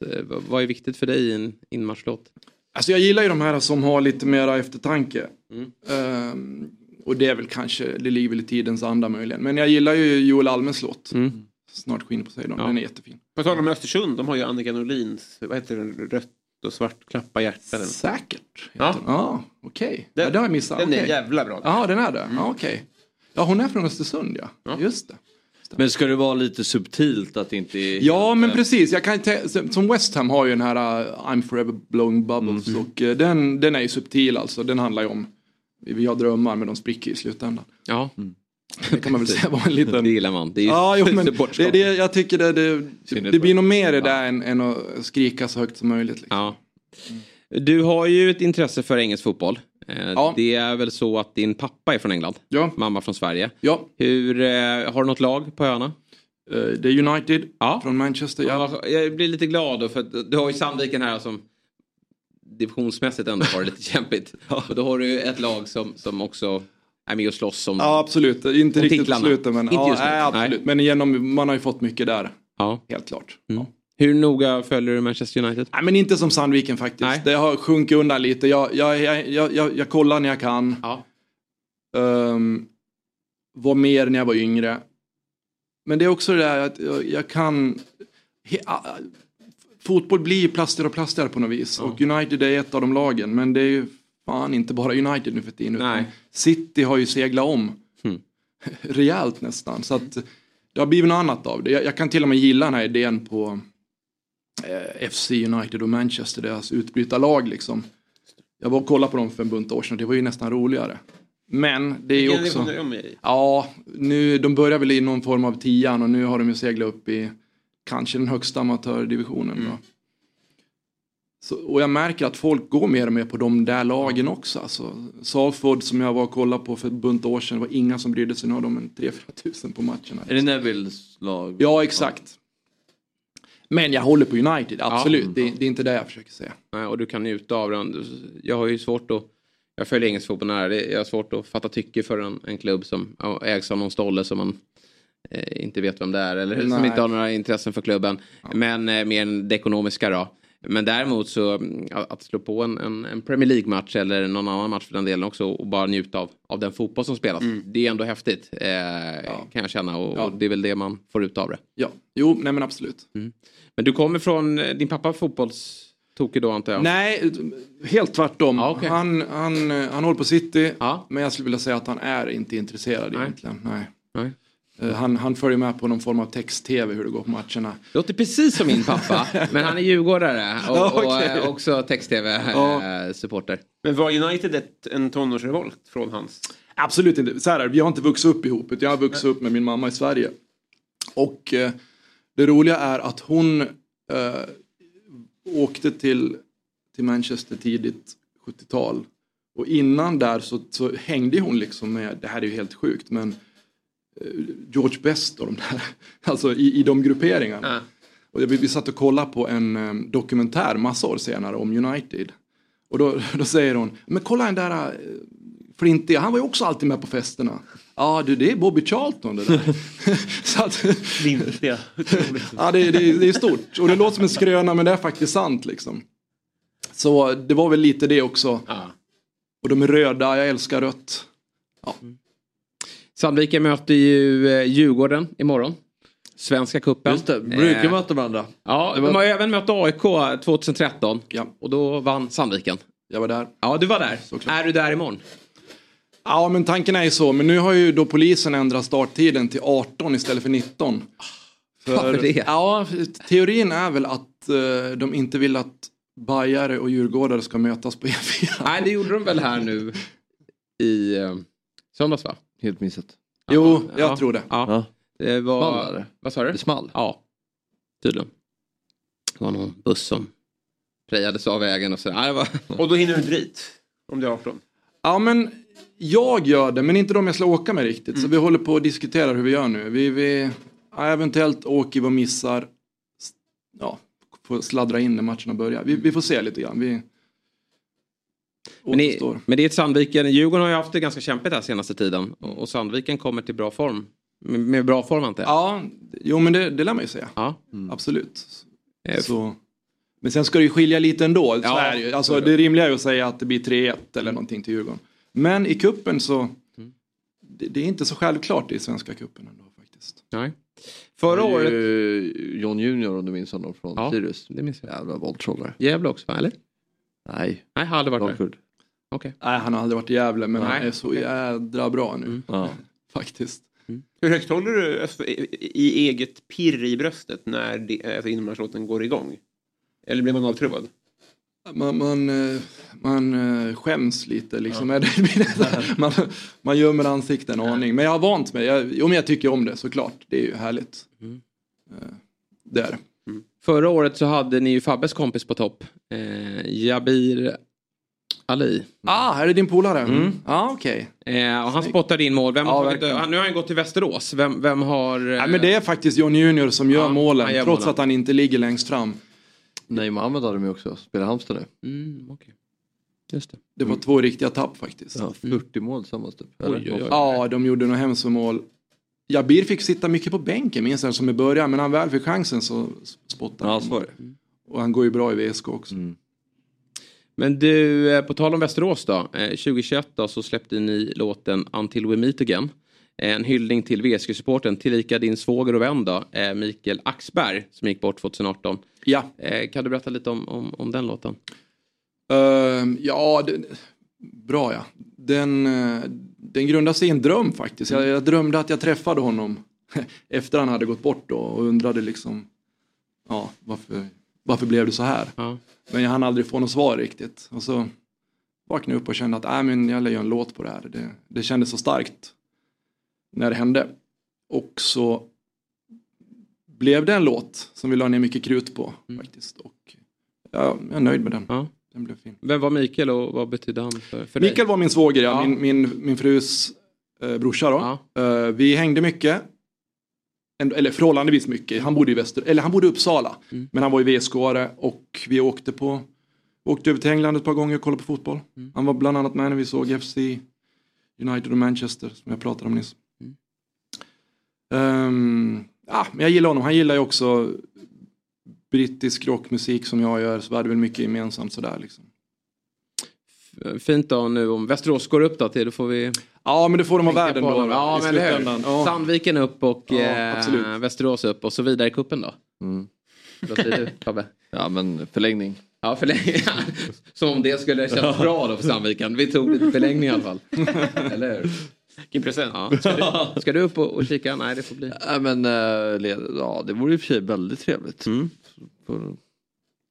vad- är viktigt för dig i en inmarschlåt? Alltså jag gillar ju de här som har lite mera eftertanke. Mm. Ehm, och det är väl kanske, det ligger väl i tidens anda möjligen. Men jag gillar ju Joel Almes låt. Snart skinn på sig då. Ja. Den är jättefin. På tal om Östersund, de har ju Annika Norlins, vad heter den, rött och svart, klappa hjärtan. Säkert. Ja, Ja, okej. Den- ja, det har jag missat. den är Okej. jävla bra. Ja, den är det. Ja, okej. Ja, hon är från Östersund ja. Just det. Men ska det vara lite subtilt att det inte är... Ja, men precis. Jag kan som West Ham har ju den här uh, I'm forever blowing bubbles Mhm. och uh, den, den är ju subtil alltså. Den handlar ju om vi har drömmar men de spricker i slutändan. Ja. Det kan man väl säga var en liten... Det gillar man. Det är ju ja, jo, men det, det, jag tycker det, det, det blir nog mer det där än, än att skrika så högt som möjligt. Liksom. Ja. Du har ju ett intresse för engelsk fotboll. Eh, Det är väl så att din pappa är från England? Ja. Mamma från Sverige? Ja. Hur, eh, har du något lag på öarna? Eh, det är United från Manchester. Ja. Jag blir lite glad då för att du har ju Sandviken här som divisionsmässigt ändå har det lite kämpigt. Och då har du ett lag som, som också är med och slåss om Ja, absolut. Inte riktigt titlarna. slutet men, Inte ja, nej, absolut. men genom, man har ju fått mycket där. Ja. Helt klart. Mm. Hur noga följer du Manchester United? Nej, men inte som Sandviken faktiskt. Det har sjunkit undan lite. Jag, jag, jag, jag, jag, kollar när jag kan. Um, var mer när jag var yngre. Men det är också det där att jag, jag kan... He, fotboll blir ju plaster och plaster på något vis. Och United är ett av de lagen. Men det är ju fan inte bara United nu för tiden. utan City har ju seglat om. Rejält nästan. Så att det har blivit något annat av det. Jag, jag kan till och med gilla den här idén på eh, FC United och Manchester, deras utbrytarlag liksom. Jag var och kollade på dem för en bunt år sedan, det var ju nästan roligare. Men det är ju också... Ja, nu, de börjar väl i någon form av tian och nu har de ju seglat upp i kanske den högsta amatördivisionen. Då. Så, och jag märker att folk går mer och mer på de där lagen också. Alltså, Salford som jag var och kollade på för en bunt år sedan var inga som brydde sig. Nu har de en 3-4 tusen på matcherna. Är det Nevilles lag? Ja, exakt. Men jag håller på United, absolut. Ja. Det, det är inte det jag försöker säga. Nej, och du kan njuta av den. Jag har ju svårt att... Jag följer engelsk fotboll nära. Det- Jag har svårt att fatta tycke för en, en klubb som ägs av någon stolle som man inte vet vem det är. Eller som Nej. inte har några intressen för klubben. Men eh, mer det ekonomiska då. Men däremot så mm, att slå på en, en, en Premier League-match eller någon annan match för den delen också och bara njuta av, av den fotboll som spelas. Det är ändå häftigt eh, kan jag känna och, och det är väl det man får ut av det. Ja, jo, nej men absolut. Men du kommer från, eh, din pappa fotbollstokig då antar jag? Nej, helt tvärtom. han, han, eh, han håller på City, men jag skulle vilja säga att han är inte intresserad egentligen. Nej. Nej. Eh, Han, han följer med på någon form av text-tv hur det går på matcherna. Det låter precis som min pappa, men han är djurgårdare och, Ja, och eh, också text-tv-supporter. Men var United ett, en tonårsrevolt från hans? Absolut inte. Så här, vi har inte vuxit upp ihop. Jag har vuxit upp med min mamma i Sverige. Och eh, det roliga är att hon eh, åkte till, till Manchester tidigt 70-tal. Och innan där så, så hängde hon liksom med, det här är ju helt sjukt, men eh, George Best och de där, alltså i, i de grupperingarna. Och vi, vi satt och kollade på en eh, dokumentär massa år senare om United. Och då, då säger hon, men kolla den där eh, Flintiga, han var ju också alltid med på festerna. Ja du, det är Bobby Charlton det där. Så att, Flintiga, ja, det, det, det är stort. Och det låter som en skröna men det är faktiskt sant liksom. Så det var väl lite det också. Och de är röda, jag älskar rött. Ja. Sandviken möter ju eh, Djurgården imorgon. Svenska cupen. Just det, brukar Eh, möta varandra. Ja, var- de har ju även mött AIK 2013 och då vann Sandviken. Jag var där. Ja, du var där. Är du där imorgon? Ja men tanken är ju så, men nu har ju då polisen ändrat starttiden till 18 istället för 19. Varför det? Ja, teorin är väl att eh, de inte vill att bajare och djurgårdare ska mötas på E4. Nej, det gjorde de väl här nu i eh, söndags va? Helt missat. Jo, jag Ja. tror det. Ja. Det var... Small? Vad sa du? Det small. Ja, tydligen. Det var någon buss som prejades av vägen och sådär. Var... Och då hinner du inte dit. Om det är 18. Ja men jag gör det, men inte de jag ska åka med riktigt. Så vi håller på och diskuterar hur vi gör nu. Vi, vi ja, eventuellt åker vi och missar. Ja, får sladdra in när matcherna börjar. Vi, vi får se lite grann. Vi, Men, det, återstår. men det är ett Sandviken. Djurgården har ju haft det ganska kämpigt här senaste tiden. Och, och Sandviken kommer till bra form. Med, med bra form antar jag. Ja, jo men det, det lär man ju säga. Ja. Absolut. Eh, Så. Men sen ska det ju skilja lite ändå. Så Ja, är det, ju. alltså, är det. rimliga är ju att säga att det blir 3-1 eller någonting till Djurgården. Men i kuppen så, Mm. det, det är inte så självklart i svenska kuppen ändå faktiskt. Nej. Förra Det är året... John Junior om du minns honom från Ja, Sirius. det minns jag. Jävla bolltrollare. Gävle också? Eller? Nej. Nej, har aldrig varit där. Dalkurd. Okej. Nej, han har aldrig varit i Gävle men han Nej, är så okej. jädra bra nu. Mm. Ja. Faktiskt. Hur högt håller du alltså, i, i eget pirr i bröstet när det, alltså, inmarschlåten går igång? Eller blir man avtrubbad? Man, man, eh, man eh, skäms lite liksom. man, man gömmer ansiktet en aning. Men jag har vant mig. Jag, jo, men jag tycker om det såklart. Det är ju härligt. Mm. Eh, Det är det. Förra året så hade ni ju Fabbes kompis på topp. Eh, Jabir Ali. Ah, här är din polare? Mm. Ja, okej. Eh, och han spottade in mål. Vem Ja, har han, nu har han gått till Västerås. Vem, vem har... eh, Nej, men det är faktiskt John Junior som gör Ja, målen. gör trots målen. att han inte ligger längst fram. Nej, Mohammed hade de ju också. Spelar Halmstad nu. Mm, okej. Just det. Det var två riktiga tapp faktiskt. Ja, 40 mål tillsammans typ. Oj, oj, oj. Ja, de gjorde nog hemskt mål. Jabir fick sitta mycket på bänken minns jag som i början. Men han väl fick chansen så spottade Ja, han. är det. Och han går ju bra i VSK också. Mm. Men du, eh, på tal om Västerås då. Eh, 2021 då så släppte ni låten Until We Meet Again. Eh, En hyllning till VSK-supporten, tillika din svåger och vän då, eh, Mikael Axberg, som gick bort 2018. Ja. Eh, Kan du berätta lite om, om, om den låten? Ehm, ja, det, bra ja. Den, eh, den grundar sig i en dröm faktiskt. Jag, jag drömde att jag träffade honom efter han hade gått bort då och undrade liksom ja, varför, varför blev det så här? Ja. Men jag hann aldrig få något svar riktigt. Och så vaknade jag upp och kände att äh, men jag lär göra en låt på det här. Det, det kändes så starkt när det hände. Och så blev det en låt som vi la ner mycket krut på faktiskt. Och ja, jag är nöjd med den. Mm. Ja. Den blev fin. Vem var Mikael och vad betydde han för, för dig? Mikael var min svåger, ja. Ja. Min, min, min frus eh, brorsa då. Eh, vi hängde mycket. En, eller förhållandevis mycket. Han bodde i Väster, eller han bodde i Uppsala. Mm. Men han var i vsk och vi åkte på Åkte över till England ett par gånger och kollade på fotboll. Mm. Han var bland annat med när vi såg FC United och Manchester som jag pratade om nyss. Mm. Ehm, ja, men jag gillar honom. Han gillar ju också brittisk rockmusik som jag gör. Så vi hade väl mycket gemensamt sådär liksom. Fint då nu om Västerås går upp då till, då får vi... Ja men det får de av tänka världen på då. dem. Ja men eller. Ja. Sandviken upp och Ja, eh. Västerås upp och så vidare i kuppen då. Mm. Vad säger du Fabbe? Ja men förlängning. Ja förlängning. Som om det skulle kännas bra då för Sandviken. Vi tog lite förlängning i alla fall. Eller hur? Vilken present. Ja. Ska, du, ska du upp och, och kika? Nej det får bli. Ja men eh, ja, det vore i och för sig väldigt trevligt. Mm. För,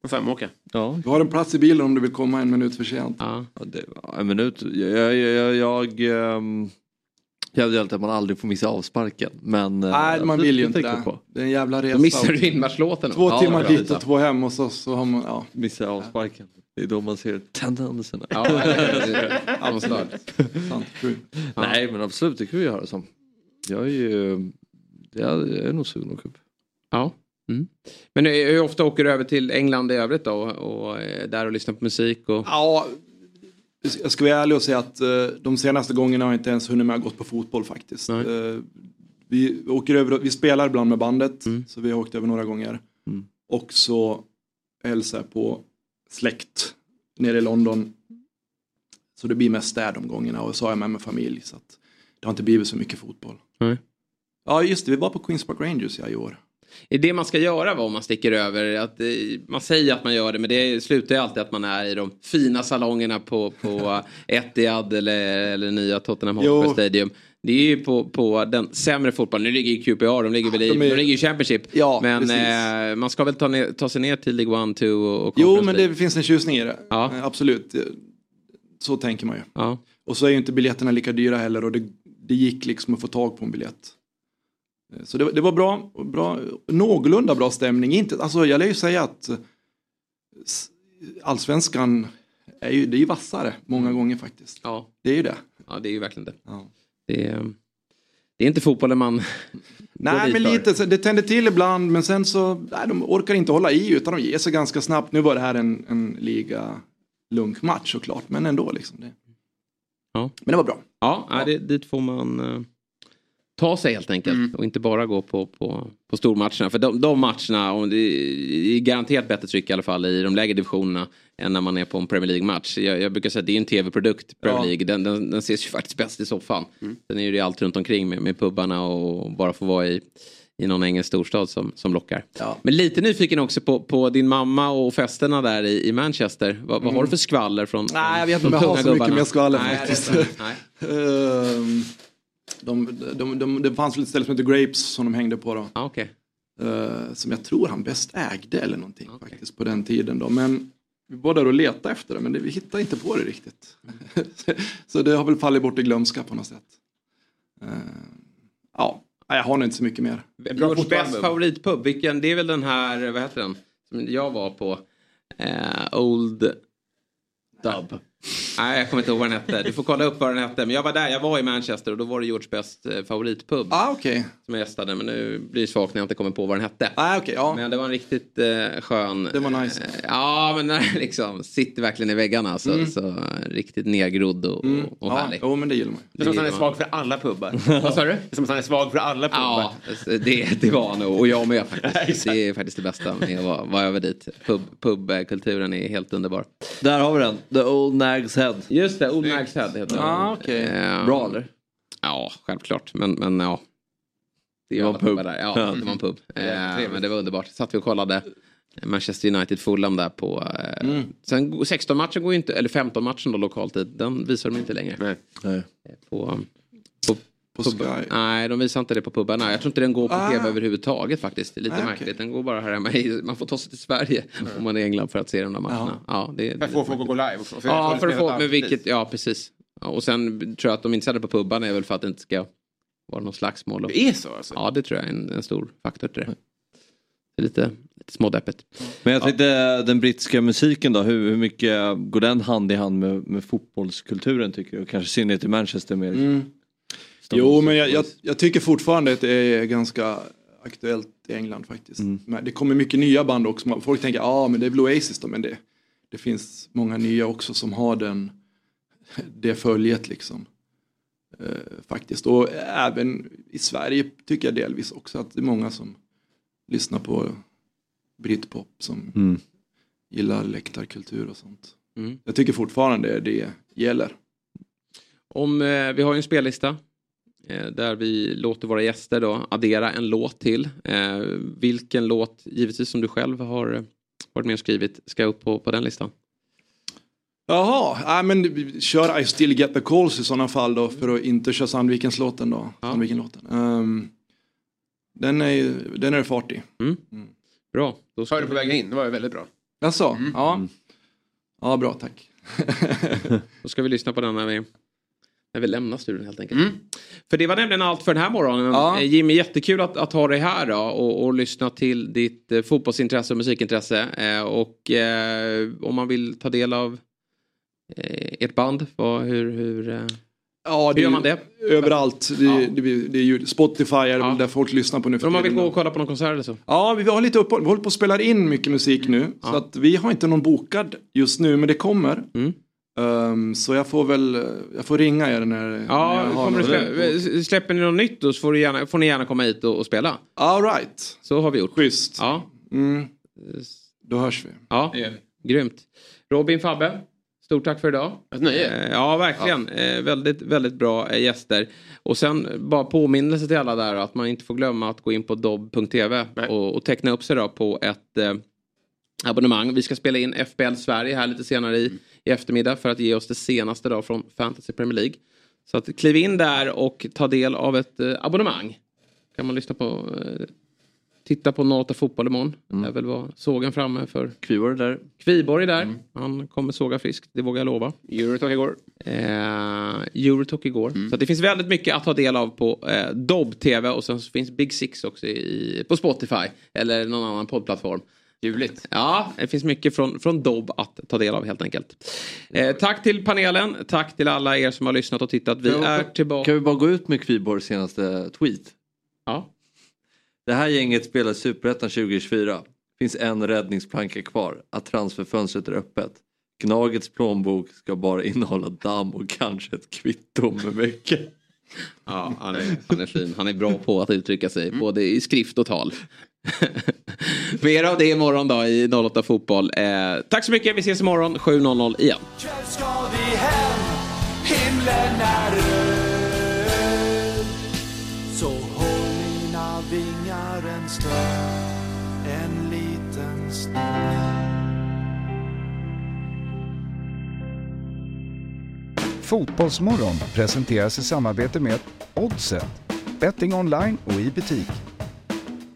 Och Samåka. ja. Du har en plats i bilen om du vill komma en minut för sent. Ja. Ja, det, ja, en minut. Jag, jag, jag, jag, ehm, jag hade alltid att man aldrig får missa avsparken. Men, eh, Nej man vill ju inte det. På. Det är en jävla resa. Då missar du inmarschlåten. Två Ja, timmar bra. dit och två hem och så, så har man, ja. Missa avsparken. Det är då man ser tendenserna. Ja, avslag. Sant, true. Nej men absolut, det kan vi göra som. Jag är ju, jag är nog sugen att åka upp. Ja. Mm. Men hur ofta åker du över till England i övrigt då? Och, och eh, där och lyssnar på musik? Och... Ja, jag ska vara ärlig och säga att eh, de senaste gångerna har jag inte ens hunnit med att gå på fotboll faktiskt. Nej. Eh, vi åker över, vi spelar ibland med bandet, Mm. så vi har åkt över några gånger. Mm. Och så hälsar jag på släkt nere i London. Så det blir mest där de gångerna och så har jag med mig familj. Så att det har inte blivit så mycket fotboll. Nej. Ja just det, vi var på Queens Park Rangers ja, i år. Är det man ska göra va, om man sticker över. Att, eh, man säger att man gör det men det slutar ju alltid att man är i de fina salongerna på, på Etihad eller, eller nya Tottenham Hotspur. Stadium. Det är ju på, på den sämre fotbollen. Nu ligger ju QPR, de ligger väl i, de de, är- ligger i Championship. Ja, men eh, man ska väl ta, ner, ta sig ner till League 1, 2 och, och Jo, men det finns en tjusning i det. Ja. Eh, Absolut. Eh, Så tänker man ju. Ja. Och så är ju inte biljetterna lika dyra heller och det, det gick liksom att få tag på en biljett. Så det, var- det var bra, bra, någorlunda bra stämning. Inte, alltså jag lär ju säga att eh, allsvenskan är ju, det är ju vassare många gånger faktiskt. Ja. Det är ju det. ja, det är ju verkligen det. Ja. Det, är, det är inte fotbollen man Nej, men för. lite, det tänder till ibland men sen så, nej, de orkar inte hålla i utan de ger sig ganska snabbt. Nu var det här en, en liga lunkmatch såklart, men ändå liksom. Det. Ja. Men det var bra. Ja, ja. Det, dit får man eh, ta sig helt enkelt. Mm. Och inte bara gå på, på, på stormatcherna. För de, de matcherna, och det är garanterat bättre tryck i alla fall i de lägre divisionerna. Än när man är på en Premier League-match. Jag, jag brukar säga att det är en tv-produkt, Premier Ja. League. Den, den, den ses ju faktiskt bäst i soffan. Sen är det ju allt runt omkring med, med pubbarna och bara få vara i, i någon engelsk storstad som, som lockar. Ja. Men lite nyfiken också på, på din mamma och festerna där i, i Manchester. Vad, vad har du för skvaller från Nej, jag vet inte om jag har så mycket gubbarna? mer skvaller Nej, faktiskt. de, de, de, det fanns väl ett ställe som heter Grapes som de hängde på då. Ah, okay. Eh, som jag tror han bäst ägde eller någonting faktiskt på den tiden då. Men vi var där och letade efter det men det, vi hittade inte på det riktigt. så det har väl fallit bort i glömska på något sätt. Eh, ja, jag har nog inte så mycket mer. George Bests favoritpub, vilken, det är väl den här, vad heter den? Som jag var på. Eh, Old Dub. Nej, jag kommer inte ihåg vad den hette. Du får kolla upp vad den hette. Men jag var där, jag var i Manchester och då var det George Bests eh, favoritpub. Ah, okay. Som jag gästade, men nu blir det svagt när jag inte kommer på vad den hette. Ah, okay, ja. Men det var en riktigt eh, skön... Det var nice. Eh, ja, men när det liksom sitter verkligen i väggarna. Så, Mm. så eh, riktigt nedgrodd och, Mm. och Ja, härlig. jo, men det gillar man. Det är som att han är svag för alla pubbar. Vad sa du? Det är som att han är svag för alla pubbar. Ja, det, det var han nog. Och jag med faktiskt. det är faktiskt det bästa med att vara, över dit. Pub, pubkulturen är helt underbar. Där har vi den. The Old Nags Head. Just det, Old Nags Head heter den. Ah, okej. Eh, Bra, eller? Ja, självklart. Men, men ja. Det, Det var en pub. Där. Ja, det var en pub. Eh, men det var underbart. Satt vi och kollade Manchester United Fulham där på... Eh, Mm. Sen 16 matchen går ju inte, eller 15 matchen då lokalt tid. Den visar de inte längre. Nej. Nej. På, på, pub- Sky. Nej, de visar inte det på pubarna. Jag tror inte den går på Ah. tv överhuvudtaget faktiskt. Det är lite Ah, märkligt. Den går bara här hemma. i- Man får ta sig till Sverige om man är i England för att se de där matcherna. Ja, det, För att få folk att gå live. För- Ja, för att få, men vilket, ja precis. Ja, och sen tror jag att de inte sätter på pubarna är väl för att det inte ska vara någon slagsmål. Och, Det är så alltså? ja, det tror jag är en, en stor faktor till det. Det är lite, lite smådeppigt. Men jag tänkte den brittiska musiken då, hur, hur mycket går den hand i hand med, med fotbollskulturen tycker du? Och kanske i synnerhet i Manchester mer? Mm. Jo, men jag, jag, jag tycker fortfarande att det är ganska aktuellt i England faktiskt. Mm. Men det kommer mycket nya band också. Folk tänker, ja ah, men det är väl Oasis då, men det, det finns många nya också som har den, det följet liksom. Eh, faktiskt. Och även i Sverige tycker jag delvis också att det är många som lyssnar på britpop som Mm. gillar läktarkultur och sånt. Mm. Jag tycker fortfarande det gäller. Om, eh, vi har ju en spellista. Eh, där vi låter våra gäster då addera en låt till. Eh, vilken låt, givetvis som du själv har eh, varit med och skrivit, ska upp på, på den listan? Jaha, ja, men kör I still get the calls i sådana fall då för att inte köra Sandviken-låten då. Sandviken-låten. Ehm, den är ju- den är det fart i. Bra. Då ska Hörde på vägen in, det var ju väldigt bra. Jaså? Ja. Ja, bra tack. Då ska vi lyssna på den när vi, när vi lämnar studion helt enkelt. Mm. För det var nämligen allt för den här morgonen. Ja. Eh, Jimmy, jättekul att, att ha dig här då och, och lyssna till ditt eh, fotbollsintresse och musikintresse. Eh, och eh, om man vill ta del av eh, ert band, vad, hur, hur, eh, Ja, hur det gör man det? Överallt. Det, det, det, det är ju Spotify är väl där folk lyssnar på nu för Om man vill tiden. gå och kolla på någon konsert eller så? Ja, vi har lite uppehåll. Vi håller på att spela in mycket musik nu. Så att vi har inte någon bokad just nu, men det kommer. Mm. Ehm, så jag får väl jag får ringa er när, när Ja, jag har något. slä, släpper ni något nytt då så får, du gärna, får ni gärna komma hit och, och spela. All right. Så har vi gjort. Schysst. Ja, Mm. Då hörs vi. ja. grymt. Robin, Fabbe, stort tack för idag. Ett nöje. Eh, Ja, verkligen. Eh, väldigt, väldigt bra eh, gäster. Och sen bara påminnelse till alla där att man inte får glömma att gå in på dobb.tv och, och teckna upp sig då på ett eh, abonnemang. Vi ska spela in FBL Sverige här lite senare i, i eftermiddag för att ge oss det senaste då från Fantasy Premier League. Så att kliv in där och ta del av ett eh, abonnemang. Kan man lyssna på eh, Titta på 08 Fotboll imorgon. Det är väl vad sågen framme för. Kviborg där. Kviborg där. Han kommer såga friskt, det vågar jag lova. Eurotalk igår. Eh, Eurotalk igår. Så att det finns väldigt mycket att ta del av på eh, Dobb TV och sen så finns Big Six också i, på Spotify eller någon annan poddplattform. Ljuvligt. Ja, det finns mycket från, från Dobb att ta del av helt enkelt. Eh, tack till panelen, tack till alla er som har lyssnat och tittat. Vi Kan är tillbaka. Kan vi bara gå ut med Kviborgs senaste tweet? Ja. Det här gänget spelar Superettan 2024. Finns en räddningsplanka kvar. Att transferfönstret är öppet. Gnagets plånbok ska bara innehålla damm och kanske ett kvitto med mycket. Ja, han är, han är fin. Han är bra på att uttrycka sig, både i skrift och tal. Mer av det imorgon då i 08 Fotboll. Eh, tack så mycket, vi ses imorgon 7.00 igen. ska vi hem, himlen är röd Så håll mina vingar en stund, en liten stund Fotbollsmorgon presenteras i samarbete med Oddset. Betting online och i butik.